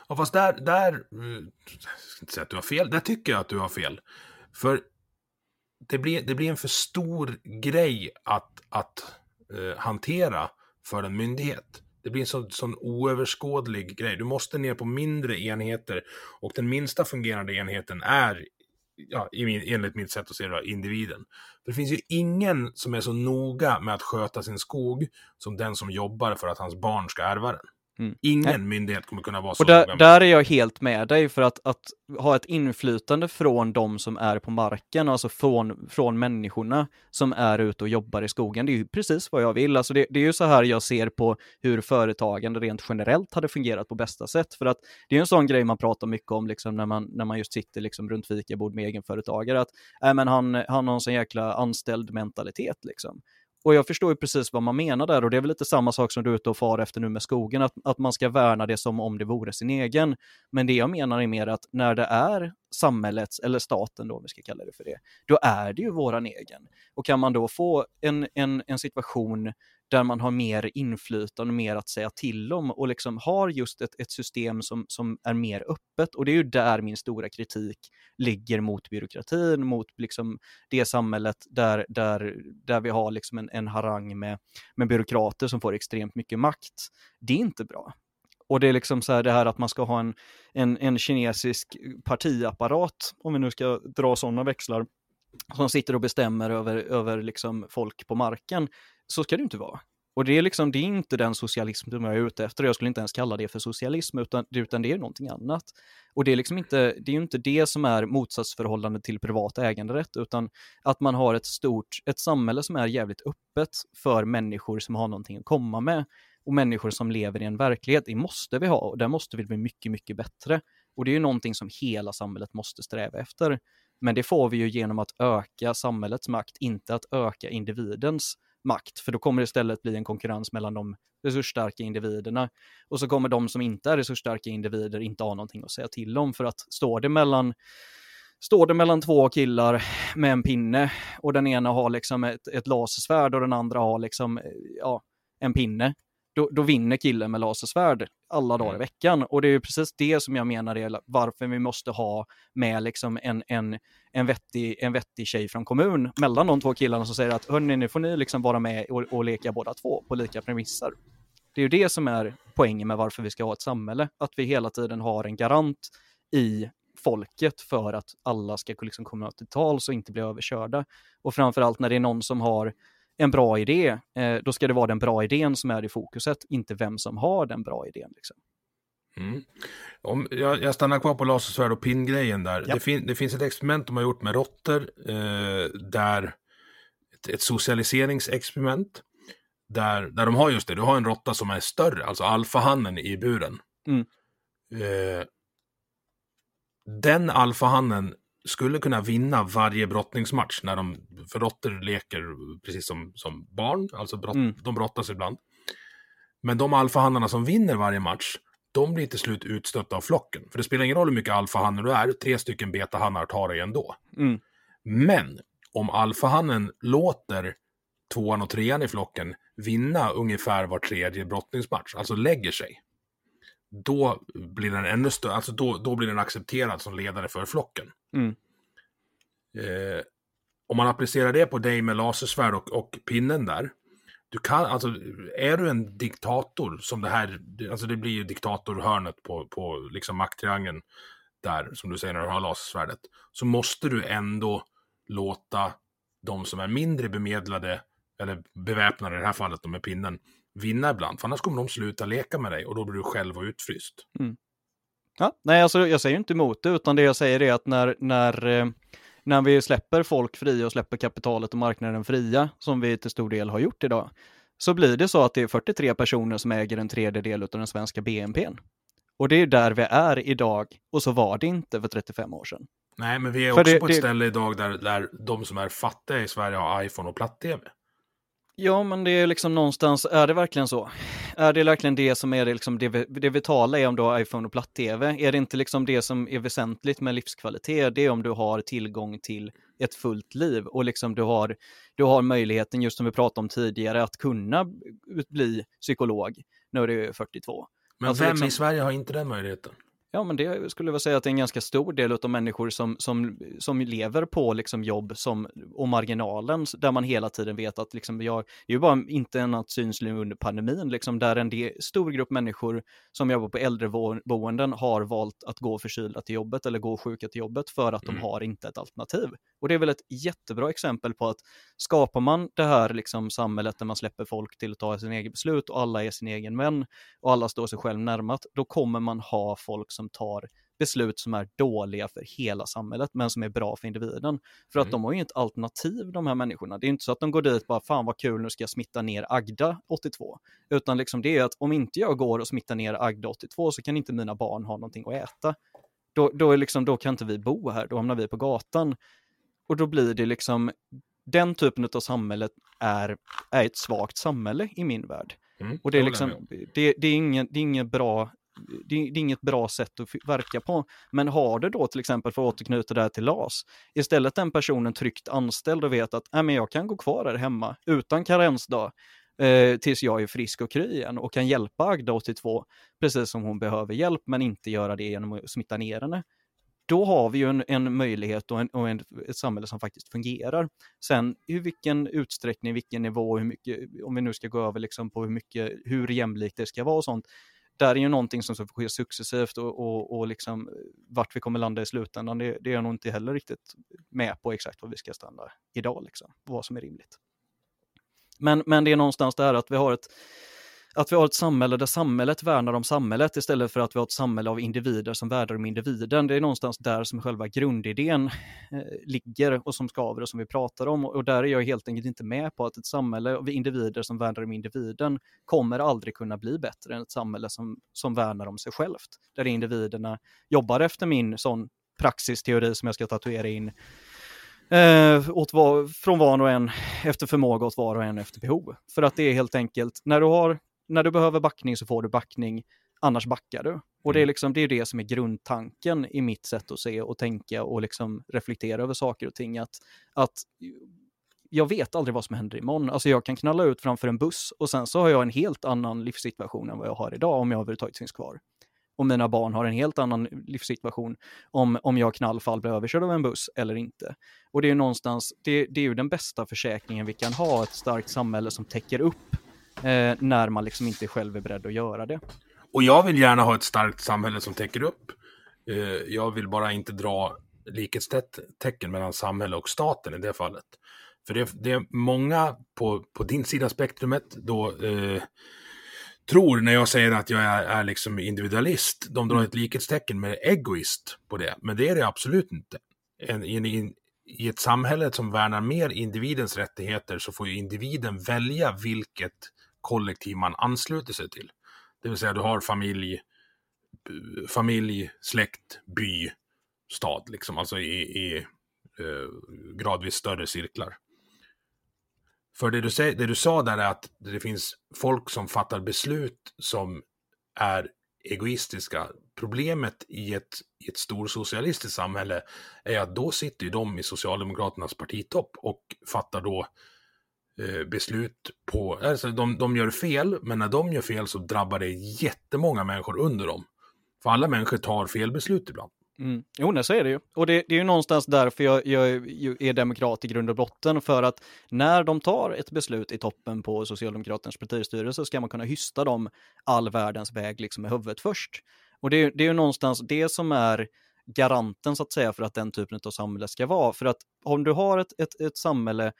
Speaker 2: Ja, fast där, där, jag ska inte säga att du har fel, där tycker jag att du har fel. För det blir, det blir en för stor grej att, att eh, hantera för en myndighet. Det blir en sån, sån oöverskådlig grej. Du måste ner på mindre enheter och den minsta fungerande enheten är, ja, enligt mitt sätt att se det, individen. För det finns ju ingen som är så noga med att sköta sin skog som den som jobbar för att hans barn ska ärva den. Mm. Ingen myndighet kommer kunna vara så.
Speaker 3: Och där, där, är jag helt med dig för att, att ha ett inflytande från de som är på marken, alltså från, från människorna som är ute och jobbar i skogen. Det är ju precis vad jag vill. Alltså det, det är ju så här jag ser på hur företagande rent generellt hade fungerat på bästa sätt. För att det är en sån grej man pratar mycket om liksom när, man, när man just sitter liksom runt fikabord med egenföretagare. Att äh, men han, han har en sån jäkla anställd mentalitet. Liksom. Och jag förstår ju precis vad man menar där och det är väl lite samma sak som du är ute och far efter nu med skogen, att, att man ska värna det som om det vore sin egen. Men det jag menar är mer att när det är samhällets, eller staten då, om vi ska kalla det för det, då är det ju våran egen. Och kan man då få en, en, en situation där man har mer inflytande, mer att säga till om och liksom har just ett, ett system som, som är mer öppet. Och det är ju där min stora kritik ligger mot byråkratin, mot liksom det samhället där, där, där vi har liksom en, en harang med, med byråkrater som får extremt mycket makt. Det är inte bra. Och det är liksom så här det här att man ska ha en, en, en kinesisk partiapparat, om vi nu ska dra sådana växlar, som sitter och bestämmer över, över liksom folk på marken. Så ska det inte vara. Och det är liksom, det är inte den socialism som jag är ute efter. Jag skulle inte ens kalla det för socialism, utan, utan det är någonting annat. Och det är liksom inte, det är inte det som är motsatsförhållandet till privat äganderätt, utan att man har ett stort, ett samhälle som är jävligt öppet för människor som har någonting att komma med och människor som lever i en verklighet. Det måste vi ha och där måste vi bli mycket, mycket bättre. Och det är ju någonting som hela samhället måste sträva efter. Men det får vi ju genom att öka samhällets makt, inte att öka individens makt, för då kommer det istället bli en konkurrens mellan de resursstarka individerna. Och så kommer de som inte är resursstarka individer inte ha någonting att säga till om, för att står det mellan Står det mellan två killar med en pinne och den ena har liksom ett, ett lasersvärd och den andra har liksom, ja, en pinne, då, då vinner killen med lasersvärd alla dagar i mm. veckan. Och det är precis det som jag menar är varför vi måste ha med liksom en, en, en, vettig, en vettig tjej från kommun mellan de två killarna som säger att hörni, nu får ni liksom vara med och, och leka båda två på lika premisser. Det är ju det som är poängen med varför vi ska ha ett samhälle, att vi hela tiden har en garant i folket för att alla ska liksom komma till tals och inte bli överkörda. Och framförallt när det är någon som har en bra idé, eh, då ska det vara den bra idén som är i fokuset, inte vem som har den bra idén. Liksom.
Speaker 2: Mm. Om, jag, jag, stannar kvar på lasersvärd och pinngrejen där.
Speaker 3: Ja.
Speaker 2: Det, fin, det, finns ett experiment de har gjort med råttor eh, där ett, ett socialiseringsexperiment där, där de har just det, du har en råtta som är större, alltså alfahannen i buren.
Speaker 3: Mm.
Speaker 2: Eh, den alfahannen skulle kunna vinna varje brottningsmatch när de, för råttor leker precis som, som barn, alltså brott,
Speaker 3: Mm.
Speaker 2: de brottas ibland. Men de alfahannarna som vinner varje match, de blir till slut utstötta av flocken. För det spelar ingen roll hur mycket alfahannar du är, tre stycken betahannar tar dig ändå.
Speaker 3: Mm.
Speaker 2: Men om alfahannen låter tvåan och trean i flocken vinna ungefär var tredje brottningsmatch, alltså lägger sig, då blir den ännu större, alltså då, då blir den accepterad som ledare för flocken.
Speaker 3: Mm.
Speaker 2: Eh, om man applicerar det på dig med lasersvärd och, och pinnen där, du kan, alltså, är du en diktator som det här, alltså det blir ju diktatorhörnet på, på liksom makttriangeln där, som du säger när du har lasersvärdet, så måste du ändå låta de som är mindre bemedlade, eller beväpnade i det här fallet, de med pinnen, vinna ibland. För annars kommer de sluta leka med dig och då blir du själv utfryst.
Speaker 3: Ja, nej, alltså jag säger inte emot det, utan det jag säger är att när, när, eh, när vi släpper folk fria och släpper kapitalet och marknaden fria, som vi till stor del har gjort idag, så blir det så att det är 43 personer som äger en tredjedel av den svenska BNPn. Och det är där vi är idag, och så var det inte för 35 år sedan.
Speaker 2: Nej, men vi är
Speaker 3: För
Speaker 2: också
Speaker 3: det-
Speaker 2: på ett
Speaker 3: det-
Speaker 2: ställe idag där, där de som är fattiga i Sverige har iPhone och platt-tv.
Speaker 3: Ja, men det är liksom någonstans, är det verkligen så? Är det verkligen det som är det, liksom det, det vitala är om du har iPhone och platt-tv? Är det inte liksom det som är väsentligt med livskvalitet? Det är om du har tillgång till ett fullt liv och liksom du har, du har möjligheten, just som vi pratade om tidigare, att kunna bli psykolog när du är 42.
Speaker 2: Men
Speaker 3: Alltså
Speaker 2: vem
Speaker 3: liksom-
Speaker 2: i Sverige har inte den möjligheten?
Speaker 3: Ja, men det skulle jag säga att det är en ganska stor del av människor som, som, som lever på liksom jobb som, och marginalen, där man hela tiden vet att liksom jag, det är ju bara inte att syns nu under pandemin, liksom där en del, stor grupp människor som jobbar på äldreboenden har valt att gå förkylda till jobbet eller gå sjuka till jobbet för att
Speaker 2: Mm.
Speaker 3: de har inte ett alternativ. Och det är väl ett jättebra exempel på att skapar man det här liksom samhället där man släpper folk till att ta sin egen beslut och alla är sin egen vän och alla står sig själv närmat, då kommer man ha folk som tar beslut som är dåliga för hela samhället, men som är bra för individen. För att
Speaker 2: Mm.
Speaker 3: de har ju inte alternativ, de här människorna. Det är inte så att de går dit bara, fan vad kul, nu ska jag smitta ner Agda 82. Utan liksom det är att om inte jag går och smittar ner Agda 82 så kan inte mina barn ha någonting att äta. Då, då, är liksom, då kan inte vi bo här, då hamnar vi på gatan. Och då blir det liksom, den typen av samhället är, är ett svagt samhälle i min värld.
Speaker 2: Mm,
Speaker 3: Och det är liksom, det, det, är ingen, det är inget bra det är, det är inget bra sätt att verka på. Men har du då till exempel, för att återknyta det här till LAS, istället den personen tryggt anställd och vet att äh, men jag kan gå kvar här hemma utan karensdag eh, tills jag är frisk och kry igen och kan hjälpa Agda 82 precis som hon behöver hjälp men inte göra det genom att smitta ner henne. Då har vi ju en, en möjlighet och, en, och en, ett samhälle som faktiskt fungerar. Sen i vilken utsträckning, vilken nivå, hur mycket, om vi nu ska gå över liksom på hur mycket, hur jämlikt det ska vara och sånt, där är ju någonting som ska ske successivt och, och, och liksom eh, vart vi kommer landa i slutändan, det, det är jag nog inte heller riktigt med på exakt vad vi ska stanna idag, liksom, vad som är rimligt. Men, men det är någonstans där att vi har ett att vi har ett samhälle där samhället värnar om samhället istället för att vi har ett samhälle av individer som värnar om individen. Det är någonstans där som själva grundidén eh, ligger och som skaver och som vi pratar om. Och där är jag helt enkelt inte med på att ett samhälle av individer som värnar om individen kommer aldrig kunna bli bättre än ett samhälle som, som värnar om sig självt. Där individerna jobbar efter min sån praxisteori som jag ska tatuera in eh, åt var, från var och en efter förmåga åt var och en efter behov. För att det är helt enkelt, när du, har, när du behöver backning så får du backning, annars backar du. Och det är, liksom, det är det som är grundtanken i mitt sätt att se och tänka och liksom reflektera över saker och ting. Att, att jag vet aldrig vad som händer imorgon. Alltså jag kan knalla ut framför en buss och sen så har jag en helt annan livssituation än vad jag har idag om jag överhuvudtaget finns kvar. Och mina barn har en helt annan livssituation om, om jag knallfall blir överkörd av en buss eller inte. Och det är ju någonstans, det, det är ju den bästa försäkringen vi kan ha, ett starkt samhälle som täcker upp eh, när man liksom inte själv är beredd att göra det.
Speaker 2: Och jag vill gärna ha ett starkt samhälle som täcker upp. Eh, Jag vill bara inte dra likhetstecken mellan samhälle och staten i det fallet. För det, det är många på, på din sida spektrumet då, eh, tror när jag säger att jag är, är liksom individualist. De drar
Speaker 3: Mm.
Speaker 2: ett likhetstecken med egoist på det, men det är det absolut inte. En, en, en, I ett samhälle som värnar mer individens rättigheter så får ju individen välja vilket kollektiv man ansluter sig till. Det vill säga du har familj, familj, släkt, by, stad, liksom, alltså i, i eh, gradvis större cirklar. För det du, säger, det du sa där är att det finns folk som fattar beslut som är egoistiska. Problemet i ett, i ett storsocialistiskt samhälle är att då sitter ju de i Socialdemokraternas partitopp och fattar då eh, Eh, beslut på, alltså de, de gör fel, men när de gör fel så drabbar det jättemånga människor under dem. För alla människor tar fel beslut ibland.
Speaker 3: Mm. Jo, nej, så är det ju. Och det, det är ju någonstans därför jag, jag är demokrat i grund och botten, för att när de tar ett beslut i toppen på Socialdemokraternas partistyrelse ska man kunna hysta dem all världens väg liksom i huvudet först. Och det, är- det är ju någonstans det som är garanten så att säga för att den typen av samhälle ska vara. För att om du har ett, ett, ett samhälle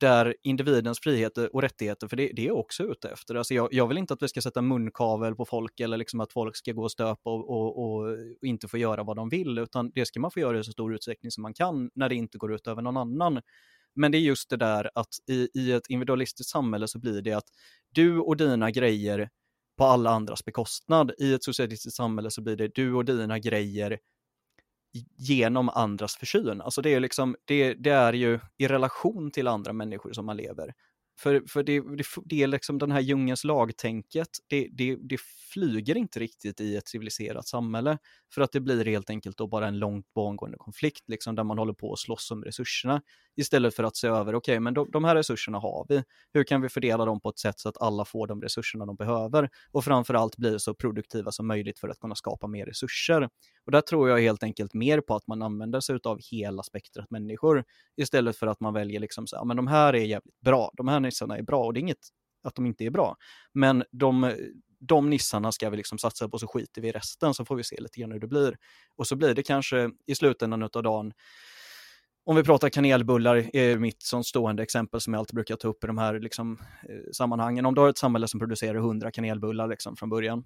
Speaker 3: där individens friheter och rättigheter, för det, det är jag också ute efter. Alltså jag, jag vill inte att vi ska sätta munkavel på folk eller liksom att folk ska gå och stöpa och, och, och inte få göra vad de vill, utan det ska man få göra i så stor utsträckning som man kan när det inte går ut över någon annan. Men det är just det där att i, i ett individualistiskt samhälle så blir det att du och dina grejer på alla andras bekostnad. I ett socialistiskt samhälle så blir det du och dina grejer genom andras försyn. Alltså det är, liksom, det, det är ju i relation till andra människor som man lever. För, för det, det, det är liksom den här djungens lagtänket, det, det, det flyger inte riktigt i ett civiliserat samhälle. För att det blir helt enkelt då bara en långt pågående konflikt, liksom, där man håller på att slåss om resurserna. Istället för att se över, okej, okay, men de, de här resurserna har vi. Hur kan vi fördela dem på ett sätt så att alla får de resurserna de behöver? Och framförallt blir så produktiva som möjligt för att kunna skapa mer resurser. Och där tror jag helt enkelt mer på att man använder sig av hela spektrat människor istället för att man väljer liksom så här, men de här är jävligt bra, de här nissarna är bra och det är inget att de inte är bra. Men de, de nissarna ska vi liksom satsa på så skiter vi i resten så får vi se lite grann hur det blir. Och så blir det kanske i slutändan av dagen om vi pratar kanelbullar är mitt som stående exempel som jag alltid brukar ta upp i de här liksom, eh, sammanhangen. Om du har ett samhälle som producerar 100 kanelbullar liksom, från början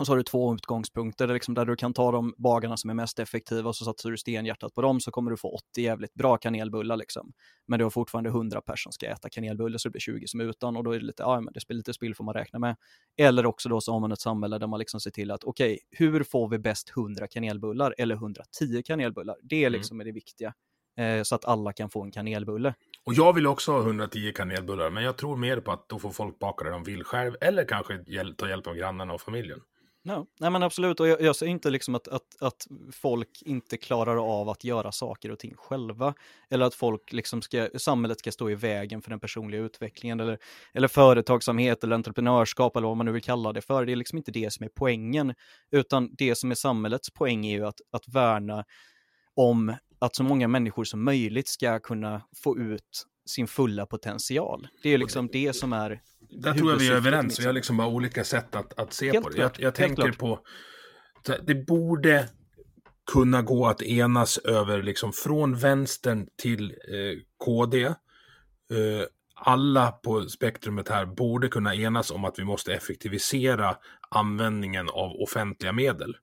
Speaker 3: och så har du två utgångspunkter liksom, där du kan ta de bagarna som är mest effektiva och så satsar du stenhjärtat på dem så kommer du få 80 jävligt bra kanelbullar. Liksom. Men du har fortfarande 100 personer som ska äta kanelbullar så det blir 20 som är utan och då är det lite, ja men det blir lite spill får man räkna med. Eller också då så har man ett samhälle där man liksom ser till att okej, okay, hur får vi bäst 100 kanelbullar eller 110 kanelbullar? Det är liksom mm. det viktiga. Eh, så att alla kan få en kanelbulle.
Speaker 2: Och jag vill också ha 110 kanelbullar, men jag tror mer på att då får folk baka det de vill själv, eller kanske hjäl ta hjälp av grannarna och familjen.
Speaker 3: No. Nej men absolut, och jag, jag säger inte liksom att, att, att folk inte klarar av att göra saker och ting själva. Eller att folk liksom ska, samhället ska stå i vägen för den personliga utvecklingen. Eller, eller företagsamhet eller entreprenörskap eller vad man nu vill kalla det för. Det är liksom inte det som är poängen. Utan det som är samhällets poäng är ju att, att värna om att så många människor som möjligt ska kunna få ut sin fulla potential. Det är liksom det som är
Speaker 2: Där tror jag vi är överens, vi har liksom bara olika sätt att, att se
Speaker 3: Helt
Speaker 2: på det. Jag, jag tänker
Speaker 3: klart.
Speaker 2: på, det borde kunna gå att enas över, liksom från vänstern till eh, KD. Eh, alla på spektrumet här borde kunna enas om att vi måste effektivisera användningen av offentliga medel.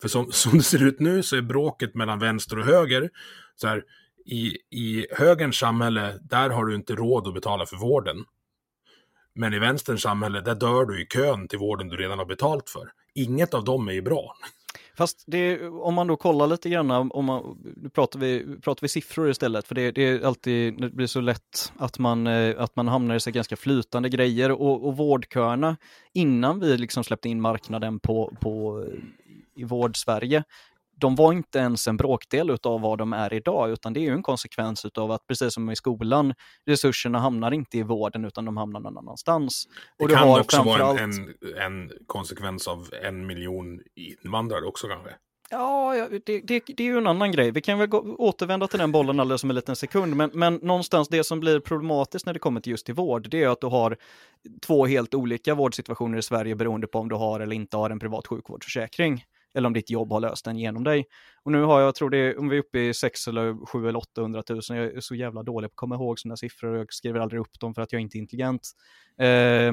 Speaker 2: För som, [LAUGHS] som det ser ut nu så är bråket mellan vänster och höger, så här, i, i högerns samhälle, där har du inte råd att betala för vården. Men i vänsterns samhälle, där dör du i kön till vården du redan har betalt för. Inget av dem är ju bra.
Speaker 3: Fast det, om man då kollar lite grann, om man, nu pratar vi, pratar vi siffror istället, för det, det är alltid, det blir så lätt att man, eh, att man hamnar i så ganska flytande grejer och, och vårdköerna, innan vi liksom släppte in marknaden på, på, i vård-Sverige, de var inte ens en bråkdel av vad de är idag, utan det är ju en konsekvens av att precis som i skolan, resurserna hamnar inte i vården utan de hamnar någon annanstans.
Speaker 2: Det
Speaker 3: Och du
Speaker 2: kan
Speaker 3: har
Speaker 2: också vara en, en, en konsekvens av en miljon invandrare också kanske.
Speaker 3: Ja, ja, det, det, det är ju en annan grej. Vi kan väl gå, återvända till den bollen alldeles om en liten sekund. Men, men någonstans det som blir problematiskt när det kommer till just till vård, det är att du har två helt olika vårdsituationer i Sverige beroende på om du har eller inte har en privat sjukvårdsförsäkring. Eller om ditt jobb har löst den genom dig. Och nu har jag, tror det är, om vi är uppe i 6 eller 7 eller 800 000, jag är så jävla dålig på att komma ihåg sådana siffror och jag skriver aldrig upp dem för att jag inte är intelligent. Eh,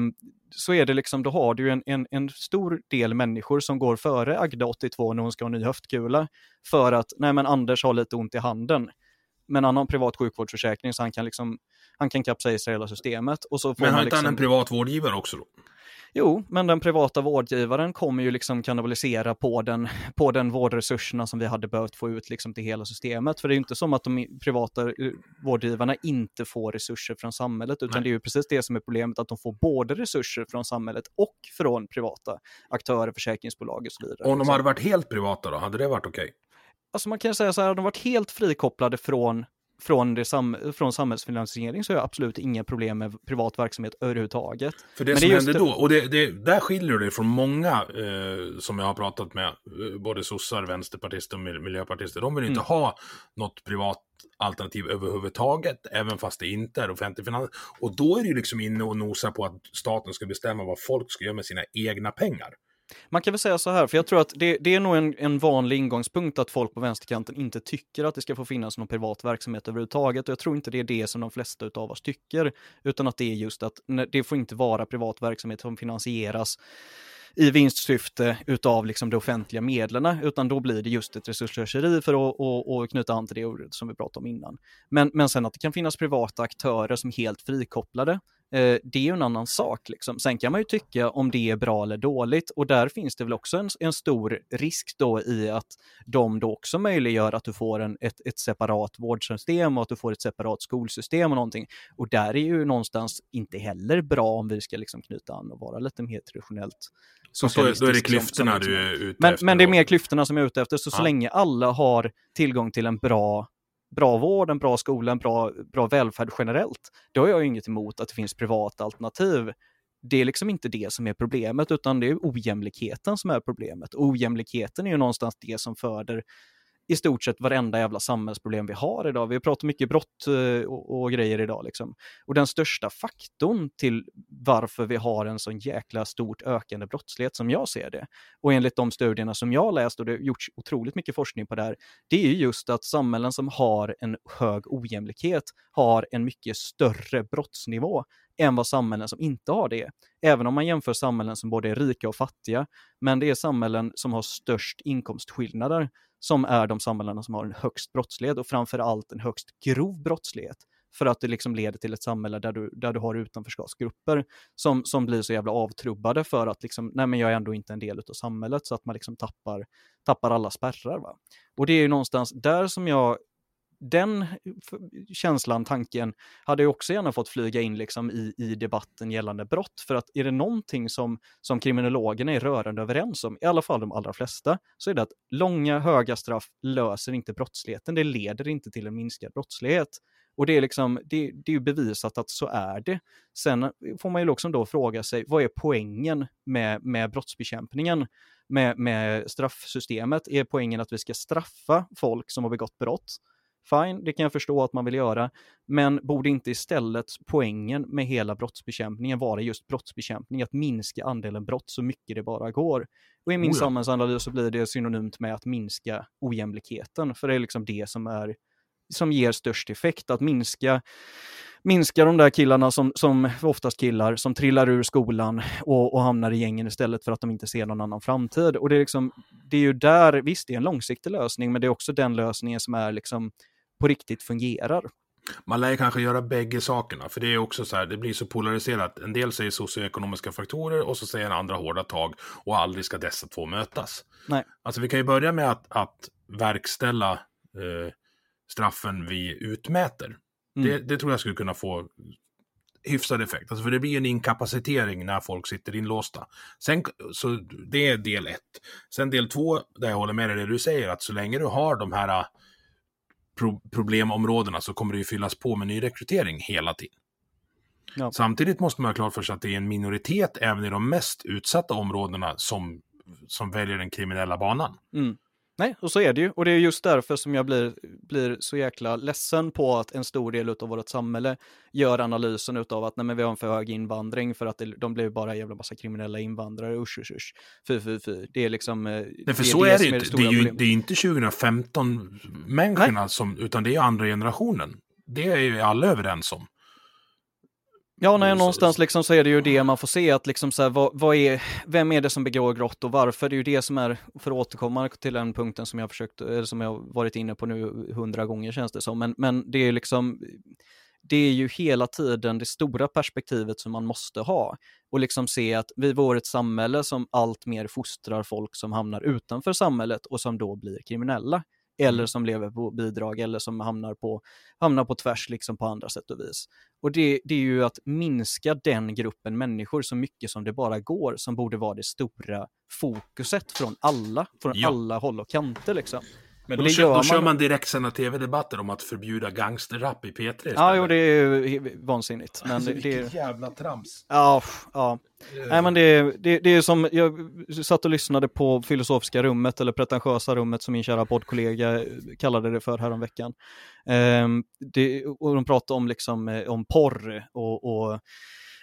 Speaker 3: så är det liksom, då har du en, en, en stor del människor som går före Agda 82 när hon ska ha ny höftkula för att, nej men Anders har lite ont i handen men han har en privat sjukvårdsförsäkring så han kan liksom, han kan kapsejsa hela systemet. Och så får
Speaker 2: Men har inte
Speaker 3: liksom...
Speaker 2: han en privat vårdgivare också då?
Speaker 3: Jo, men den privata vårdgivaren kommer ju liksom kannibalisera på den, på den vårdresurserna som vi hade behövt få ut liksom till hela systemet. För det är ju inte som att de privata eh, vårdgivarna inte får resurser från samhället, utan
Speaker 2: Nej.
Speaker 3: det är ju precis det som är problemet, att de får både resurser från samhället och från privata aktörer, försäkringsbolag och så vidare.
Speaker 2: Om de hade varit helt privata då, hade det varit okej?
Speaker 3: Alltså man kan säga så här, de har varit helt frikopplade från, från, det sam, från samhällsfinansiering så har jag absolut inga problem med privat verksamhet överhuvudtaget.
Speaker 2: För det
Speaker 3: Men
Speaker 2: som
Speaker 3: det är just
Speaker 2: hände
Speaker 3: det-
Speaker 2: då, och det, det, där skiljer det från många eh, som jag har pratat med, eh, både sossar, vänsterpartister och mil- miljöpartister. De vill inte
Speaker 3: Mm.
Speaker 2: ha något privat alternativ överhuvudtaget, även fast det inte är offentlig finans. Och då är det ju liksom inne och nosar på att staten ska bestämma vad folk ska göra med sina egna pengar.
Speaker 3: Man kan väl säga så här, för jag tror att det, det är nog en, en vanlig ingångspunkt att folk på vänsterkanten inte tycker att det ska få finnas någon privat verksamhet överhuvudtaget. Och jag tror inte det är det som de flesta av oss tycker, utan att det är just att det får inte vara privat verksamhet som finansieras i vinstsyfte utav liksom de offentliga medlen, utan då blir det just ett resursslöseri för att och, och knyta an till det ordet som vi pratade om innan. Men, men sen att det kan finnas privata aktörer som är helt frikopplade, eh, det är ju en annan sak. Liksom. Sen kan man ju tycka om det är bra eller dåligt och där finns det väl också en, en stor risk då i att de då också möjliggör att du får en, ett, ett separat vårdsystem och att du får ett separat skolsystem och någonting. Och där är ju någonstans inte heller bra om vi ska liksom knyta an och vara lite mer traditionellt
Speaker 2: Så då är, det
Speaker 3: socialistisk som-
Speaker 2: klyftorna
Speaker 3: som-
Speaker 2: du är ute
Speaker 3: men,
Speaker 2: efter.
Speaker 3: men det är mer klyftorna som jag är ute efter, så så
Speaker 2: Ja.
Speaker 3: länge alla har tillgång till en bra, bra vård, en bra skola, en bra, bra välfärd generellt, då har jag ju inget emot att det finns privata alternativ. Det är liksom inte det som är problemet, utan det är ojämlikheten som är problemet. Ojämlikheten är ju någonstans det som föder i stort sett varenda jävla samhällsproblem vi har idag. Vi har pratat mycket brott eh, och, och grejer idag. Liksom. Och den största faktorn till varför vi har en sån jäkla stort ökande brottslighet som jag ser det, och enligt de studierna som jag har läst och det har gjorts otroligt mycket forskning på det här, det är ju just att samhällen som har en hög ojämlikhet har en mycket större brottsnivå än vad samhällen som inte har det. Även om man jämför samhällen som både är rika och fattiga, men det är samhällen som har störst inkomstskillnader som är de samhällena som har en högst brottslighet och framför allt en högst grov brottslighet. För att det liksom leder till ett samhälle där du, där du har utanförskapsgrupper som, som blir så jävla avtrubbade för att liksom, nej men jag är ändå inte en del av samhället så att man liksom tappar, tappar alla spärrar. Va? Och det är ju någonstans där som jag den känslan, tanken, hade jag också gärna fått flyga in liksom i, i debatten gällande brott. För att är det någonting som, som kriminologerna är rörande överens om, i alla fall de allra flesta, så är det att långa, höga straff löser inte brottsligheten. Det leder inte till en minskad brottslighet. Och det är, liksom, det, det är ju bevisat att så är det. Sen får man ju också då fråga sig, vad är poängen med, med brottsbekämpningen? Med, med straffsystemet? Är poängen att vi ska straffa folk som har begått brott? Fine, det kan jag förstå att man vill göra, men borde inte istället poängen med hela brottsbekämpningen vara just brottsbekämpning, att minska andelen brott så mycket det bara går? Och i min
Speaker 2: Oh ja.
Speaker 3: samhällsanalys så blir det synonymt med att minska ojämlikheten, för det är liksom det som är som ger störst effekt, att minska minska de där killarna som, som oftast killar, som trillar ur skolan och, och hamnar i gängen istället för att de inte ser någon annan framtid. Och det är, liksom, det är ju där, visst det är en långsiktig lösning, men det är också den lösningen som är liksom på riktigt fungerar.
Speaker 2: Man lär ju kanske göra bägge sakerna, för det är också så här, det blir så polariserat. En del säger socioekonomiska faktorer och så säger en andra hårda tag och aldrig ska dessa två mötas.
Speaker 3: Nej.
Speaker 2: Alltså vi kan ju börja med att, att verkställa eh, straffen vi utmäter.
Speaker 3: Mm.
Speaker 2: Det, det tror jag skulle kunna få hyfsad effekt. Alltså för det blir en inkapacitering när folk sitter inlåsta. Sen, så det är del ett. Sen del två, där jag håller med dig det du säger, att så länge du har de här pro problemområdena så kommer det ju fyllas på med nyrekrytering hela tiden.
Speaker 3: Ja.
Speaker 2: Samtidigt måste man ha klart för sig att det är en minoritet även i de mest utsatta områdena som, som väljer den kriminella banan.
Speaker 3: Mm. Nej, och så är det ju. Och det är just därför som jag blir, blir så jäkla ledsen på att en stor del av vårt samhälle gör analysen av att nej, men vi har en för hög invandring för att det, de blir bara en jävla massa kriminella invandrare, usch, usch, usch. Fy, fy, fy. Det är liksom... Eh,
Speaker 2: nej, för så är det, inte. Det är ju det är inte 2015-människorna som, utan det är andra generationen. Det är ju alla överens om.
Speaker 3: Ja, nej, någonstans liksom så är det ju det man får se, att liksom så här, vad, vad, är, vem är det som begår brott och varför? Det är ju det som är, för att återkomma till den punkten som jag försökt, eller som jag varit inne på nu hundra gånger känns det som, men, men det är liksom, det är ju hela tiden det stora perspektivet som man måste ha. Och liksom se att vi vore ett samhälle som allt mer fostrar folk som hamnar utanför samhället och som då blir kriminella eller mm. som lever på bidrag eller som hamnar på, hamnar på tvärs liksom på andra sätt och vis. Och det, det är ju att minska den gruppen människor så mycket som det bara går som borde vara det stora fokuset från alla, från ja. alla håll och kanter liksom.
Speaker 2: Men då, kör, då man... kör man direktsända tv-debatter om att förbjuda gangsterrap i P3 istället.
Speaker 3: Ja, jo, det är vansinnigt. Men alltså,
Speaker 2: det, vilket det... jävla trams.
Speaker 3: Ja, ja. Uh... Nej, men det, det, det är som, jag satt och lyssnade på Filosofiska rummet, eller Pretentiösa rummet som min kära poddkollega kallade det för häromveckan. Um, det, och de pratade om, liksom, eh, om porr och, och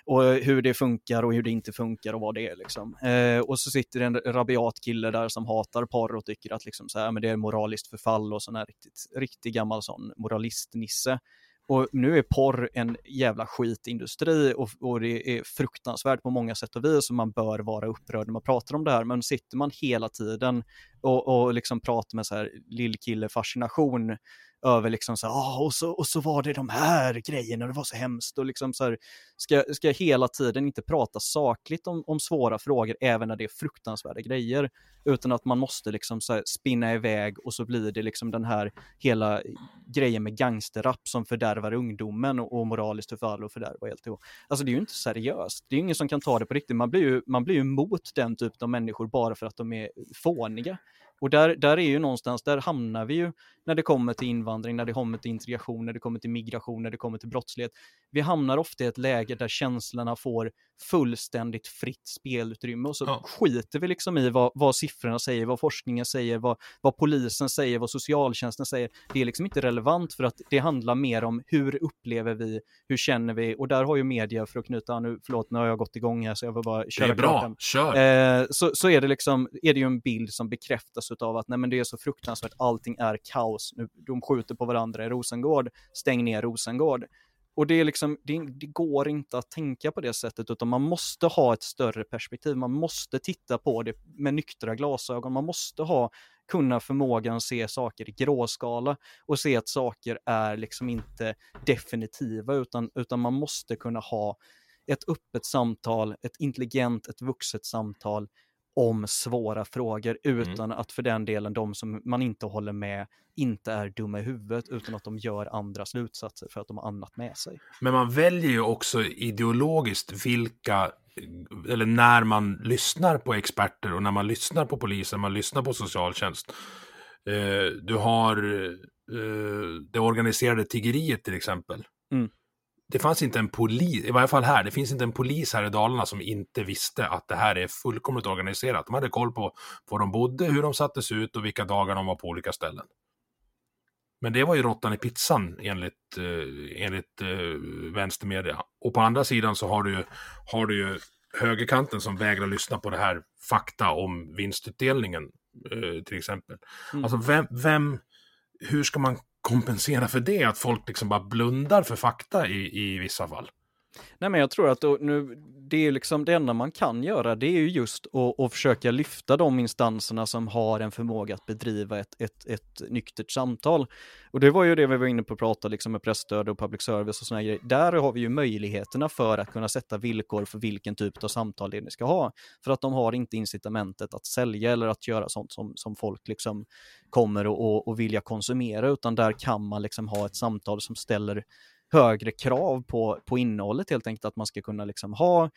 Speaker 3: och eh, hur det funkar och hur det inte funkar och vad det är. Liksom. Eh, och så sitter det en rabiat kille där som hatar porr och tycker att liksom så här, men det är moraliskt förfall och sån här riktigt, riktigt gammal sån moralistnisse. Och nu är porr en jävla skitindustri och, och det är fruktansvärt på många sätt och vis och man bör vara upprörd när man pratar om det här. Men sitter man hela tiden och, och liksom pratar med så här lillkille-fascination över liksom så här, ah, och, så, och så var det de här grejerna, det var så hemskt och liksom så här, ska, ska hela tiden inte prata sakligt om, om svåra frågor även när det är fruktansvärda grejer, utan att man måste liksom så här, spinna iväg och så blir det liksom den här hela grejen med gangsterrap som fördärvar ungdomen och, och moraliskt förfall och fördärvar helt ihop. Alltså det är ju inte seriöst, det är ju ingen som kan ta det på riktigt, man blir ju, man blir ju emot den typen av människor bara för att de är fåniga. Och där, där är ju någonstans, där hamnar vi ju när det kommer till invandring, när det kommer till integration, när det kommer till migration, när det kommer till brottslighet. Vi hamnar ofta i ett läge där känslorna får fullständigt fritt spelutrymme och så ja. skiter vi liksom i vad, vad siffrorna säger, vad forskningen säger, vad, vad polisen säger, vad socialtjänsten säger. Det är liksom inte relevant för att det handlar mer om hur upplever vi, hur känner vi och där har ju media för att knyta, nu, förlåt nu har jag gått igång här så jag får bara köra
Speaker 2: Det är bra, kör!
Speaker 3: Eh, så, så är det liksom, är det ju en bild som bekräftas av att nej men det är så fruktansvärt, allting är kaos, nu, de skjuter på varandra i Rosengård, stäng ner Rosengård. Och det, är liksom, det, det, går inte att tänka på det sättet, utan man måste ha ett större perspektiv. Man måste titta på det med nyktra glasögon. Man måste ha, kunna förmågan att se saker i gråskala och se att saker är liksom inte definitiva, utan, utan man måste kunna ha ett öppet samtal, ett intelligent, ett vuxet samtal om svåra frågor mm. utan mm. att för den delen de som man inte håller med inte är dumma i huvudet utan att de gör andra slutsatser för att de har annat med sig.
Speaker 2: Men man väljer ju också ideologiskt vilka, eller när man lyssnar på experter och när man lyssnar på polisen, man lyssnar på socialtjänst. Eh, du har eh, det organiserade tiggeriet till exempel. Mm det fanns inte en polis, i varje fall här, det finns inte en polis här i Dalarna som inte visste att det här är fullkomligt organiserat. De hade koll på var de bodde, hur de sattes ut och vilka dagar de var på olika ställen. Men det var ju råttan i pizzan enligt, eh, enligt eh, vänstermedia. Och på andra sidan så har du, ju, har du ju högerkanten som vägrar lyssna på det här fakta om vinstutdelningen eh, till exempel. Mm. Alltså vem, vem, hur ska man kompensera för det? Att folk liksom bara blundar för fakta i, i vissa fall?
Speaker 3: Nej, men jag tror att då, nu, det är liksom det enda man kan göra, det är ju just att, att försöka lyfta de instanserna som har en förmåga att bedriva ett, ett, ett nyktert samtal. Och det var ju det vi var inne på att prata liksom med pressstöd och public service och sådana grejer. Där har vi ju möjligheterna för att kunna sätta villkor för vilken typ av samtal det ni ska ha. För att de har inte incitamentet att sälja eller att göra sånt som, som folk liksom kommer och, och, och vilja konsumera, utan där kan man liksom ha ett samtal som ställer högre krav på, på innehållet helt enkelt, att man ska kunna liksom ha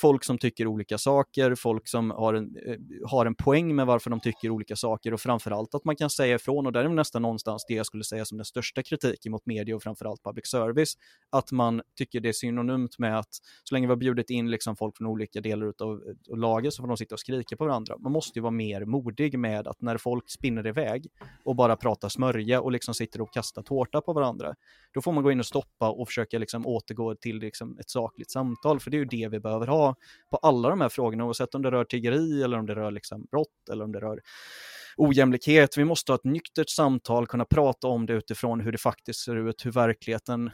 Speaker 3: folk som tycker olika saker, folk som har en, eh, har en poäng med varför de tycker olika saker och framförallt att man kan säga ifrån och där är nästan någonstans det jag skulle säga som den största kritiken mot media och framförallt public service, att man tycker det är synonymt med att så länge vi har bjudit in liksom folk från olika delar av, av eh, laget så får de sitta och skrika på varandra. Man måste ju vara mer modig med att när folk spinner iväg och bara pratar smörja och liksom sitter och kastar tårta på varandra, då får man gå in och stoppa och försöka liksom återgå till liksom ett sakligt samtal, för det är ju det vi behöver ha på alla de här frågorna, oavsett om det rör tiggeri eller om det rör liksom brott eller om det rör ojämlikhet. Vi måste ha ett nyktert samtal, kunna prata om det utifrån hur det faktiskt ser ut, hur verkligheten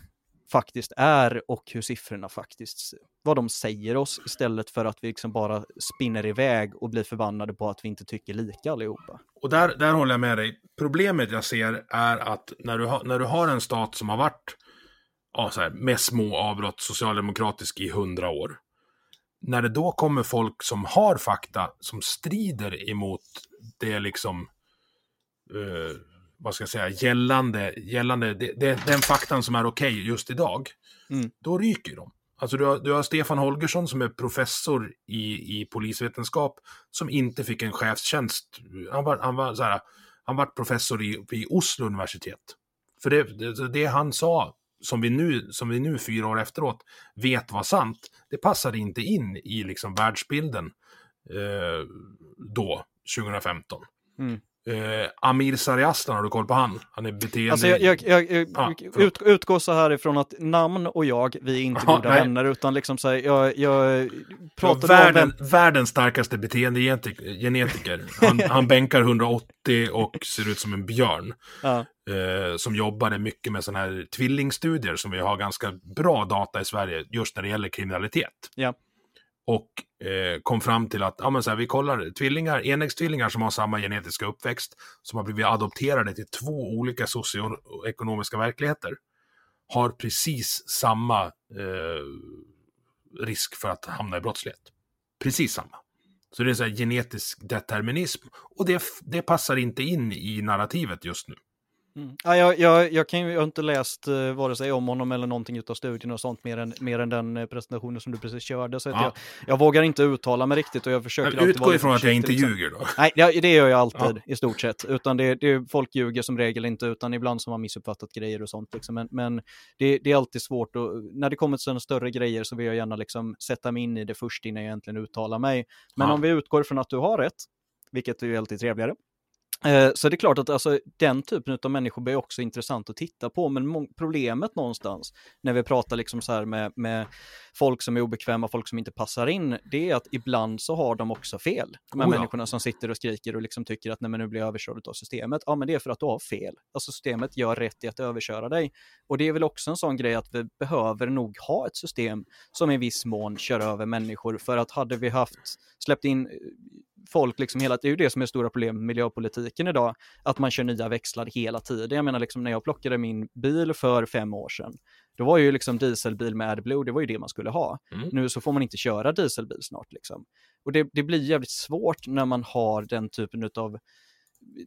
Speaker 3: faktiskt är och hur siffrorna faktiskt, vad de säger oss istället för att vi liksom bara spinner iväg och blir förbannade på att vi inte tycker lika allihopa.
Speaker 2: Och där, där håller jag med dig. Problemet jag ser är att när du, ha, när du har en stat som har varit ja, så här, med små avbrott socialdemokratisk i hundra år. När det då kommer folk som har fakta som strider emot det liksom uh, vad ska jag säga, gällande, gällande det, det, den faktan som är okej okay just idag, mm. då ryker de. Alltså du har, du har Stefan Holgersson som är professor i, i polisvetenskap som inte fick en chefstjänst. Han var, han var, så här, han var professor i, i Oslo universitet. För det, det, det, han sa, som vi, nu, som vi nu fyra år efteråt vet var sant, det passade inte in i liksom världsbilden eh, då, 2015. Mm. Eh, Amir Sariastan, har du koll på han? Han är beteende...
Speaker 3: Alltså jag, jag, jag, jag ah, ut, utgår så här ifrån att namn och jag, vi är inte ah, goda nej. vänner, utan liksom så här, jag, jag pratar
Speaker 2: världen, om... Världens starkaste beteendegenetiker. Han, [LAUGHS] han bänkar 180 och ser ut som en björn. Ah. Eh, som jobbade mycket med sådana här tvillingstudier som vi har ganska bra data i Sverige just när det gäller kriminalitet.
Speaker 3: Ja
Speaker 2: och eh, kom fram till att ja, men så här, vi kollar tvillingar, enäggstvillingar som har samma genetiska uppväxt, som har blivit adopterade till två olika socioekonomiska verkligheter, har precis samma eh, risk för att hamna i brottslighet. Precis samma. Så det är så här genetisk determinism och det, det passar inte in i narrativet just nu.
Speaker 3: Mm. Ja, jag, jag, jag, kan, jag har inte läst uh, vare sig om honom eller någonting av studien och sånt mer än, mer än den uh, presentationen som du precis körde. Så ja. jag, jag, vågar inte uttala mig riktigt och jag försöker
Speaker 2: alltid Utgå ifrån att jag inte liksom. ljuger då.
Speaker 3: Nej, det, det gör jag alltid ja. i stort sett. Utan det, det, folk ljuger som regel inte, utan ibland som har missuppfattat grejer och sånt. Liksom. Men, men det, det, är alltid svårt och när det kommer till sådana större grejer så vill jag gärna liksom sätta mig in i det först innan jag egentligen uttalar mig. Men ja. om vi utgår från att du har rätt, vilket är alltid trevligare, Eh, så det är klart att alltså, den typen av människor blir också intressant att titta på, men problemet någonstans när vi pratar liksom så här med, med folk som är obekväma, folk som inte passar in, det är att ibland så har de också fel. De här oh ja. människorna som sitter och skriker och liksom tycker att nej, men nu blir jag överkörd av systemet. Ja, men det är för att du har fel. Alltså systemet gör rätt i att överköra dig. Och det är väl också en sån grej att vi behöver nog ha ett system som i viss mån kör över människor, för att hade vi haft, släppt in folk liksom hela det är ju det som är stora problem med miljöpolitiken idag, att man kör nya växlar hela tiden. Jag menar liksom när jag plockade min bil för fem år sedan, då var ju liksom dieselbil med AdBlue, det var ju det man skulle ha. Mm. Nu så får man inte köra dieselbil snart liksom. Och det, det blir jävligt svårt när man har den typen av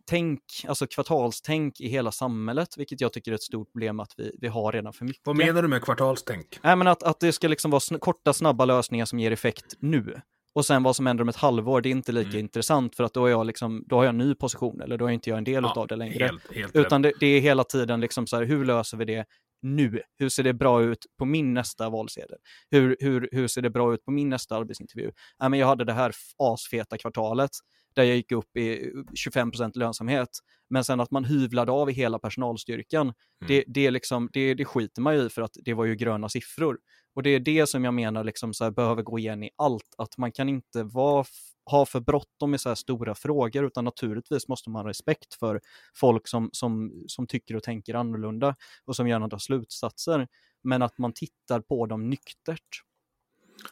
Speaker 3: tänk, alltså kvartalstänk i hela samhället, vilket jag tycker är ett stort problem att vi, vi har redan för mycket.
Speaker 2: Vad menar du med kvartalstänk?
Speaker 3: Nej, men att, att det ska liksom vara sn korta, snabba lösningar som ger effekt nu. Och sen vad som händer om ett halvår, det är inte lika mm. intressant för att då, är jag liksom, då har jag en ny position eller då är inte jag en del ja, av det längre. Helt, helt Utan det, det, är hela tiden liksom så här, hur löser vi det nu? Hur ser det bra ut på min nästa valsedel? Hur, hur, hur ser det bra ut på min nästa arbetsintervju? Äh, men jag hade det här asfeta kvartalet där jag gick upp i 25% lönsamhet. Men sen att man hyvlade av i hela personalstyrkan, mm. det, det, liksom, det, det skiter man ju i för att det var ju gröna siffror. Och det är det som jag menar liksom så här, behöver gå igen i allt, att man kan inte vara, ha för bråttom med så här stora frågor, utan naturligtvis måste man ha respekt för folk som, som, som tycker och tänker annorlunda och som gärna drar slutsatser, men att man tittar på dem nyktert.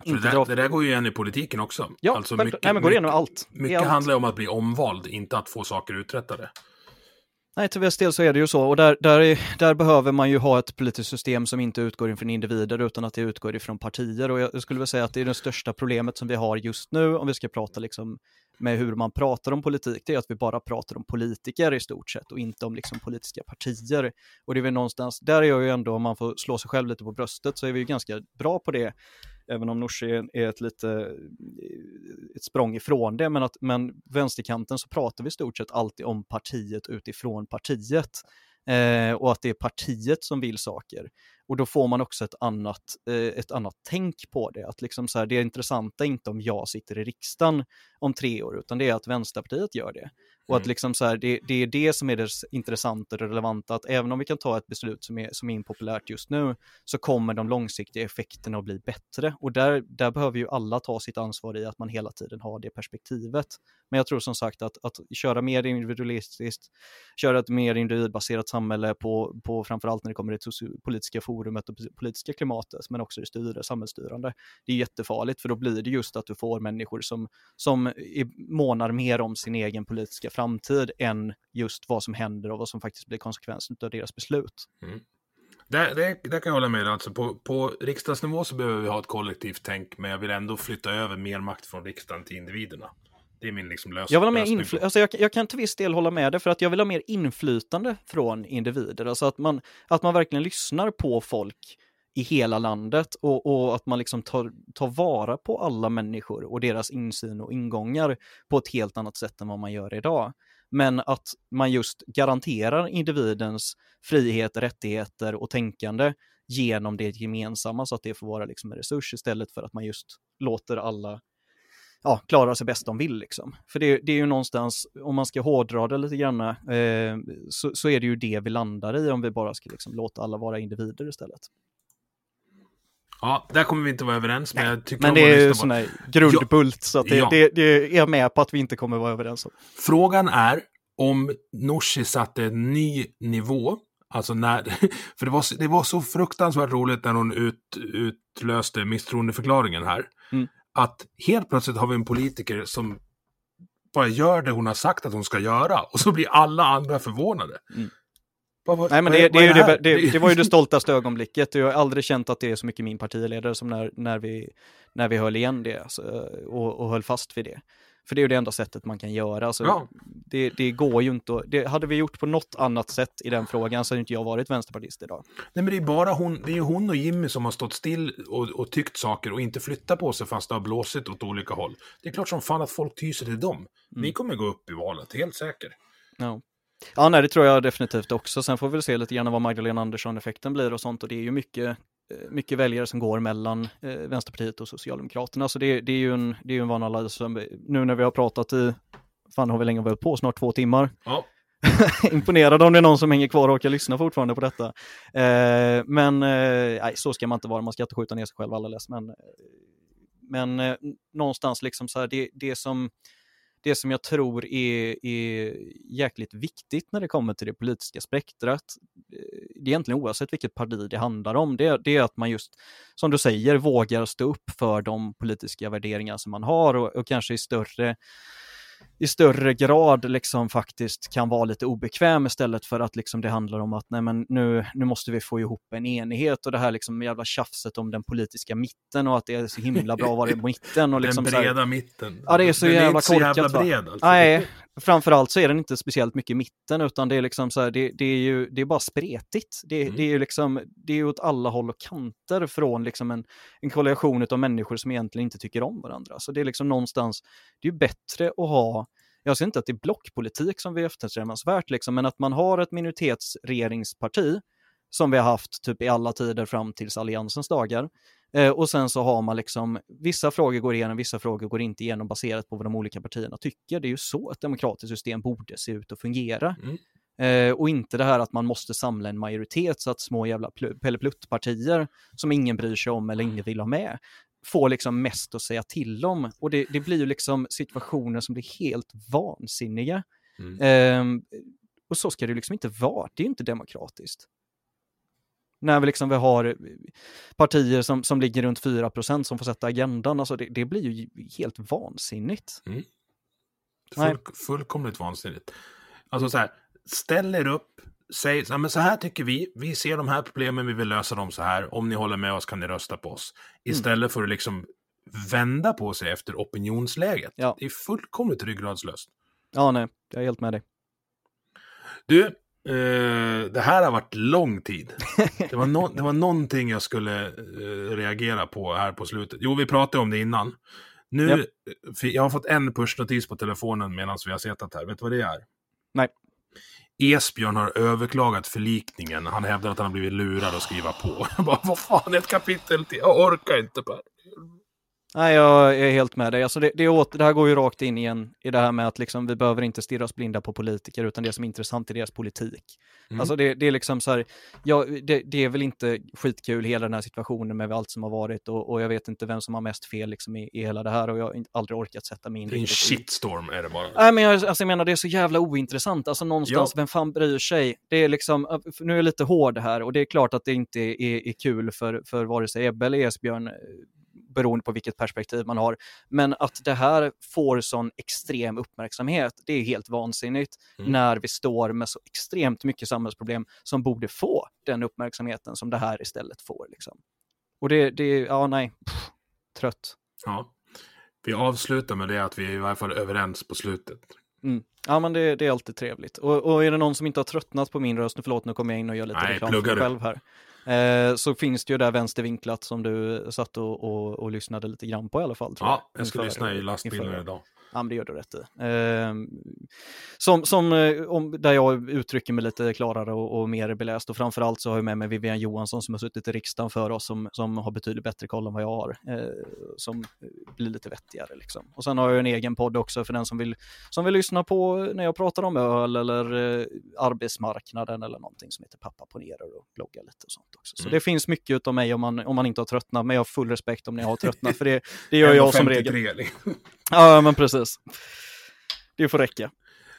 Speaker 2: Det där, det, där, går ju igen i politiken också.
Speaker 3: Ja, alltså mycket, Nej, men går igenom allt.
Speaker 2: Mycket allt. handlar om att bli omvald, inte att få saker uträttade.
Speaker 3: Nej, till viss del så är det ju så. Och där, där, är, där behöver man ju ha ett politiskt system som inte utgår ifrån individer utan att det utgår ifrån partier. Och jag skulle vilja säga att det är det största problemet som vi har just nu om vi ska prata liksom med hur man pratar om politik, det är att vi bara pratar om politiker i stort sett och inte om liksom politiska partier. Och det är väl någonstans, där är jag ju ändå, om man får slå sig själv lite på bröstet, så är vi ju ganska bra på det även om Nooshi är ett lite ett språng ifrån det, men, att, men vänsterkanten så pratar vi i stort sett alltid om partiet utifrån partiet. Eh, och att det är partiet som vill saker. Och då får man också ett annat, eh, ett annat tänk på det. Att liksom så här, det intressanta är inte om jag sitter i riksdagen om tre år, utan det är att Vänsterpartiet gör det. Och att mm. liksom så här, det, det, är det som är det intressanta och relevanta, att även om vi kan ta ett beslut som är, som är impopulärt just nu, så kommer de långsiktiga effekterna att bli bättre. Och där, där behöver ju alla ta sitt ansvar i att man hela tiden har det perspektivet. Men jag tror som sagt att, att köra mer individualistiskt, köra ett mer individbaserat samhälle på, på framförallt när det kommer till det politiska forumet och politiska klimatet, men också det styre, samhällsstyrande. Det är jättefarligt, för då blir det just att du får människor som, som månar mer om sin egen politiska framtid än just vad som händer och vad som faktiskt blir konsekvensen av deras beslut. Mm.
Speaker 2: Det, det, det, kan jag hålla med alltså på, på riksdagsnivå så behöver vi ha ett kollektivt tänk, men jag vill ändå flytta över mer makt från riksdagen till individerna. Det är min liksom lösning.
Speaker 3: Jag, vill ha mer infly- alltså jag, jag, kan till viss del hålla med dig, för att jag vill ha mer inflytande från individer. Alltså att man, att man verkligen lyssnar på folk i hela landet och, och, att man liksom tar, tar vara på alla människor och deras insyn och ingångar på ett helt annat sätt än vad man gör idag. Men att man just garanterar individens frihet, rättigheter och tänkande genom det gemensamma så att det får vara liksom en resurs istället för att man just låter alla ja, klara sig bäst de vill. Liksom. För det, det, är ju någonstans, om man ska hårdra det lite grann, eh, så, så, är det ju det vi landar i om vi bara ska liksom låta alla vara individer istället.
Speaker 2: Ja, där kommer vi inte vara överens, men jag tycker
Speaker 3: Men det är ju sån här grundbult, så det, ja. det, det, är jag med på att vi inte kommer vara överens om.
Speaker 2: Frågan är om Nooshi satte en ny nivå, alltså när, [LAUGHS] för det var, det var så fruktansvärt roligt när hon ut, utlöste misstroendeförklaringen här, mm. att helt plötsligt har vi en politiker som bara gör det hon har sagt att hon ska göra, och så blir alla andra förvånade. Mm.
Speaker 3: Vad, Nej, men det, det, det, det, det, var ju det stoltaste ögonblicket jag har aldrig känt att det är så mycket min partiledare som när, när, vi, när vi höll igen det alltså, och, och höll fast vid det. För det är ju det enda sättet man kan göra. Alltså, ja. det, det, går ju inte det, Hade vi gjort på något annat sätt i den frågan så hade inte jag varit vänsterpartist idag.
Speaker 2: Nej, men det är bara hon, det är hon och Jimmy som har stått still och, och tyckt saker och inte flyttat på sig fast det har blåsit åt olika håll. Det är klart som fan att folk tyser till dem. Mm. Ni kommer gå upp i valet, helt säker.
Speaker 3: Ja. Ja, nej, det tror jag definitivt också. Sen får vi se lite grann vad Magdalena Andersson-effekten blir och sånt. Och det är ju mycket, eh, mycket väljare som går mellan eh, Vänsterpartiet och Socialdemokraterna. Så det, det är ju en, det är en van analys. Nu när vi har pratat i, fan har vi länge varit på, snart två timmar. Ja. [LAUGHS] Imponerad om det är någon som hänger kvar och orkar lyssna fortfarande på detta. Eh, men eh, nej, så ska man inte vara, man ska inte skjuta ner sig själv alldeles. Men, men eh, någonstans liksom så här, det, det som det som jag tror är, är jäkligt viktigt när det kommer till det politiska spektrat, eh, det är egentligen oavsett vilket parti det handlar om, det, det är att man just, som du säger, vågar stå upp för de politiska värderingar som man har och, och kanske i större i större grad liksom faktiskt kan vara lite obekväm istället för att liksom det handlar om att nej men nu, nu måste vi få ihop en enighet och det här liksom jävla tjafset om den politiska mitten och att det är så himla bra att vara i [LAUGHS] mitten. Och liksom
Speaker 2: den breda här, mitten.
Speaker 3: Ja, det är så
Speaker 2: den
Speaker 3: jävla
Speaker 2: korkat. Är inte så jävla bred alltså.
Speaker 3: Nej, framförallt så är den inte speciellt mycket i mitten utan det är liksom så här, det, det, är ju, det är bara spretigt. Det, mm. det är ju liksom, det är åt alla håll och kanter från liksom en, en koalition av människor som egentligen inte tycker om varandra. Så det är liksom någonstans, det är bättre att ha jag ser inte att det är blockpolitik som vi eftersträvansvärt, liksom, men att man har ett minoritetsregeringsparti som vi har haft typ i alla tider fram tills alliansens dagar. Eh, och sen så har man liksom, vissa frågor går igenom, vissa frågor går inte igenom baserat på vad de olika partierna tycker. Det är ju så ett demokratiskt system borde se ut och fungera. Mm. Eh, och inte det här att man måste samla en majoritet så att små jävla pellepluttpartier som ingen bryr sig om eller ingen vill ha med får liksom mest att säga till om. Och det, det blir ju liksom situationer som blir helt vansinniga. Mm. Eh, och så ska det liksom inte vara, det är inte demokratiskt. När vi liksom vi har partier som, som ligger runt 4% som får sätta agendan, alltså det, det blir ju helt vansinnigt. Mm.
Speaker 2: Full, fullkomligt vansinnigt. Alltså så här, ställ er upp, säg ja, men så här tycker vi, vi ser de här problemen, vi vill lösa dem så här, om ni håller med oss kan ni rösta på oss. Mm. Istället mm. för att liksom vända på sig efter opinionsläget. Ja. Det är fullkomligt ryggradslöst.
Speaker 3: Ja, nej, jag är helt med dig.
Speaker 2: Du, Eh, det här har varit lång tid. [LAUGHS] Det var, no det var någonting jag skulle eh, reagera på här på slutet. Jo, vi pratade om det innan. Nu,
Speaker 3: Japp.
Speaker 2: för jag har fått en pushnotis på telefonen medan vi har suttit här. Vet du vad det är?
Speaker 3: Nej.
Speaker 2: Esbjörn har överklagat förlikningen. Han hävdar att han har blivit lurad att skriva på. [LAUGHS] Jag bara, vad fan, ett kapitel till. Jag orkar inte Per.
Speaker 3: Nej, jag är helt med dig. Alltså det, det, är åter, det här går ju rakt in igen i det här med att liksom, vi behöver inte stirra oss blinda på politiker, utan det som är intressant är deras politik.
Speaker 2: Mm.
Speaker 3: Alltså det, det är liksom så här, ja, det, är väl inte skitkul hela den här situationen med allt som har varit och, och jag vet inte vem som har mest fel liksom i, i hela det här och jag har aldrig orkat sätta mig in
Speaker 2: Det är en
Speaker 3: i-
Speaker 2: shitstorm är det bara.
Speaker 3: Nej, men jag, alltså, jag menar, det är så jävla ointressant. Alltså någonstans,
Speaker 2: Ja.
Speaker 3: vem fan bryr sig? Det är liksom, nu är jag lite hård här och det är klart att det inte är, är kul för, för vare sig Ebbe eller Esbjörn, eh, beroende på vilket perspektiv man har. Men att det här får sån extrem uppmärksamhet, det är helt vansinnigt
Speaker 2: Mm.
Speaker 3: när vi står med så extremt mycket samhällsproblem som borde få den uppmärksamheten som det här istället får. Liksom. Och det, det ja nej, Pff, trött.
Speaker 2: Ja. Vi avslutar med det att vi är i varje fall överens på slutet.
Speaker 3: Mm. Ja, men det, det är alltid trevligt. Och, och är det någon som inte har tröttnat på min röst, nu förlåt, nu kommer jag in och gör lite
Speaker 2: Nej,
Speaker 3: reklam för mig själv här. Eh, så finns det ju där vänstervinklat som du satt och, och, och lyssnade lite grann på i alla fall.
Speaker 2: Ja, jag ska
Speaker 3: inför-
Speaker 2: lyssna i lastbilen idag.
Speaker 3: Ja, men det gör du rätt i. Eh, som, som, eh, om, där jag uttrycker mig lite klarare och, och mer beläst och framförallt så har jag med mig Vivian Johansson som har suttit i riksdagen för oss som, som har betydligt bättre koll än vad jag har. Eh, som blir lite vettigare liksom. Och sen har jag en egen podd också för den som vill, som vill lyssna på när jag pratar om öl eller eh, arbetsmarknaden eller någonting som heter Pappa ponerar och bloggar lite och sånt också. Så
Speaker 2: Mm.
Speaker 3: det finns mycket av mig om man, om man inte har tröttnat, men jag har full respekt om ni har tröttnat för det, det gör [LAUGHS] jag som regel.
Speaker 2: 1,53.
Speaker 3: Ja, men precis. Det får räcka.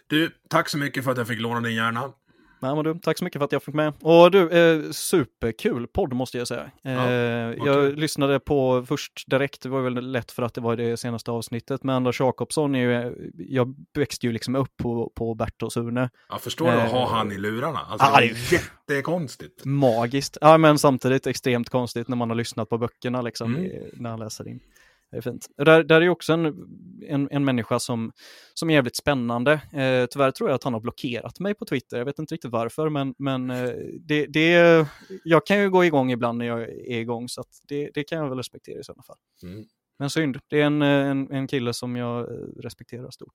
Speaker 2: Du, tack så mycket för att jag fick låna din hjärna.
Speaker 3: Nej, men du, tack så mycket för att jag fick med. Och du, eh, superkul podd måste jag säga. Eh, jag
Speaker 2: kul.
Speaker 3: lyssnade på först direkt, det var väl lätt för att det var det senaste avsnittet, men Anders Jakobsson är ju, jag växte ju liksom upp på, på Bert och Sune.
Speaker 2: Jag förstår du att
Speaker 3: Eh,
Speaker 2: ha han i lurarna? Alltså,
Speaker 3: ah,
Speaker 2: det är jättekonstigt.
Speaker 3: Magiskt. Ja, men samtidigt extremt konstigt när man har lyssnat på böckerna liksom,
Speaker 2: Mm.
Speaker 3: när han läser in. Det är fint. Där, där är också en, en, en människa som, som är jävligt spännande. Eh, tyvärr tror jag att han har blockerat mig på Twitter. Jag vet inte riktigt varför, men, men eh, det, det, jag kan ju gå igång ibland när jag är igång, så det, det kan jag väl respektera i sådana fall.
Speaker 2: Mm.
Speaker 3: Men synd, det är en, en, en kille som jag eh, respekterar stort.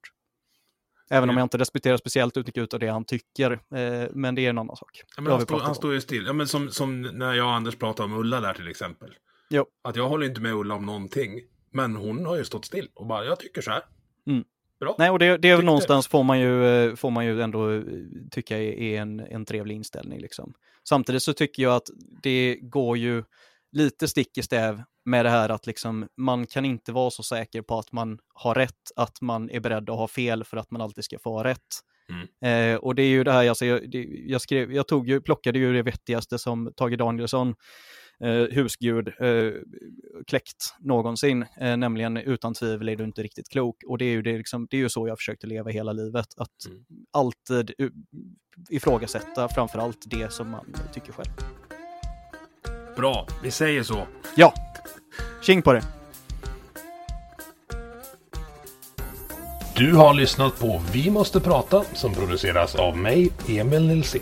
Speaker 3: Även om
Speaker 2: Ja.
Speaker 3: jag inte respekterar speciellt mycket av det han tycker, eh, men det är en annan sak.
Speaker 2: Ja, han,
Speaker 3: pratat
Speaker 2: han står ju still. Ja, men som, som när jag och Anders pratade om Ulla där till exempel.
Speaker 3: Jo.
Speaker 2: Att jag håller inte med Ulla om någonting. Men hon har ju stått still och bara, jag tycker så här.
Speaker 3: Mm.
Speaker 2: Bra.
Speaker 3: Nej, och det, det är någonstans får man ju, eh, får man ju ändå eh, tycka är en, en trevlig inställning. Liksom. Samtidigt så tycker jag att det går ju lite stick i stäv med det här att liksom, man kan inte vara så säker på att man har rätt, att man är beredd att ha fel för att man alltid ska få ha rätt. Eh, och det är ju det här, alltså, jag, det, jag, skrev, jag tog ju, plockade ju det vettigaste som Tage Danielsson, eh, husgud, eh, kläckt någonsin, eh, nämligen utan tvivel är du inte riktigt klok. Och det är ju, det, liksom, det är ju så jag försökte leva hela livet, att
Speaker 2: Mm.
Speaker 3: alltid u- ifrågasätta framför allt det som man tycker själv.
Speaker 2: Bra, vi säger så.
Speaker 3: Ja, tjing på det!
Speaker 2: Du har lyssnat på Vi måste prata som produceras av mig, Emil Nilsson.